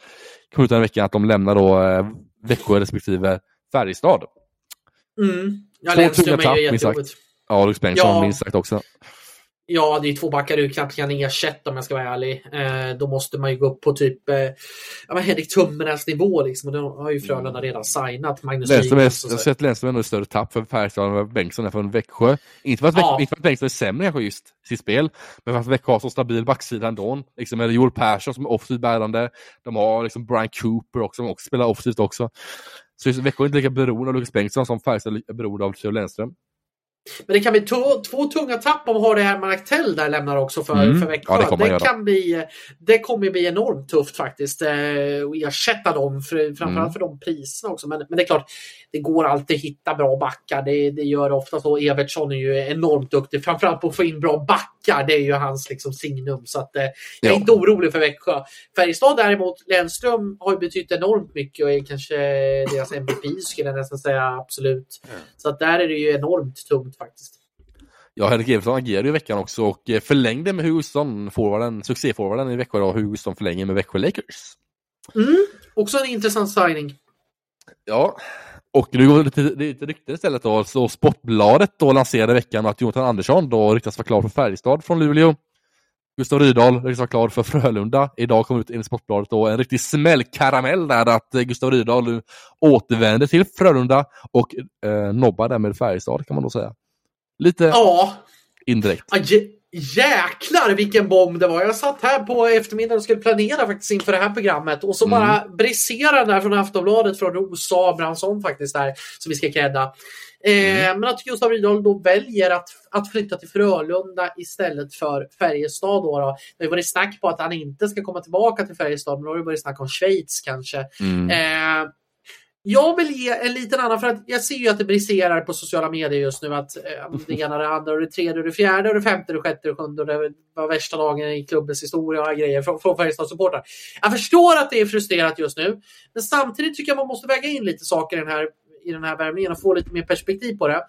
Kommer ut den veckan att de lämnar då eh, Växjö respektive Färjestad. Mm. Ja, tunga tapp, minst sagt. Ja, Louis Bengtsson ja. minst sagt också. Ja, det är två backar du knappt kan ersätta om jag ska vara ärlig. Eh, då måste man ju gå upp på typ eh, ja, Henrik Tummernas nivå liksom. Och då har ju Frölunda redan signat Magnus Lennström. Jag har sett Lennström ändå större tapp för Färjestad än Bengtsson är från Växjö. Inte för att, ja. inte för att Bengtsson är sämre kanske just sitt spel, men för att Växjö har så stabil backsida ändå. Liksom, med Joel Persson som är offensivt bärande. De har liksom Brian Cooper också, som också spelar offensivt också. Så Växjö är inte lika beroende av Lukas Bengtsson som Färjestad är beroende av Theo Lennström. Men det kan bli två tunga tapp om Harry Herman Aktell där lämnar också för, mm. för Växjö. Ja, det, det kan bli, det kommer bli enormt tufft faktiskt. Eh, att ersätta dem, för, framförallt mm. för de priserna också. Men, men det är klart, det går alltid att hitta bra backar. Det, det gör det ofta så. Evertsson är ju enormt duktig, framförallt på att få in bra backar. Det är ju hans liksom, signum. Så att, eh, jag är ja. inte orolig för Växjö. Färjestad däremot, Lennström har ju betytt enormt mycket och är kanske deras MVP skulle jag nästan säga absolut. Mm. Så att där är det ju enormt tungt faktiskt. Ja, Henrik Evertsson agerade i veckan också och eh, förlängde med Hugosson, forwarden, succéforwarden i Växjö då, Hugosson förlänger med Växjö Lakers. Mm, också en intressant signing. Ja, och nu går det lite, lite rykten istället då, så Sportbladet då lanserade i veckan att Jonathan Andersson då ryktas vara klar för Färjestad från Luleå. Gustav Rydahl ryktas vara klar för Frölunda. Idag kom ut enligt Sportbladet då en riktig smällkaramell där att Gustav Rydahl nu återvänder till Frölunda och eh, nobbar därmed Färjestad kan man då säga. Lite ja. indirekt. Jäklar vilken bomb det var. Jag satt här på eftermiddagen och skulle planera faktiskt inför det här programmet och så mm. bara briserade där från Aftonbladet från Rosa Abrahamsson faktiskt där som vi ska credda. Eh, mm. men att Gustav Rydahl då väljer att, att flytta till Frölunda istället för Färjestad. Då, då. Det har varit snack på att han inte ska komma tillbaka till Färjestad men då har det varit snack om Schweiz kanske. Mm. Eh, jag vill ge en liten annan, för att jag ser ju att det briserar på sociala medier just nu att eh, det ena, det andra, och det tredje, och det fjärde, och det femte, och det sjätte, och det sjunde och det var värsta dagen i klubbens historia och grejer från, från Färjestadssupportrar. Jag förstår att det är frustrerat just nu, men samtidigt tycker jag man måste väga in lite saker i den här, i den här värmningen och få lite mer perspektiv på det.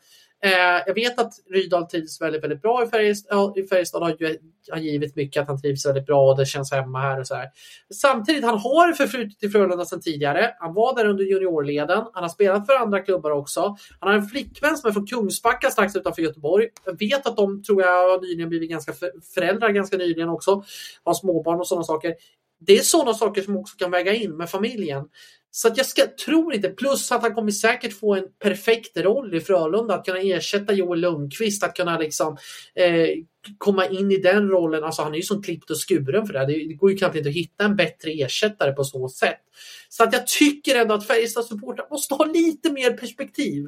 Eh, jag vet att Rydahl trivs väldigt, väldigt bra i Färjestad. I Färjestad har, ju, har givit mycket att han trivs väldigt bra och det känns hemma här och så här. Samtidigt, han har förflutet i Frölunda sedan tidigare. Han var där under juniorleden. Han har spelat för andra klubbar också. Han har en flickvän som är från Kungsbacka strax utanför Göteborg. Jag vet att de, tror jag, har nyligen blivit ganska föräldrar ganska nyligen också. Har småbarn och sådana saker. det är sådana saker som också kan väga in med familjen. Så att jag ska, tror inte, plus att han kommer säkert få en perfekt roll i Frölunda, att kunna ersätta Joel Lundqvist, att kunna liksom eh, komma in i den rollen. Alltså han är ju som klippt och skuren för det här. Det går ju knappt inte att hitta en bättre ersättare på så sätt. Så att jag tycker ändå att Färjestads supportrar måste ha lite mer perspektiv.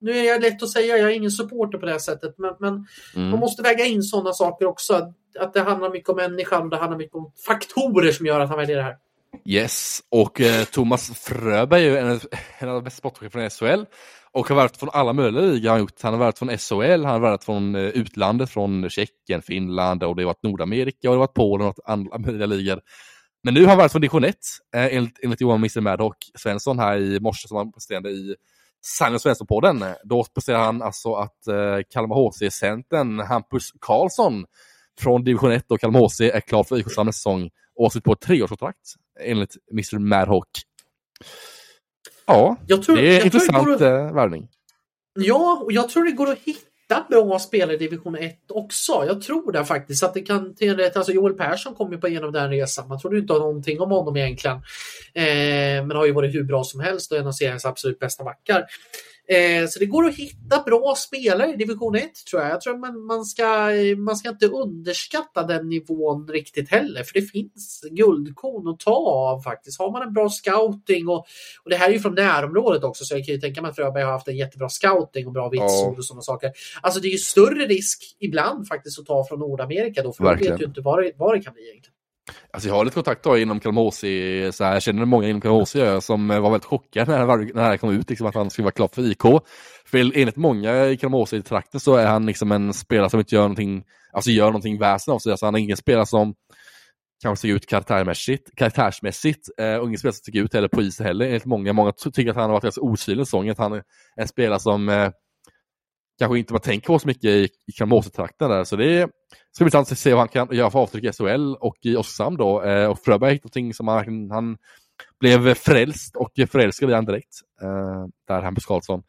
Nu är jag lätt att säga, jag är ingen supporter på det här sättet, men, men mm. man måste väga in sådana saker också. Att, att det handlar mycket om människan det handlar mycket om faktorer som gör att han väljer det här. Yes, och eh, Thomas Fröberg är ju en, en av de bästa sportcheferna i SHL och har varit från alla möjliga ligor. Han, gjort. han har varit från SHL, han har varit från eh, utlandet, från Tjeckien, Finland och det har varit Nordamerika och det har varit Polen och andra möjliga ligor. Men nu har han varit från division 1, eh, enligt, enligt Johan Mr Maddock Svensson här i morse som han presenterade i Simon Svensson-podden. Då presenterade han alltså att eh, Kalmar HC-centern Hampus Karlsson från division 1 och Kalmar HC är klar för IK nästa säsong och har på ett treårskontrakt enligt Mr Madhawk. Ja, tror, det är en intressant att... Eh, värvning. Ja, och jag tror det går att hitta bra spelare i division 1 också. Jag tror det faktiskt. Att det kan till rätt, alltså Joel Persson kom ju på igenom den resan. Man trodde inte någonting om honom egentligen. Eh, men har ju varit hur bra som helst och en av seriens absolut bästa backar. Eh, så det går att hitta bra spelare i division 1 tror jag. Jag tror man, man, ska, man ska inte underskatta den nivån riktigt heller, för det finns guldkorn att ta av faktiskt. Har man en bra scouting och, och det här är ju från närområdet också, så jag kan ju tänka mig att Fröberg har haft en jättebra scouting och bra vitsord och sådana saker. Alltså det är ju större risk ibland faktiskt att ta från Nordamerika då, för man vet ju inte vad det, vad det kan bli egentligen. Alltså jag har lite kontakt då inom Kalmar så här, jag känner många inom Kalmar som eh, var väldigt chockade när, när det här kom ut, liksom, att han skulle vara klar för IK. För enligt många i Kalmar HC-trakten så är han liksom en spelare som inte gör någonting, alltså gör någonting väsen av sig. Alltså han är ingen spelare som kanske ser ut karaktärsmässigt, karaktärsmässigt eh, och ingen spelare som sticker ut heller på isen heller. Enligt många, många tycker att han har varit ganska osynlig i säsongen, att han är en spelare som eh, kanske inte man tänker på så mycket i, i Kramåsetrakten där. Så det är, ska bli intressant att se vad han kan göra för avtryck i SHL och i Oskarshamn då. Eh, och Fröberg hittade någonting som han, han blev frälst och förälskad i han direkt. Eh, där Hampus Karlsson.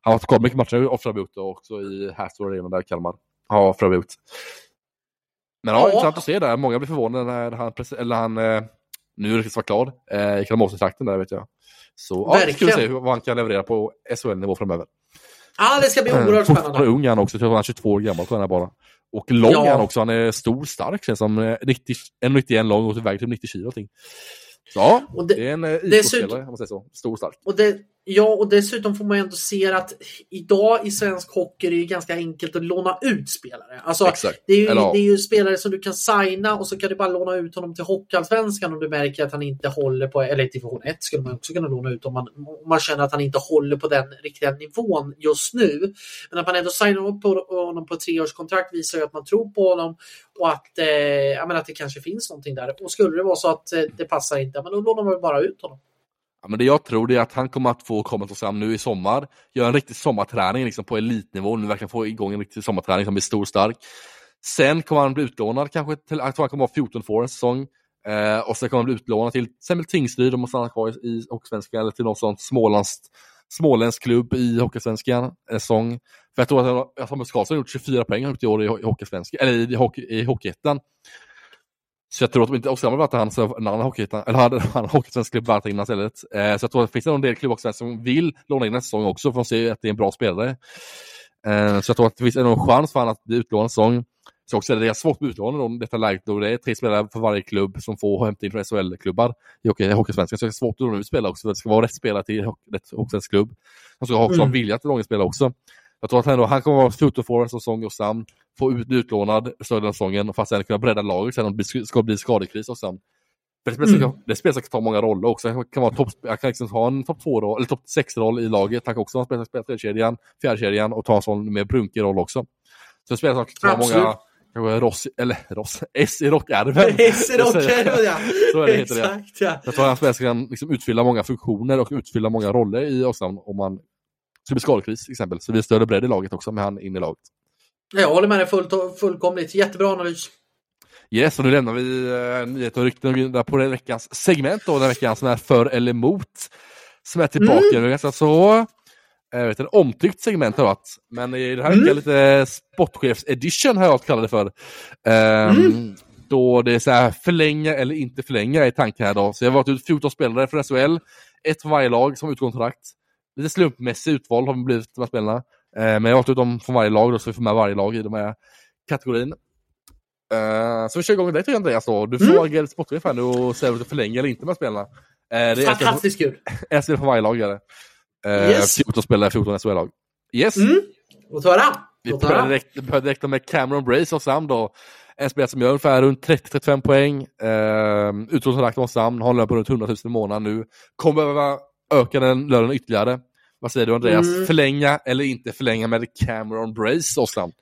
Han har varit mycket matcher och Fröberg gjort också i Hastor Arena där Kalmar har Fröberg. Men ja, ja, intressant att se där. Många blir förvånade när han, eller han eh, nu det vara klar eh, i Kramåsetrakten där vet jag. Så ja, ska vi se vad han kan leverera på SHL-nivå framöver. Ja, det ska bli oerhört spännande. Han är ung han också, han är 22 år gammal tror jag bara. Och lång ja. han också, han är stor, stark känns som. 90, 91 lång och väger typ 90 kilo. Så ja, det, det, är en IK-spelare, om man säger så. Stor och stark. Och det, Ja, och dessutom får man ändå se att idag i svensk hockey är det ganska enkelt att låna ut spelare. Alltså, det, är ju, det är ju spelare som du kan signa och så kan du bara låna ut honom till Hockeyallsvenskan om du märker att han inte håller på, eller division 1 skulle man också kunna låna ut om man, om man känner att han inte håller på den riktiga nivån just nu. Men att man ändå signar upp på honom på treårskontrakt visar ju att man tror på honom och att, eh, menar, att det kanske finns någonting där. Och skulle det vara så att eh, det passar inte, men då lånar man bara ut honom. Ja, men det jag tror är att han kommer att få komma till Oskarshamn nu i sommar, göra en riktig sommarträning liksom, på elitnivå, nu verkligen få igång en riktig sommarträning som blir stor och stark. Sen kommer han bli utlånad kanske, till, jag tror han kommer vara 14 för en säsong. Eh, och sen kommer han bli utlånad till exempel Tingsryd om han stannar kvar i Hockeysvenskan eller till någon sån småländsk, småländsk klubb i Hockeysvenskan en eh, säsong. För jag tror att Thomas Karlsson har gjort 24 poäng i år i Hockeysvenskan, eller i, i, i Hockeyettan. Så jag tror att de inte också varit han en annan hockeyettan, eller hade en annan hockeysvensk klubb varit innan istället. Eh, så jag tror att det finns en del klubbar som vill låna in nästa säsong också för att se att det är en bra spelare. Eh, så jag tror att det finns en chans för honom att bli utlånad en säsong. Så också är det svårt med utlåning i detta läget då det är tre spelare för varje klubb som får hämta in från SHL-klubbar i hockey, hockeysvenskan. Så det är svårt att låna ut spelare också för det ska vara rätt spelare till rätt hockeysvensk klubb. De ska också mm. ha vilja långa spelare också. Jag tror att han, då, han kommer vara 14 för en säsong hos Sam, få ut utlånad större av säsongen för att sen kunna bredda laget sen om det ska bli skadekris Sam. För det spelet mm. det spelet ska ta många roller också. Han kan, vara top, han kan liksom ha en topp 2 eller topp 6-roll i laget. Han kan också spela, spela tredjekedjan, fjärdekedjan och ta en sån mer brunkig roll också. Så spelet som kan ta många Kanske Ross, eller Ross, S i rockärmen. (laughs) S i rockärmen ja. (laughs) Så är det, heter Exakt, det. Ja. Jag tror att han kan liksom utfylla många funktioner och utfylla många roller i Oskarshamn om man så det blir skadekris till exempel. Så vi större bredd i laget också med han in i laget. Jag håller med dig fullt, fullkomligt. Jättebra analys. Yes, och nu lämnar vi äh, nyheter och rykten på den veckans segment då, den veckan som är för eller emot. Som är tillbaka. Mm. Ganska så jag vet, en omtyckt segment har varit. Men i den här mm. veckan lite sportchefs edition har jag kallat det för. Um, mm. Då det är så här förlänga eller inte förlänga i tanken här då. Så jag har valt ut 14 spelare för SHL. Ett för varje lag som utkontrakt. Lite slumpmässigt utval har vi blivit de här spelarna. Eh, men jag har valt ut dem från varje lag då, så vi får med varje lag i de här kategorin. Uh, så vi kör igång med dig Andreas då. Du Mm. agera sportchef här nu och säga om du förlänger eller inte med spelarna. Det är en spelare- Fantastiskt kul. en spelare för varje lag är det. Uh, Yes. 14 spelare, 14 SHL-lag. Yes! Mm. Låt höra. Vi börjar direkt, börjar direkt med Cameron Brace av Sam då. En spelare som gör ungefär runt 30-35 poäng. Uh, Utrotningskontrakt av Sam, har en lön på runt 100 000 i månaden nu. Kommer behöva öka den lönen ytterligare. Vad säger du Andreas? Mm. Förlänga eller inte förlänga med Cameron Brace Sam?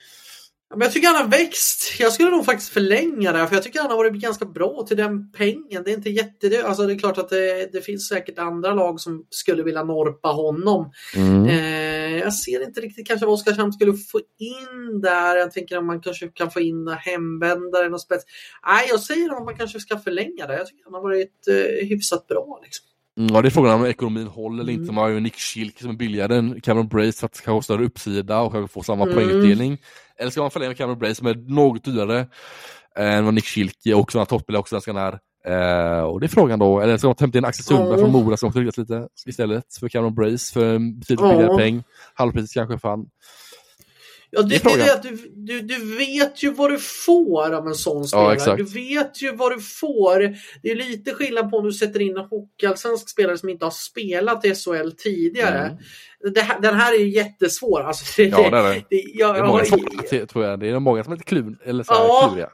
Men jag tycker han har växt. Jag skulle nog faktiskt förlänga det, för jag tycker han har varit ganska bra till den pengen. Det är inte jättedyrt. Alltså det är klart att det, det finns säkert andra lag som skulle vilja norpa honom. Mm. Eh, jag ser inte riktigt kanske vad Oskarshamn skulle få in där. Jag tänker att man kanske kan få in hemvändare och spets. Nej, jag säger att man kanske ska förlänga det. Jag tycker han har varit eh, hyfsat bra. Liksom. Mm, ja, det är frågan om ekonomin håller eller inte. Mm. Man har ju Nick Schilk som är billigare än Cameron Brace för att kanske ha större uppsida och kanske få samma Mm. poängutdelning. Eller ska man förlänga med Cameron Brace som är något dyrare än vad Nick Schilk är och har toppspelare också svenskan är. Eh, och det är frågan då, eller ska man hämta in Axel Sundberg Ja. från Mora som också lite istället för Cameron Brace för betydligt Ja. billigare peng. Halvpriset kanske fan. Ja, Det det, är det, att du, du, du vet ju vad du får av en sån spelare. exakt. du vet ju vad du får. Det är lite skillnad på om du sätter in en hockeyallsvensk spelare som inte har spelat i SHL tidigare. Mm. Här, den här är ju jättesvår. Alltså, det, Ja, det är det. det, jag, Det är jag många som, tror jag. Det är många som är lite klun, eller så Ja. kluriga.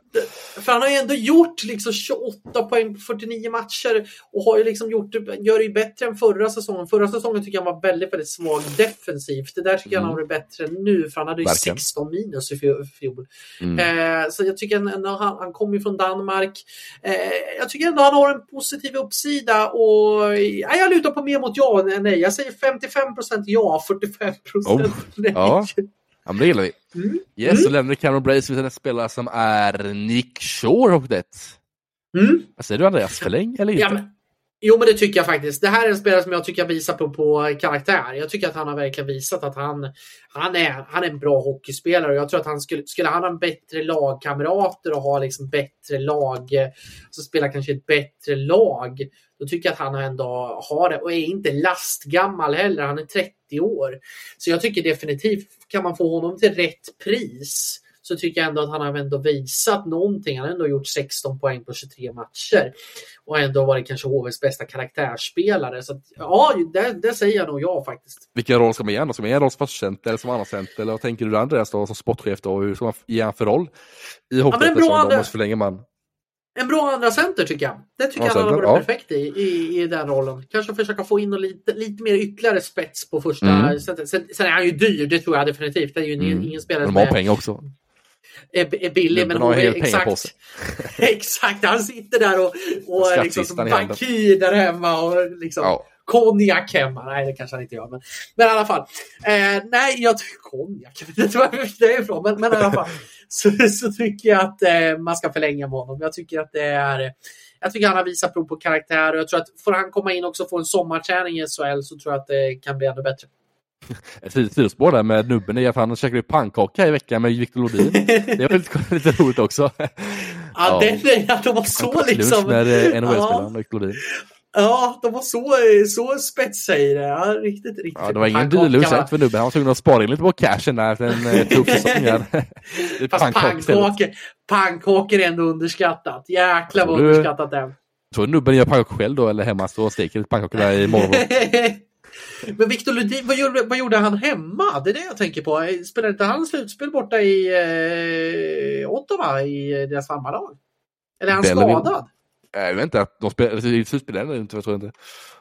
För han har ju ändå gjort liksom 28 poäng på 49 matcher och har ju liksom gjort gör det ju bättre än förra säsongen. Förra säsongen tycker jag var väldigt, väldigt svag defensivt. Det där tycker jag Mm. han har blivit bättre nu för han hade ju Verkligen. 16 minus i fjol-. Mm. Eh, så jag tycker ändå han, han kommer ju från Danmark. Eh, jag tycker ändå han har en positiv uppsida och ja, jag lutar på mer mot ja än nej. Jag säger 55% ja, 45% Oh, nej. ja. Ja, men det gillar vi. Mm. Yes, Mm. så lämnar Cameron Brace för en spelare som är Nick Shore och det. Mm. Vad säger du Andreas? Förläng eller inte? Ja, men, jo, men det tycker jag faktiskt. Det här är en spelare som jag tycker visar på, på karaktär. Jag tycker att han har verkligen visat att han, han, är, han är en bra hockeyspelare. Och jag tror att han skulle, skulle han ha bättre lagkamrater och ha liksom bättre lag, alltså så spela kanske ett bättre lag. Då tycker jag att han ändå har det och är inte lastgammal heller. Han är 30 år. Så jag tycker definitivt kan man få honom till rätt pris så tycker jag ändå att han har ändå visat någonting. Han har ändå gjort 16 poäng på 23 matcher och ändå varit kanske HVs bästa karaktärsspelare. Så att, ja, det, det säger jag nog ja faktiskt. Vilken roll ska man ge honom? Ska man ge honom som förstacenter eller som andracenter? Eller vad tänker du Andreas då som sportchef då? Hur ska man ge honom för roll? I men en hockeyettan bra som andra- de måste förlänga man. En bra andra center tycker jag. Det tycker Ja, jag han har varit ja. perfekt i, i, i den rollen. Kanske försöka få in lite, lite mer ytterligare spets på första Mm. Sen, sen är han ju dyr, det tror jag definitivt. Det är ju ingen, Mm. ingen spelare De som har pengar också. Är, är billig. Men pengar på exakt, (laughs) exakt, han sitter där och, och är liksom som bankir där hemma och liksom Ja. konjak hemma. Nej, det kanske han inte gör. Men, men i alla fall. Eh, nej, jag tycker konjak. (laughs) Jag vet inte var det är ifrån. Men, men i alla fall. (laughs) Så, så tycker jag att eh, man ska förlänga med honom. Jag tycker att det är jag tycker han har visat prov på karaktär och jag tror att får han komma in också och få en sommarträning i SHL så tror jag att det kan bli ännu bättre. (laughs) Ett sidospår där med nubben är att han käkade ju pannkaka i veckan med Victor Lodin. (laughs) Det var lite, lite roligt också. Ja, Ja. Den, att de var så liksom. med eh, (laughs) ja, NHL-spelaren Victor Lodin. ja, de var så, så spetsiga i det. Ja, riktigt, riktigt. Ja, det var ingen Pannkaka, dyr lunch va? direkt för nubben. Han var tvungen att spara in lite på cashen där efter en eh, tuff säsong. Fast pannkakor, pannkakor är ändå underskattat. Jäklar vad underskattat det är. Tror nubben gör pannkakor själv då eller hemma står och steker lite pannkakor där i morgon? Men Victor Lundin, vad gjorde, vad gjorde han hemma? Det är det jag tänker på. Spelade inte han slutspel borta i eh, Ottawa i deras farmarlag? Eller är han Bellerin. skadad? Jag vet inte, att de spelar slutspel eller inte, jag tror inte.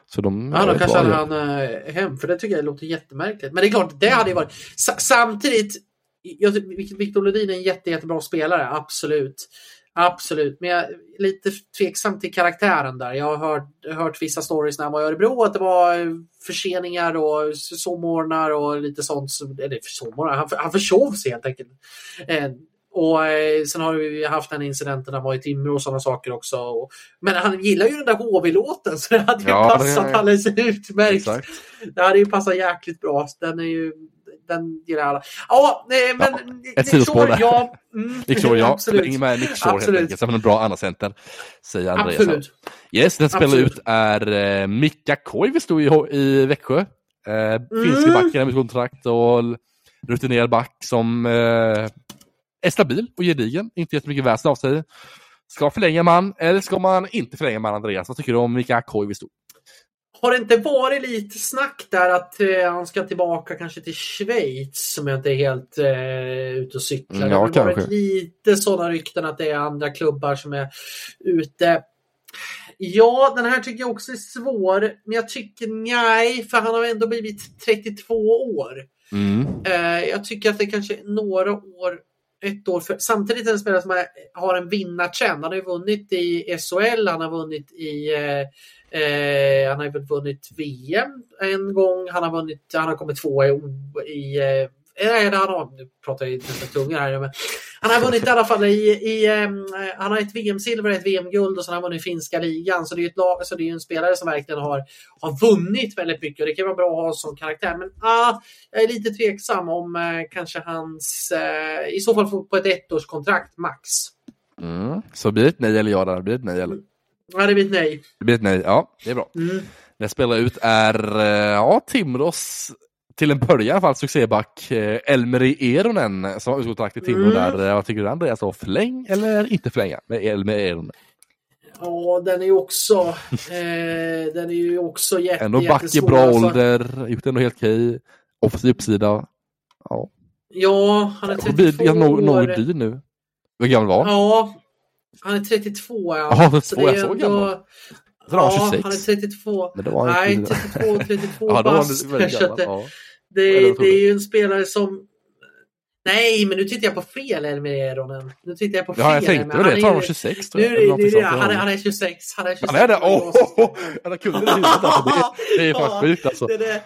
Så de, Ja, då kanske han eh, hem, för det tycker jag låter jättemärkligt. Men det är klart, det hade ju varit... Sa- samtidigt, jag, Victor Lundin är en jätte, jättebra spelare, absolut. Absolut, men jag är lite tveksam till karaktären där. Jag har hört, hört vissa stories när han var i Örebro att det var förseningar och sovmorgnar och lite sånt. som- Eller sovmorgnar, han, han försov sig helt enkelt. Eh, och eh, sen har vi haft den incidenten när han var i Timrå och sådana saker också. Och, men han gillar ju den där HV-låten så det hade ju Ja, det- passat alldeles utmärkt. Exakt. Det hade ju passat jäkligt bra. Den är ju, den gillar alla. Ja, nej, men ett (laughs) Nick sidospår Shore, där. ja. Mm, Nick Shore, ja. Förläng med Nick Shore helt enkelt. Som en bra andra center säger Andreas. Absolut. Yes, den spelar Absolut. ut är eh, Mika Koivu stod i, i Växjö. Eh, Finsk Mm. backen med kontrakt och rutinerad back som eh, är stabil och gedigen. Inte jättemycket väsen av sig. Ska förlänga man eller ska man inte förlänga man Andreas? Vad tycker du om Mika Koivu stod? Har det inte varit lite snack där att eh, han ska tillbaka kanske till Schweiz som jag inte är helt eh, ute och cyklar? Mm, det har ja, varit lite sådana rykten att det är andra klubbar som är ute. Ja, den här tycker jag också är svår, men jag tycker nej, för han har ändå blivit 32 år. Mm. Eh, jag tycker att det kanske är några år, ett år för, samtidigt är en spelare som har, en vinnartrend. Han har ju vunnit i SHL, han har vunnit i eh, eh, han har ju väl vunnit VM en gång. Han har, vunnit, han har kommit tvåa i, i eh, Nej, han har, nu pratar jag nästan tunga här. Men han har vunnit i alla fall i, i ehm, han har ett VM-silver, ett VM-guld och sen har han vunnit finska ligan. Så det är ju ett lag, så det är ju en spelare som verkligen har, har vunnit väldigt mycket och det kan vara bra att ha som karaktär. Men ah, jag är lite tveksam om eh, kanske hans, eh, i så fall på ett ettårskontrakt max. Mm. Så blir det ett nej eller ja? Där? Blir det ett nej eller? Ja, det blir ett nej. Det blir ett nej, ja det är bra. Mm. Det spelar ut är eh, ja, Timrås, till en början i alla fall, succéback eh, Elmeri Eronen som har utkontrakt i Timrå Mm. där. Vad tycker du Andreas? då? Förläng eller inte förlänga med Elmeri Eronen? Ja, den är ju också, eh, den är ju också jätte, Ändå back i bra alltså. ålder, gjort ändå helt okej. Offensiv uppsida. Ja, Ja, han är det blir 32 något, år. något dyr nu. Hur gammal var han? Ja, han är 32 ja. Ja, 32, Så det är jag ändå- gammal. Ja, 26. han är 32. Men det var han Nej, inte. 32, 32 Ja, då var bast. (laughs) Ja. Det, det är ju en spelare som... Nej, men nu tittar jag på fel Elmer Eronen. Nu tittar jag på fel. Ja, jag tänkte väl det. Jag han är var ju- 26. Tror Nu, jag, är det- nu, är det- sånt. han, är, han är 26. Han är 26. Han är det? Det Åh! Oh, han kunde det alltså. Det, det är fan Ja, sjukt alltså. (laughs) Det, det,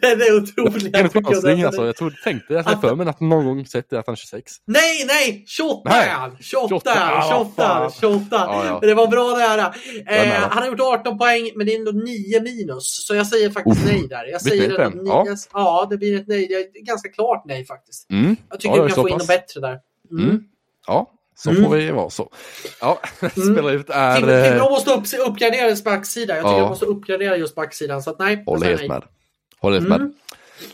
det, det är otroligt. Det är en chansning alltså. Jag tror, tänkte, jag hade för mig att någon gång sett det att han är 26. Nej, nej! 28 Nej. är han! 28, 28, ah, 28, vad 28. Ja, ja. Men det var bra nära. Eh, han har gjort 18 poäng, men det är ändå 9 minus. Så jag säger faktiskt nej där. Jag det säger ändå Ja. ja. det blir ett nej. Det är ganska klart nej faktiskt. Mm. Jag tycker Ja, vi kan få in något bättre där. Mm. Mm. Ja, så Mm. får vi vara så. Ja, (laughs) spelar ut är... Eh, Timrå måste upp, uppgradera sin backsida. Jag tycker Ja. de måste uppgradera just backsidan. Så att nej, jag Håller helt nej. med. Håller helt Mm. med.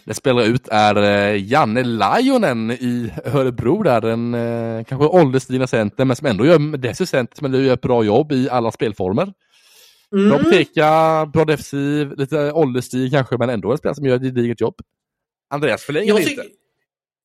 Det spelar ut är eh, Janne Lajonen i Örebro där, en eh, kanske ålderstigna center men som ändå gör, dessutom center ändå gör ett bra jobb i alla spelformer. Mm. peka, bra defensiv, lite ålderstig kanske men ändå en spelare som gör ett gediget jobb. Andreas förlänger Jag inte.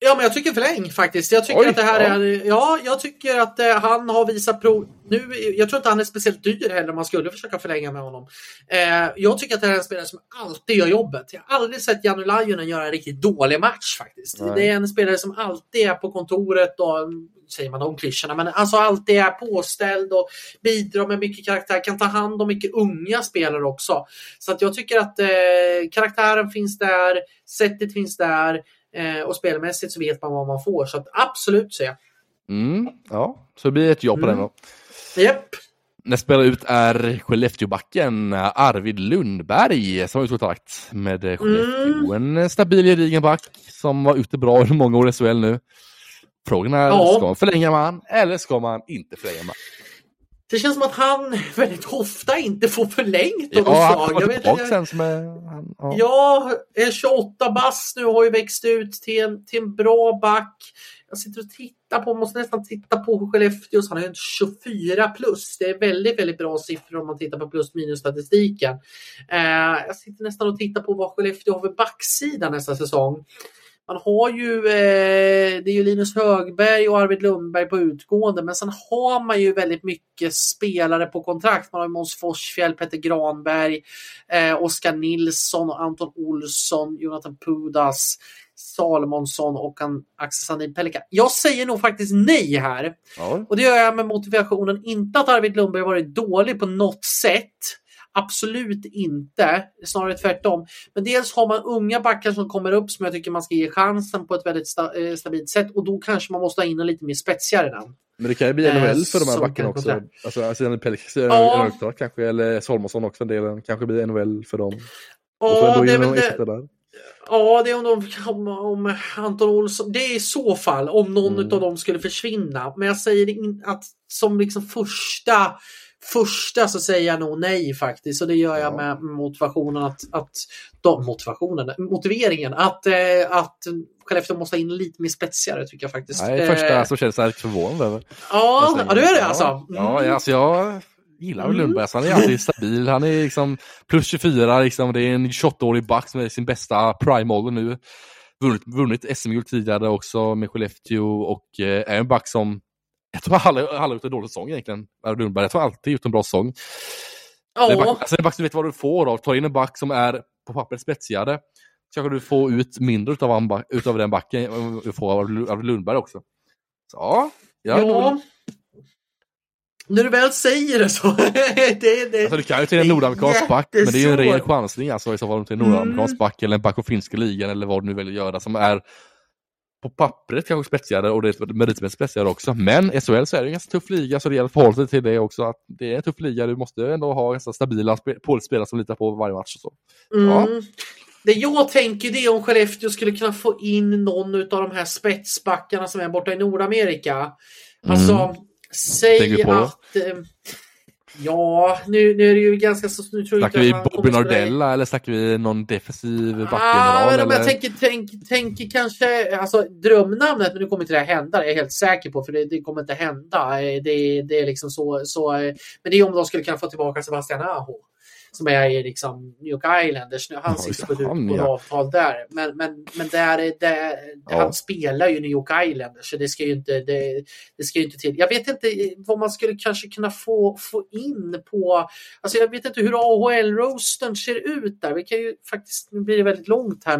Ja, men jag tycker förläng faktiskt. Jag tycker Oj, att det här ja. är... Ja, jag tycker att eh, han har visat prov. Nu, jag tror inte han är speciellt dyr heller om man skulle försöka förlänga med honom. Eh, jag tycker att det här är en spelare som alltid gör jobbet. Jag har aldrig sett Janne Lajunen göra en riktigt dålig match faktiskt. Nej. Det är en spelare som alltid är på kontoret och säger man de klyschorna, men alltså alltid är påställd och bidrar med mycket karaktär, kan ta hand om mycket unga spelare också. Så att jag tycker att eh, karaktären finns där, sättet finns där eh, och spelmässigt så vet man vad man får. Så att absolut säger jag. Mm, ja, så det blir ett jobb på Mm. den då. Japp. Nästa spelare ut är Skellefteåbacken Arvid Lundberg som har utkontrakt med eh, Skellefteå. En stabil gedigen back som var ute bra under många år i SHL nu. Frågan är, Ja. ska man förlänga man eller ska man inte förlänga man? Det känns som att han (laughs) väldigt ofta inte får förlängt av Ja, något slag. Jag vet inte. sen som är... Han, ja. Ja, är 28 bass nu har ju växt ut till en, till en bra back. Jag sitter och tittar på, måste nästan titta på Skellefteås. Han har en 24 plus. Det är väldigt, väldigt bra siffror om man tittar på plus minus statistiken. Eh, jag sitter nästan och tittar på vad Skellefteå har för backsida nästa säsong. Man har ju, eh, det är ju Linus Högberg och Arvid Lundberg på utgående, men sen har man ju väldigt mycket spelare på kontrakt. Man har ju Måns Forsfjäll, Petter Granberg, eh, Oskar Nilsson, och Anton Olsson, Jonathan Pudas, Salomonsson och Axel Sandin Pelika. Jag säger nog faktiskt nej här. Ja. Och det gör jag med motivationen, inte att Arvid Lundberg varit dålig på något sätt. Absolut inte, snarare tvärtom. Men dels har man unga backar som kommer upp som jag tycker man ska ge chansen på ett väldigt sta eh, stabilt sätt och då kanske man måste ha in en lite mer spetsigare den. Men det kan ju bli Eh, NHL för de här backarna också. Alltså, alltså en Pelix Ja. kanske, eller Solmonsson också en del. Kanske blir NHL för dem. Ja, det är väl det. där. Ja, det är om, de, om, om Anton Olsson. Det är i så fall om någon Mm. av dem skulle försvinna. Men jag säger in, att som liksom första Första så säger jag nog nej faktiskt och det gör jag Ja. med motivationen att, att de, motivationen, motiveringen att, eh, att Skellefteå måste ha in lite mer spetsigare tycker jag faktiskt. Nej, första Eh, så känns lite förvånad över. ja, Jag ja, du är det ja, alltså? Ja, Mm. alltså jag gillar väl Mm. Lundberg. Så han är alltid (laughs) stabil. Han är liksom plus 24, liksom. det är en 28-årig back som är sin bästa prime-ålder nu. Vunnit, vunnit SM-guld tidigare också med Skellefteå och eh, är en back som jag tror han har gjort en dålig säsong egentligen. Lundberg. Jag tror alltid gjort en bra säsong. Det är back, alltså det är back som vet vad du får av. Ta in en back som är på pappret spetsigare. Så kanske du får ut mindre utav, en back, utav den backen och du får av, Lu- av Lundberg också. Så ja, ja. När du väl säger det så. (laughs) det, det, Alltså du kan ju till en nordamerikansk back, men det är ju en ren chansning alltså i så fall till en Mm. nordamerikansk back eller en back på finska ligan eller vad du nu väljer göra som är på pappret kanske spetsigare och det är meritmässigt spetsigare också. Men SHL så är det en ganska tuff liga så det gäller att förhålla sig till det också. Att det är en tuff liga, du måste ändå ha ganska stabila spe- pålspelare som litar på varje match. Och så. Ja. Mm. Det jag tänker det är om Skellefteå skulle kunna få in någon av de här spetsbackarna som är borta i Nordamerika. Alltså, Mm. Säg att... Ja, nu, nu är det ju ganska så... Nu tror Snackar vi Bobby Nordella eller snackar vi någon defensiv Ah, backgeneral? men om jag tänker, tänk, tänker kanske, alltså drömnamnet, men nu kommer inte det här hända, det är jag helt säker på, för det, det kommer inte hända. Eh, Det, det är liksom så, så, eh, men det är om de skulle kunna få tillbaka Sebastian Aho. Som är i liksom New York Islanders nu. Han Ja, sitter på ett han, ja. avtal där. Men, men, men där, är det, Ja. han spelar ju New York Islanders så det ska ju inte, det, det ska ju inte till. Jag vet inte vad man skulle kanske kunna få, få in på Alltså jag vet inte hur AHL-roastern ser ut där. Vi kan ju faktiskt, nu blir det väldigt långt här,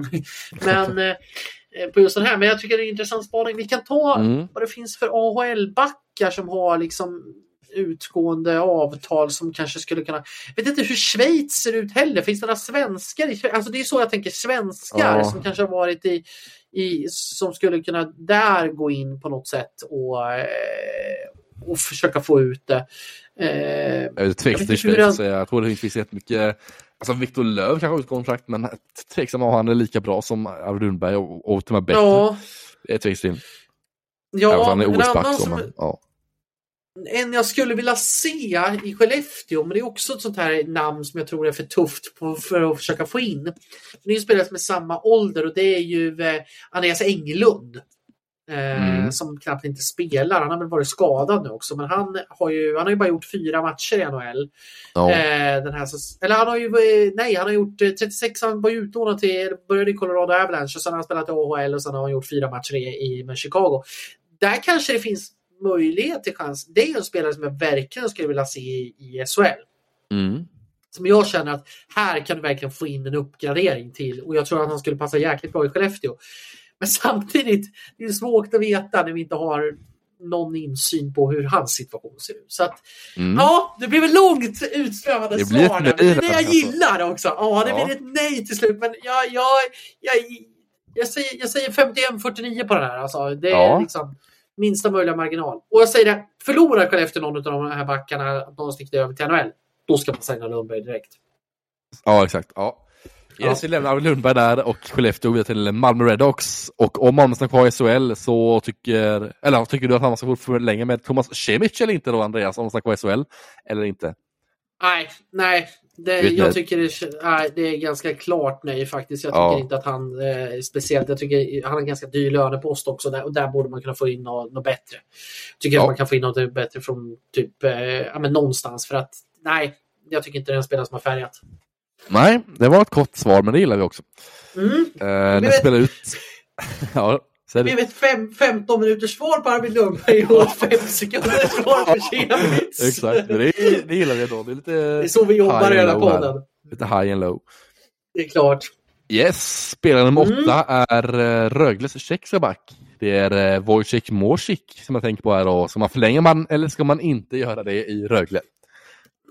men eh, på just den här. Men jag tycker det är en intressant spaning. Vi kan ta Mm. vad det finns för AHL-backar som har liksom utgående avtal som kanske skulle kunna... Jag vet inte hur Schweiz ser ut heller. Finns det några svenskar i Schweiz? Alltså det är så jag tänker, svenskar Ja. som kanske har varit i, i som skulle kunna där gå in på något sätt och, eh, och försöka få ut det. Eh, Jag är tveksam till Schweiz. Jag tror det finns jättemycket Alltså Victor Löv kanske har kontrakt men tveksam om han är lika bra som Arvid Lundberg och, och till och med bättre. ja, Det är tveksam. Ja, han är OS-back som, men, ja. En jag skulle vilja se i Skellefteå, men det är också ett sånt här namn som jag tror är för tufft på, för att försöka få in. Det är ju spelare som är samma ålder och det är ju eh, Andreas Englund. Eh, Mm. Som knappt inte spelar. Han har väl varit skadad nu också, men han har ju, han har ju bara gjort fyra matcher i NHL. Ja. Eh, den här, eller han har ju, eh, nej, han har gjort eh, 36, han var utlånad till, började i Colorado Avalanche och sen har han spelat i AHL och sen har han gjort fyra matcher i, i med Chicago. Där kanske det finns möjlighet till chans. Det är ju en spelare som jag verkligen skulle vilja se i, i SHL. Mm. Som jag känner att här kan du verkligen få in en uppgradering till och jag tror att han skulle passa jäkligt bra i Skellefteå. Men (laughs) samtidigt, det är svårt att veta när vi inte har någon insyn på hur hans situation ser ut. Så att, Mm. Ja, det blir väl långt blir svar. ett Det är det jag gillar också. Ja, det Ja. blir ett nej till slut. Men jag, jag, jag, jag, säger, jag säger 51-49 på den här. Alltså, det är Ja. liksom minsta möjliga marginal. Och jag säger det, förlorar Skellefteå någon av de här backarna, någon sticker över till NHL, då ska man signa Lundberg direkt. Ja, exakt. Ja. Yes, vi lämnar Lundberg där och Skellefteå vidare till Malmö Redhawks. Och om Malmö stannar kvar i SHL så tycker, eller tycker du att han ska få förlänga med Thomas Cemic eller inte då Andreas, om han stannar kvar i SHL? Eller inte? Nej, nej. Det, jag ni- tycker det, nej, det är ganska klart nej faktiskt. Jag tycker Ja. inte att han eh, speciellt, jag tycker han har en ganska dyr lönepost också där, och där borde man kunna få in något, något bättre. Tycker Ja. att man kan få in något bättre från typ, eh, ja men någonstans för att nej, jag tycker inte det är en spelare som har färgat. Nej, det var ett kort svar, men det gillar vi också. Mm. Eh, vet- spelar ut... (laughs) ja, Vi det. vet ett fem, 15 minuters svar på Arvid Lundberg och 5 sekunders svar på Kiewicz. Exakt, det, det gillar vi ändå. Det är lite... Det är så vi jobbar i här. podden. Lite high and low. Det är klart. Yes, spelare nummer Mm. åtta är eh, Rögles tjeckiska back. Det är eh, Wojciech Morsik som jag tänker på här då. Ska man förlänga man eller ska man inte göra det i Rögle?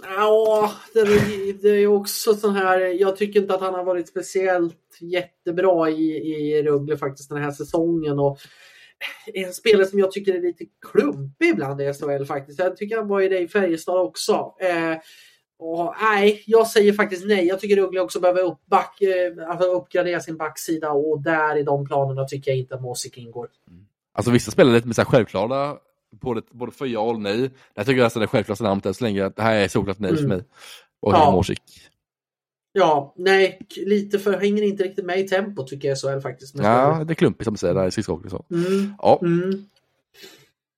Ja, det är, det är också sån här. Jag tycker inte att han har varit speciellt jättebra i, i Rögle faktiskt den här säsongen. Och en spelare som jag tycker är lite klumpig ibland i SHL faktiskt. Jag tycker han var i det i Färjestad också. Eh, Och, nej, jag säger faktiskt nej. Jag tycker Rögle också behöver upp back, eh, alltså uppgradera sin backsida och där i de planerna tycker jag inte att Mosik ingår. Mm. Alltså vissa spelar lite mer så självklara, både, både för ja och nej. Jag tycker nästan det självklaraste namnet än så länge. Det här är såklart nej för Mm. mig. Och Ja. ja. Nej, lite för hänger inte riktigt med i tempo tycker jag SHL faktiskt. Men Ja, det är klumpigt som du säger där i skridskoåkning. Så. Mm, Ja, mm.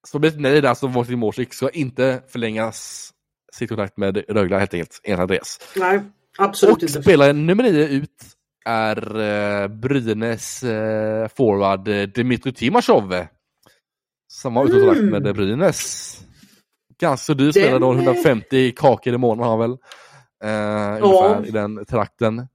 så blir det ett nej där så Wojciech Morsik ska inte förlängas sitt kontrakt med Rögle helt enkelt, enligt Andreas. Nej, absolut Och inte. spelare nummer nio ut är eh, Brynäs eh, forward eh, Dmitry Timashov. Som har utkontrakt Mm. med Brynäs. Ganska dyr spelare då, Den, eh, 150 kakor i månaden har han väl. Eh, ungefär i den trakten.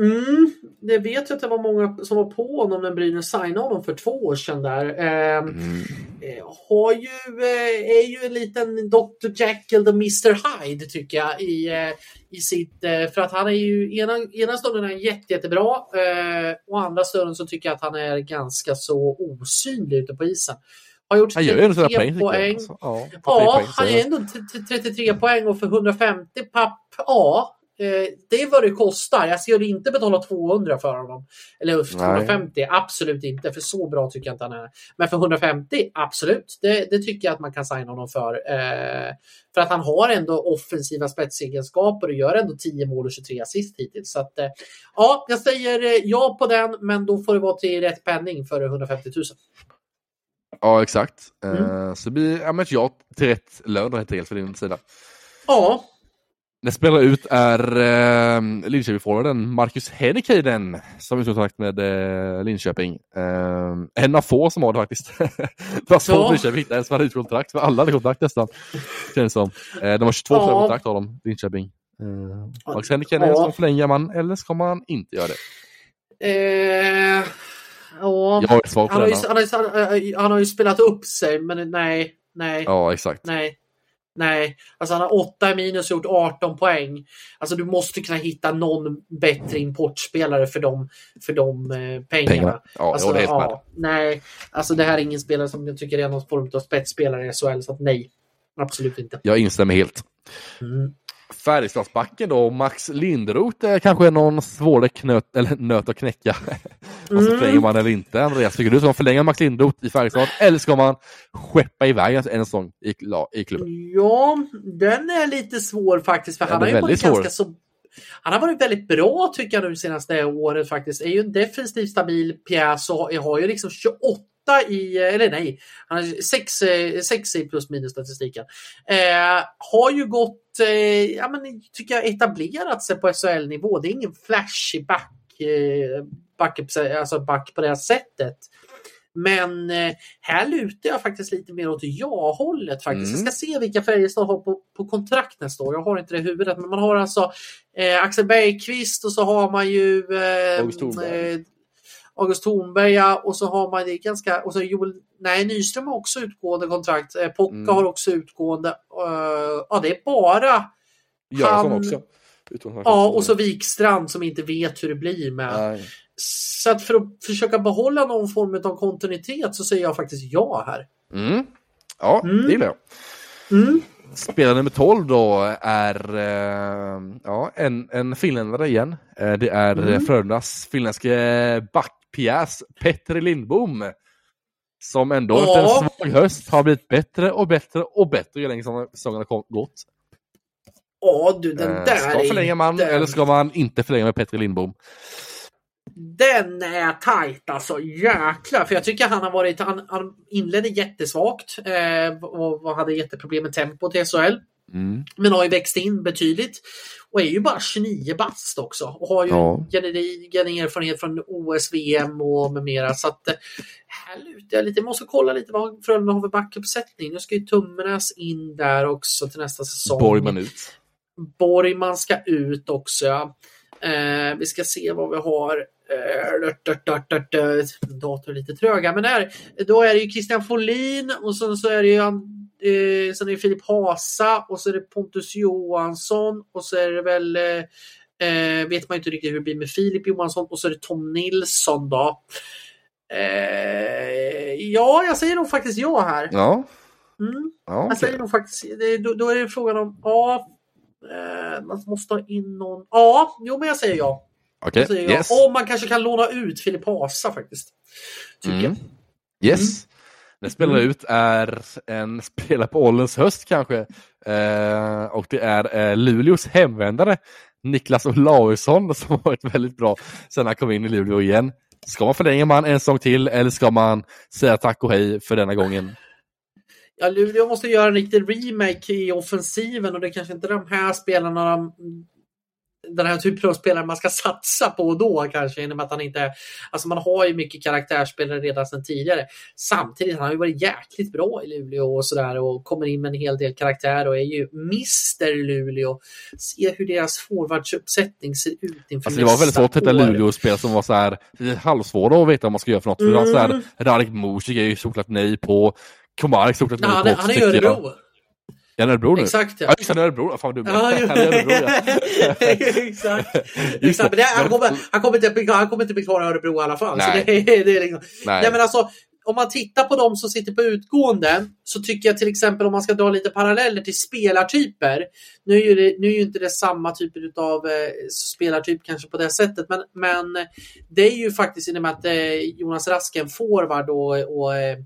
Mm, det vet jag att det var många som var på honom när Brynäs signade honom för två år sedan där. Eh, Mm. eh, har ju, eh, är ju en liten Dr. Jekyll och Mr. Hyde tycker jag i, eh, i sitt, eh, för att han är ju ena, ena stunden är han jätte, jättebra eh, och andra stunden så tycker jag att han är ganska så osynlig ute på isen. Har gjort Han gör ju ändå sina 33 poäng. poäng. Alltså, ja, Ja, poäng, han är ändå t- t- 33 poäng och för 150 papp, ja. Eh, det är vad det kostar. Jag skulle inte betala 200 för honom. Eller 250, absolut inte. För så bra tycker jag inte han är. Men för 150, absolut. Det, det tycker jag att man kan signa honom för. Eh, för att han har ändå offensiva spetsegenskaper och gör ändå 10 mål och 23 assist hittills. Så att, eh, ja, jag säger eh, ja på den, men då får det vara till rätt penning för 150 000. Ja, exakt. Mm. Eh, så det blir ja, men ja till rätt lön helt enkelt för din sida. Ja, Nästa spelare ut är eh, Linköping-forwarden Marcus Hennikainen som är i kontakt med eh, Linköping. Eh, en av få som har det faktiskt. det var för Linköping hitta en som hade ut kontrakt, för alla hade kontrakt nästan. Känns som. Eh, de har 22 Ja. kontrakt har de, Linköping. Eh, Marcus Hennikainen, Ja. ska man eller ska man inte göra det? Eh, ja. Jag har ett svar på Han har, ju, han, har, ju- han har ju spelat upp sig, men nej, nej, Ja, exakt. nej. Nej, alltså han har 8 minus och gjort 18 poäng. Alltså du måste kunna hitta någon bättre importspelare för de, för de eh, pengarna. Ja, Alltså, med. ja, nej, alltså det här är ingen spelare som jag tycker är någon form av spetsspelare i SHL, så nej. Absolut inte. Jag instämmer helt. Mm. Färjestadsbacken då, Max Lindroth är kanske någon svårare knöt, eller nöt att knäcka. Och (laughs) så Mm. förlänger man eller inte. Andreas, tycker du ska man förlänga Max Lindroth i Färjestad eller ska man skeppa iväg en säsong i, i klubben? Ja, den är lite svår faktiskt. För Den han har är ju varit väldigt ganska svår. så... Han har varit väldigt bra tycker jag nu senaste året faktiskt. Är ju en defensivt stabil pjäs och har ju liksom 28 i, eller nej, han har 6, 6 i plus minus statistiken. Eh, har ju gått, eh, ja men tycker jag etablerat sig på SHL-nivå. Det är ingen flashig back, eh, back, alltså back på det här sättet. Men eh, här lutar jag faktiskt lite mer åt ja-hållet faktiskt. Mm. Jag ska se vilka Färjestad har på, på kontrakt nästa år. Jag har inte det i huvudet, men man har alltså eh, Axel Bergqvist och så har man ju eh, August Thornberg. August Thornberg ja, och så har man det ganska, och så Joel, nej Nyström har också utgående kontrakt. Eh, Pocka Mm. har också utgående. Eh, ja, det är bara, Göransson Han- också. Ja, och så Wikstrand som inte vet hur det blir med. Nej. Så att för att försöka behålla någon form av kontinuitet så säger jag faktiskt ja här. Mm. Ja, Mm. det gillar jag. Mm. Spelare nummer 12 då är eh, ja, en, en finländare igen. Eh, det är Mm. mm. Frölundas finländske backpjäs Petter Lindbom. Som ändå efter Ja. en svag höst har blivit bättre och bättre och bättre ju längre säsongen har gått. Ja du, den Eh, där ska är förlänga man den, eller ska man inte förlänga med Petter Lindbom? Den är tajt alltså, jäklar. För jag tycker han har varit, han, han inledde jättesvagt eh, och, och hade jätteproblem med tempot i SHL. Mm. Men har ju växt in betydligt. Och är ju bara 29 bast också. Och har ju Ja. gedigen erfarenhet från OS, VM och med mera. Så att eh, här lutar jag lite. Jag måste kolla lite vad Frölunda har för backuppsättning. Nu ska ju Tummenäs in där också till nästa säsong. Borgman ut. Borgman ska ut också. Ja. Eh, vi ska se vad vi har. Eh, dört, dört, dört, dört, dört. Dator är lite tröga, men här, då är det ju Christian Folin och sen så är det ju eh, sen är det Filip Hasa och så är det Pontus Johansson och så är det väl eh, eh, vet man inte riktigt hur det blir med Filip Johansson och så är det Tom Nilsson då. Eh, ja, jag säger nog faktiskt ja här. Ja, Mm. ja Jag okej. säger nog faktiskt, det, då, då är det frågan om, ja, Eh, man måste ha in någon. Ja, jo men jag säger ja. Okej, Jag säger yes. ja. Och man kanske kan låna ut Filip Hasa faktiskt. Tycker Mm. jag. Yes. Den spelar ut är en (laughs) spelare på ålderns höst kanske. Eh, och det är eh, Luleås hemvändare Niklas Olausson som har varit väldigt bra sen han kom in i Luleå igen. Ska man förlänga man en säsong till eller ska man säga tack och hej för denna gången? (laughs) Ja, Luleå måste göra en riktig remake i offensiven och det är kanske inte de här spelarna de, den här typen av spelare man ska satsa på då kanske. Genom att han inte, alltså man har ju mycket karaktärsspelare redan sedan tidigare. Samtidigt, han har ju varit jäkligt bra i Luleå och sådär och kommer in med en hel del karaktär och är ju Mr Luleå. Se hur deras forwardsuppsättning ser ut inför Alltså det var väldigt svårt att hitta. Luleå-spel som var så här halvsvåra att veta vad man ska göra för något. För det var så här, Radek Music är ju såklart nej på. Komarek såklart nej på. han, han är. Örebro. Ja, är Örebro nu. Exakt Ja, just det, Örebro. Fan jag Ja, Örebro, ja. (laughs) Exakt. (laughs) Det, han, kommer, han, kommer inte, bli- han kommer inte bli klar i Örebro i alla fall. Nej. Så det, (laughs) det är liksom, Nej. Nej men alltså, om man tittar på de som sitter på utgående så tycker jag till exempel om man ska dra lite paralleller till spelartyper. Nu är ju, det, nu är ju inte det samma typer av eh, spelartyp kanske på det sättet men, men det är ju faktiskt i och med att eh, Jonas Rask är en forward och, och eh,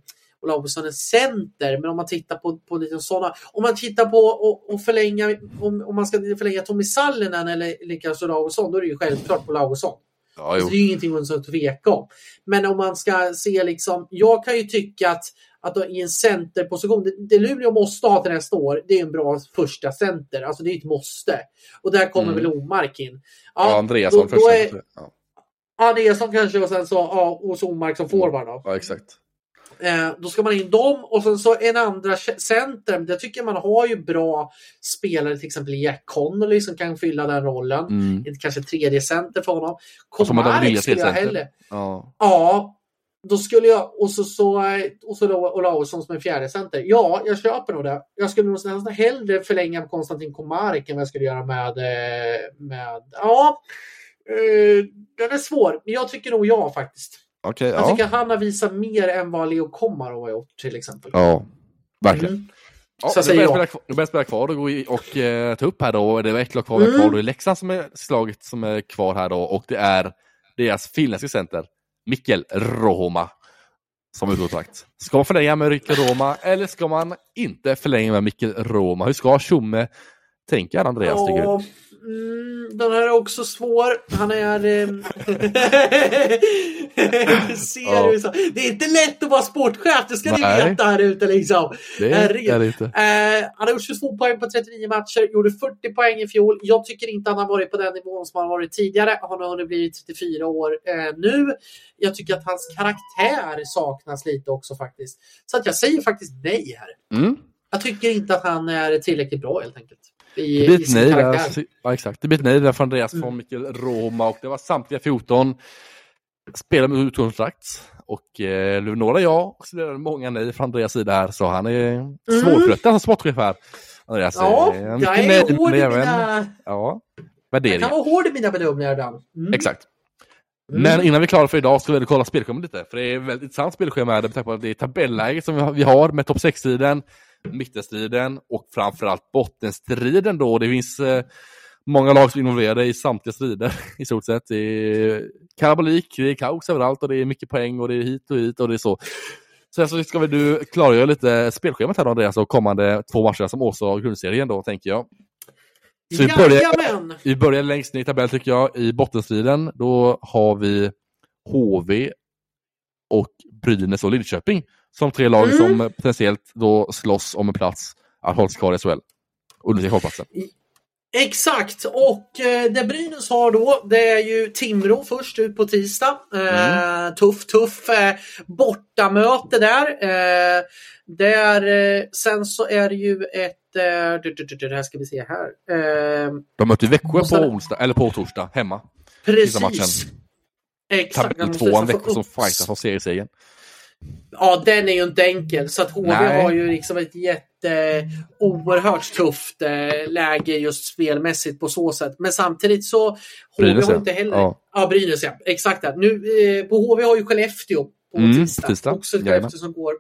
Olausson är center. Men om man tittar på, på lite sådana. Om man tittar på och, och förlänga, om, om man ska förlänga Tommy Sallinen eller Niklas Olausson, då är det ju självklart på Olausson. Ja, Alltså, det är ju ingenting att tveka om. Men om man ska se liksom, jag kan ju tycka att, att i en centerposition, det, det Luleå måste ha till nästa år, det är en bra första center. Alltså det är ett måste. Och där kommer Mm. väl Omark in. Ja, Andreasson då, först. är Ja. Andreasson kanske och sen så, ja, och så Omark som forward då. ja, exakt. Eh, då ska man in dem och sen så en andra center. Jag tycker man har ju bra spelare, till exempel Jack Connolly som kan fylla den rollen. Mm. Kanske tredje center för honom. Komarek skulle jag hellre. Ja. Ja, då skulle jag och så, så, eh, och så då Olausson som en fjärde center. Ja, jag köper nog det. Jag skulle nog nästan hellre förlänga med Konstantin Komarek än vad jag skulle göra med, eh, med ja. Den är svår, men jag tycker nog ja faktiskt. Okej, Jag ja. tycker han har visat mer än vad Leo Komarov har gjort till exempel. Ja, verkligen. Mm. Ja, Så jag nu säger börjar ja. spela, kvar- nu börjar jag spela kvar och, gå i, och eh, ta upp här då. Det var ett lag kvar, mm. Kvar då i Leksand som är slaget som är kvar här då och det är deras finländska center Mikkel Rohoma som utgångspunkt. Ska man förlänga med Mikkel Rohoma eller ska man inte förlänga med Mikkel Rohoma? Hur ska Tjomme tänka Andreas? tycker du? Mm, den här är också svår. Han är... ehm, (laughs) (laughs) Ser Ja. Det är inte lätt att vara sportchef, det ska Nej. ni veta här ute liksom. Det är det inte. Eh, han har gjort 22 poäng på 39 matcher, gjorde 40 poäng i fjol. Jag tycker inte han har varit på den nivån som han varit tidigare. Han har hunnit bli 34 år eh, nu. Jag tycker att hans karaktär saknas lite också faktiskt. Så att jag säger faktiskt nej här. Mm. Jag tycker inte att han är tillräckligt bra helt enkelt. I, Det blir ett nej där. Ja, exakt. Det blir ett nej där från Andreas Mm. från Mikkel Roma och det var samtliga 14 spelare med utgångskontrakt. Och eh, några ja, och så blev det många nej från Andreas sida här. Så han är svårflörtad som sportchef här. Andreas. Mm. Ja, eh, jag mycket är nej, hård i mina... Ja, Jag kan värderingar. vara hård i mina bedömningar ibland. Mm. Exakt. Mm. Men innan vi är klara för idag ska vi kolla spelschemat lite. För det är ett väldigt intressant spelschema här, med tanke på att det är tabelläget som vi har- med topp 6-striden, mittenstriden och framförallt bottenstriden då. Det finns eh, många lag som är involverade i samtliga strider (laughs) i stort sett. Det är karabolik, det är kaos överallt och det är mycket poäng och det är hit och hit och det är så. Sen så ska vi du klargöra lite spelschemat här Andreas och kommande två matcher som också har grundserien då tänker jag. Så vi börjar, Jajamän! vi börjar längst ner i tabellen tycker jag, i bottenstriden. Då har vi HV och Brynäs och Lidköping som tre lag Mm. som potentiellt då slåss om en plats att hålla sig kvar i SHL. Undvika kvalplatsen. Exakt! Och eh, det Brynäs har då, det är ju Timrå först ut på tisdag. Eh, Mm. Tuff, tuff eh, bortamöte där. Eh, där eh, sen så är det ju ett... Eh, det här ska vi se här. Eh, De möter Växjö Och på sen- onsdag, eller på torsdag, hemma. Precis. Exakt. De måste- Växjö som fightas om seriesegern. Ja, den är ju inte enkel. Så att HV Nej. har ju liksom ett jätte oerhört tufft eh, läge just spelmässigt på så sätt. Men samtidigt så HV Brynäs, har inte heller... Ja. Ja, Brynäs ja. Exakt. Där. Nu, eh, på HV har ju Skellefteå på Mm, tisdag. tisdag. Också Jajamän. Skellefteå som går.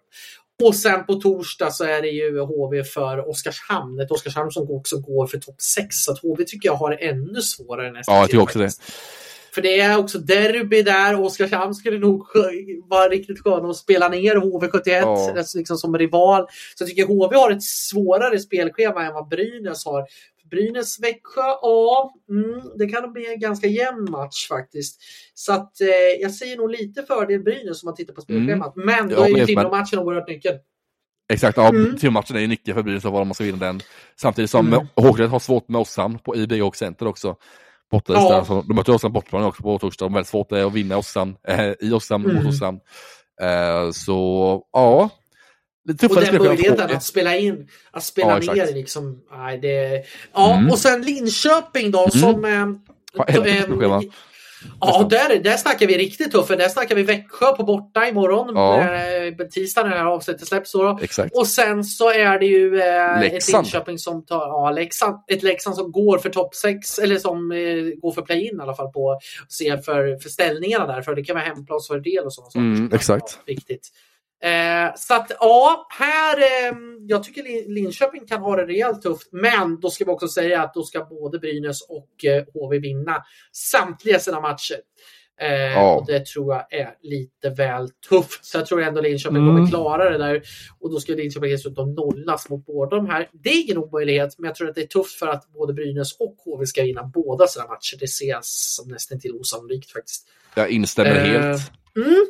Och sen på torsdag så är det ju HV för Oskarshamn. Ett Oskarshamn som också går för topp 6. Så att HV tycker jag har ännu svårare nästa Ja, jag tycker också det. För det är också derby där. Oskarshamn skulle nog vara riktigt sköna att spela ner HV71 Ja. alltså liksom som rival. Så jag tycker HV har ett svårare spelschema än vad Brynäs har. Brynäs Växjö, ja, mm, det kan nog bli en ganska jämn match faktiskt. Så att eh, jag säger nog lite fördel Brynäs om man tittar på spelschemat. Men då Ja, är ju Timrå-matchen oerhört nyckeln. Exakt, ja, Mm. Timrå-matchen är ju nyckeln för Brynäs vad man ska vinna den. Samtidigt som Mm. mm. Håknäs har svårt med Oskarshamn på IB och Center också. Borta Ja. ja. så de möter Oskarshamn bortaplan också på torsdag. De väldigt svårt det är att vinna Oskarshamn, äh, i Oskarshamn Mm. mot Oskarshamn. Eh, så ja, Och den möjligheten att spela in, att spela Ja, ner liksom. Nej, det... Ja, Mm. och sen Linköping då som... Eh, Ja, där, där snackar vi riktigt tufft. för Där snackar vi Växjö på borta imorgon. Ja. Eh, tisdag när det här avsnittet släpps. Då. Exakt. Och sen så är det ju eh, ett. Linköping som tar, ja, Leksand, ett Leksand som går för topp 6 eller som eh, går för play-in i alla fall på se för, för ställningarna där. För det kan vara hemplansfördel och saker. Mm, exakt. vara Viktigt. Eh, så att ja, här, eh, jag tycker Lin- Linköping kan ha det rejält tufft. Men då ska vi också säga att då ska både Brynäs och eh, HV vinna samtliga sina matcher. Eh, Ja. Och det tror jag är lite väl tufft. Så jag tror ändå Linköping Mm. kommer klara det där. Och då ska Linköping dessutom nollas mot båda de här. Det är ingen omöjlighet, men jag tror att det är tufft för att både Brynäs och HV ska vinna båda sina matcher. Det ser jag som nästan till osannolikt faktiskt. Jag instämmer Eh, helt. Mm.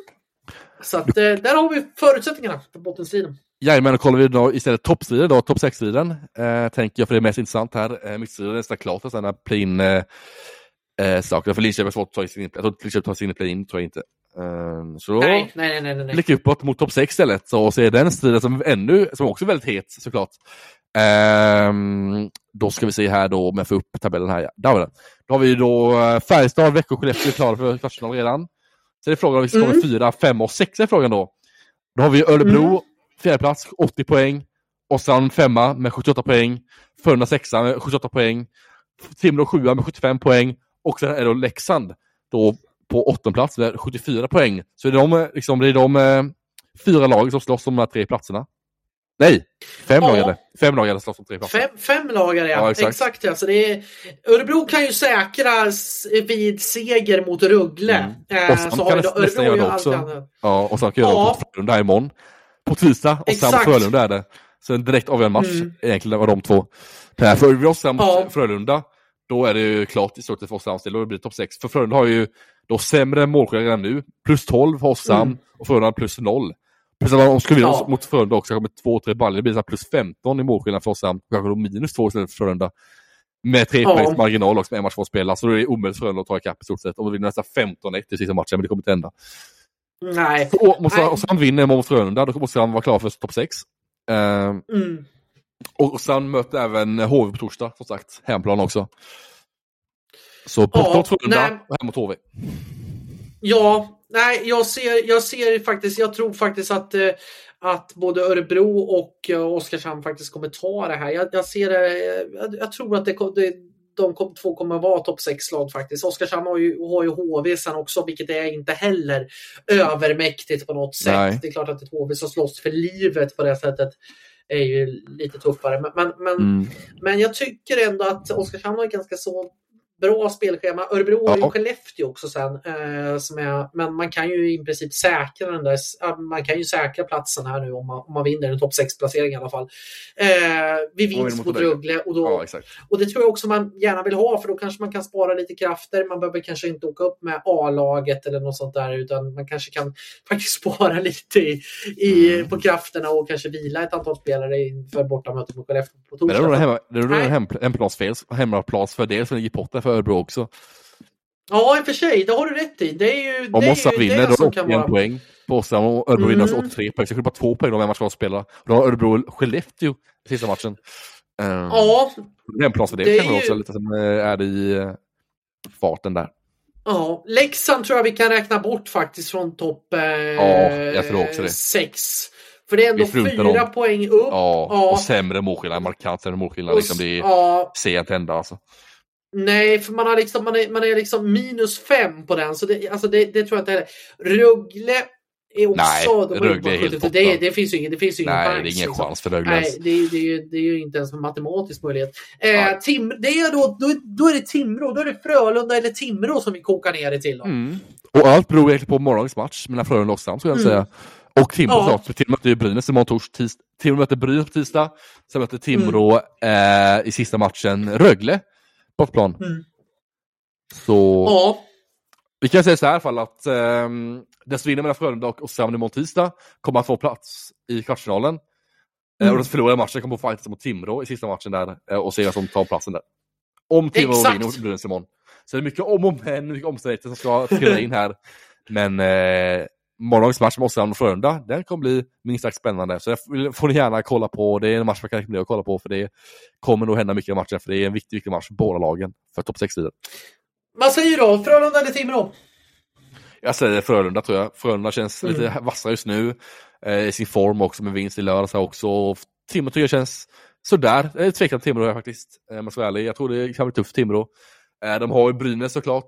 Så att, eh, där har vi förutsättningarna för bottenstriden. Jajamän, då kollar vi då istället toppstriden då, topp 6-striden. Eh, tänker jag, för det är mest intressant här. Eh, Mittstriden är nästan klart för sen play-in eh, eh, saker. För Linköping har svårt att ta sig in, jag tror inte Linköping tar sig in i play-in, tror jag inte. Eh, så Nej, nej, nej, nej. nej. uppåt mot topp 6 istället så och se den striden som ännu, som också är väldigt het såklart. Ehm, då ska vi se här då, om jag får upp tabellen här. Ja. Där har vi den. Då har vi då eh, Färjestad, Växjö, Skellefteå klara för kvartsfinal redan. Så det är frågan om vi ska komma Mm. fyra, fem och sex är frågan då. Då har vi Örebro, Mm. fjärde plats 80 poäng. Oskarshamn femma med 78 poäng. Frölunda sexa med 78 poäng. Timrå sjua med 75 poäng. Och sen är då Leksand då på åttonde plats med 74 poäng. Så det är de, eh, liksom, det är de eh, fyra lag som slåss om de här tre platserna. Nej, fem Ja. lag är det. Fem lag är det som slåss om tre platser. Fem, fem lagar ja. Ja, exakt. exakt. ja. Så det är, Örebro kan ju säkras vid seger mot Rögle. Mm. Eh, Och sen så kan då, nästan Örebro göra det också. Ja, och sen kan Ja. göra mot Frölunda imorgon. På tisdag, och sen Exakt. mot Frölunda är det. Så en direkt avgörande match Mm. egentligen av de två. Här, för vi oss mot Ja. Frölunda, då är det ju klart i stort sett för Oskarshamns del, då blir det topp 6. För Frölunda har ju då sämre målskillnad redan nu, plus 12 för Oskarshamn Mm. och Frölunda plus 0. Plus att om de skulle vinna Ja. mot Frölunda också, med 2-3 baller, det blir så plus 15 i målskillnad för Oskarshamn, kanske då minus 2 istället för Frölunda. Med tre Ja. poängs marginal också med en match kvar att spela, så då är det omöjligt för Frölunda att ta ikapp i stort sett. Om de vinner nästan 15-1 i sista matchen, men det kommer inte hända. Nej. Och måste, och sen vinner mot Frölunda, då måste han vara klar för topp 6. Ehm, Mm. och sen möter även HV på torsdag, som sagt. Hemplan också. Så borta mot Frölunda och hem mot HV. Ja, nej, jag ser, jag ser faktiskt, jag tror faktiskt att, eh, att både Örebro och eh, Oskarshamn faktiskt kommer ta det här. Jag, jag ser det, jag, jag tror att det, det de två kommer vara topp 6-lag faktiskt. Oskarshamn har ju, har ju HV sen också, vilket är inte heller övermäktigt på något sätt. Nej. Det är klart att ett HV som slåss för livet på det sättet är ju lite tuffare. Men, men, men Mm. men jag tycker ändå att Oskarshamn har ett ganska så bra spelschema. Örebro har ju. Skellefteå också sen. Eh, som är, men man kan ju i princip säkra den där, man kan ju säkra platsen här nu om man, om man vinner en topp 6-placering i alla fall. Eh, vid vinst mot mot Rögle. Och, då, Ja, och det tror jag också man gärna vill ha för då kanske man kan spara lite krafter. Man behöver kanske inte åka upp med A-laget eller något sånt där utan man kanske kan (laughs) faktiskt spara lite i, i, Mm. på krafterna och kanske vila ett antal spelare inför bortamötet mot Skellefteå på Men torsdag. nog en hemma- det är nog en hemmaplansfördel som ligger i potten för Örebro också. Ja, i och för sig. Det har du rätt i. Det är ju Om det är ju vinner, det då är det kan 81 vara... poäng på Oskarshamn och Örebro vinner Mm. alltså 83 poäng. Så det bara två poäng med en match kvar att spela. Då har Örebro Skellefteå sista matchen. Um, Ja, det är kanske ju- också lite som eh, är det i eh, farten där. ja. Leksand tror jag vi kan räkna bort faktiskt från topp eh, det. sex. För det är ändå fyra dem. poäng upp. Ja, Ja. och sämre målskillnad, markant sämre målskillnad. Liksom, det är ja, sent hända alltså. Nej, för man, har liksom, man, är, man är liksom minus fem på den. Så det, alltså det, det tror jag inte heller. Rögle är också... Nej, de Rögle är helt 72. borta. det, det finns ju ingen, det finns ju ingen Nej, chans. det är ingen liksom. chans för Rögle Nej, det, det, är ju, det är ju inte ens en matematisk möjlighet. Eh. Tim, det är då, då, då är det Timrå, då är det Frölunda eller Timrå som vi kokar ner det till. Då. Mm. Och allt beror egentligen på morgondagens match mellan Frölunda och Oskarshamn skulle jag Mm. säga. Och Timrå Ja. såklart, för Timrå möter ju Brynäs imorgon tors, tis, Timrå möter Brynäs på tisdag. Sen möter Timrå Mm. eh, i sista matchen Rögle bortplan. Mm. Så Ja, vi kan säga så här i alla fall att den som vinner mellan Frölunda och Oskarshamn imorgon tisdag kommer att få plats i kvartsfinalen. Eh, Mm. och den som förlorar matchen kommer att fightas mot Timrå i sista matchen där eh, och se vem som tar platsen där. Om Timrå vinner mot Brynäs imorgon. Så det är mycket om och men, mycket omständigheter som ska trilla in här. Men eh, morgondagens match med Oskarshamn och Frölunda, den kommer bli minst sagt spännande. Så det får ni gärna kolla på. Det är en match man kan rekommendera att kolla på för det kommer nog hända mycket i matchen. För det är en viktig, viktig match för båda lagen för topp 6 vidare. vad säger du då? Frölunda eller Timrå? Jag säger Frölunda tror jag. Frölunda känns Mm. lite vassare just nu. Eh, I sin form också med vinst i lördags här också. Och Timrå tycker jag känns sådär. Jag är tveksam till Timrå faktiskt. Eh, Om jag ska vara ärlig. Jag tror det kan bli tufft för Timrå. Eh, de har ju Brynäs såklart.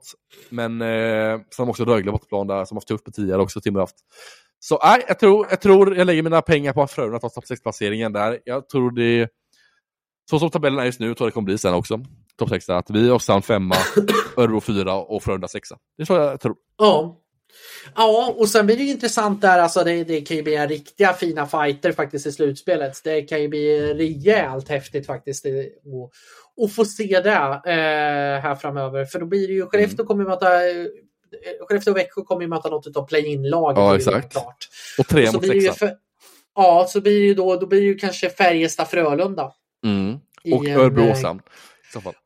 Men eh, sen har de också Rögle bortaplan där som har haft tufft på tidigare också. Timrå har haft. Så nej, jag tror, jag tror jag lägger mina pengar på att Frölunda tar topp 6-placeringen där. Jag tror det så som tabellen är just nu tror jag det kommer bli sen också. Topp 6 där. Att vi och Oskarshamn femma, (coughs) Örebro fyra och Frölunda sexa. Det tror jag tror. Ja. Ja, och sen blir det intressant där, alltså det, det kan ju bli en riktiga fina fighter faktiskt i slutspelet. Det kan ju bli rejält häftigt faktiskt att, att få se det eh, här framöver. För då blir det ju, Skellefteå kommer ju möta eh, Skellefteå och Växjö kommer ju möta något av play-in-laget. Ja, exakt. Klart. Och tre Och så mot sexa. för, ja, så blir det ju då, då blir det ju kanske Färjestad-Frölunda. Mm. Och en, Örebro eh.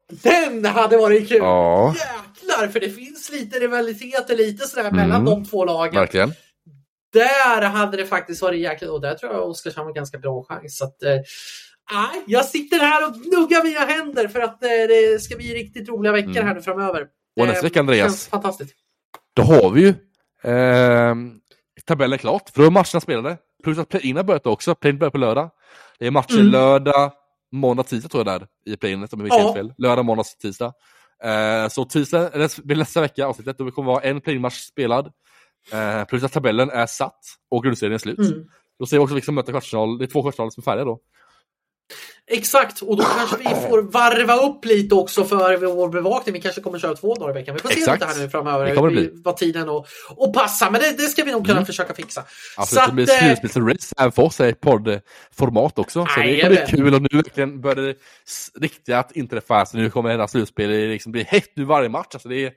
Den hade varit kul! Ja, Jäklar, för det finns lite rivaliteter lite sådär Mm. mellan de två lagen. verkligen. Där hade det faktiskt varit jäkligt och där tror jag Oskarshamn har ganska bra chans. Så att, eh, jag sitter här och gnuggar mina händer för att eh, det ska bli riktigt roliga veckor Mm. här nu framöver. Och nästa Eh, vecka, Andreas? Känns fantastiskt. Då har vi ju eh, tabellen klart. För då är matcherna spelade. Plus att play-in har börjat också. Play-in börjar på lördag. Det är matcher Mm. lördag, måndag, tisdag tror jag där i play-inet om jag minns Ja. fel. Lördag, måndag, tisdag. Eh, så tisdag, nästa vecka avsnittet. Då det kommer vara en play-in-match spelad. Eh, plus att tabellen är satt och grundserien är slut. Mm. Då ser vi också vilka som möter kvartsfinal. Det är två kvartsfinaler som är färdiga då. Exakt, och då kanske vi får varva upp lite också för vår bevakning. Vi kanske kommer köra två dagar i veckan. Vi får se lite här nu framöver. Det kommer det bli. Vad tiden och, och passa, men det, det ska vi nog kunna Mm. försöka fixa. Absolut, Så det blir eh, slutspelsrace även för oss i poddformat också. Så Nej, det kommer bli kul och nu verkligen börjar det riktiga att inträffa. Så nu kommer hela slutspel det liksom bli hett nu varje match. Alltså det är,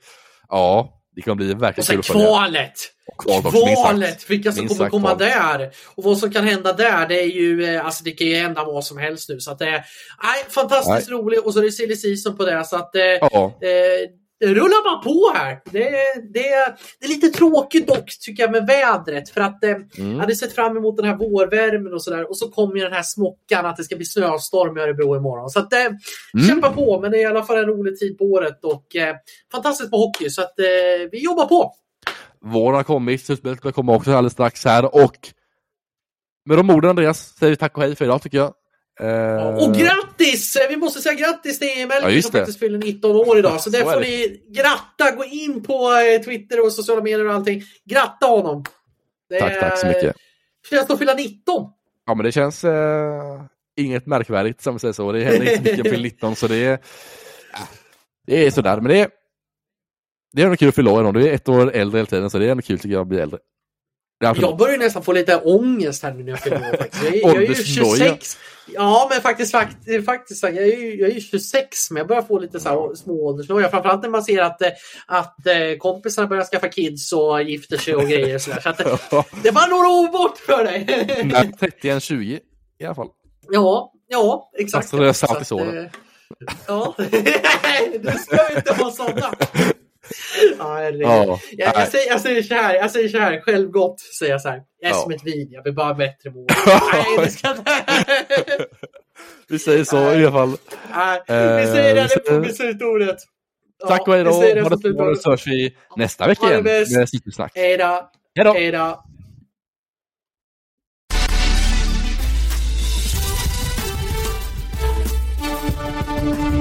ja, det kommer bli verkligen kul att följa. kvalet! Kvalet! Vilka som kommer komma kval. där. Och vad som kan hända där, det är ju, eh, alltså det kan ju hända vad som helst nu. Så att det är nej, fantastiskt roligt och så är det silly season på det. Så att eh, Ja, eh, det rullar bara på här. Det, det, det är lite tråkigt dock tycker jag med vädret. För att eh, jag mm. hade sett fram emot den här vårvärmen och sådär. Och så kom ju den här smockan att det ska bli snöstorm i Örebro imorgon. Så att eh, Mm. kämpa på. Men det är i alla fall en rolig tid på året. Och eh, fantastiskt på hockey. Så att eh, vi jobbar på. våren har kommit, slutspelet kommer komma också alldeles strax här och med de orden Andreas säger vi tack och hej för idag tycker jag. Eh, Och grattis! Vi måste säga grattis till Emil Ja, som faktiskt fyller 19 år idag. Så Så är får ni gratta. Gå in på eh, Twitter och sociala medier och allting. Gratta honom! Det tack, tack så mycket. Känns det att fylla 19? Ja men det känns eh, inget märkvärdigt som säger så. Det händer inte så mycket på 19 så det är, det är sådär. Men det är, det är ändå kul att fylla år ändå. Det är ett år äldre hela tiden så det är ändå kul tycker jag att bli äldre. Är Jag börjar nästan få lite ångest här nu när jag fyller år. faktiskt. Jag, är- jag är ju Åldersnoja. 26. Ja, men faktiskt, faktiskt, faktiskt jag, är ju, jag är ju 26, men jag börjar få lite så här små åldersnoja. Framförallt när man ser att, eh, att eh, kompisarna börjar skaffa kids och gifter sig och grejer. Och så där. Så att, (laughs) det- var några år bort för dig. Nej, 31, 20 i alla fall. Ja, ja, exakt. Alltså, det är salt i såren. Ja, (laughs) du ska inte vara sådana ja, jag, jag, säger, jag, säger så här, jag säger så här, självgott säger jag så här. Jag är ja. som ett vin, jag blir bara bättre med (laughs) Nej, ska... Vi säger så i alla fall. Eh, vi säger det det på slutordet. Tack och hej då. Ha det så bra så hörs vi nästa vecka igen med Citysnack. Hej då. Hej då. thank you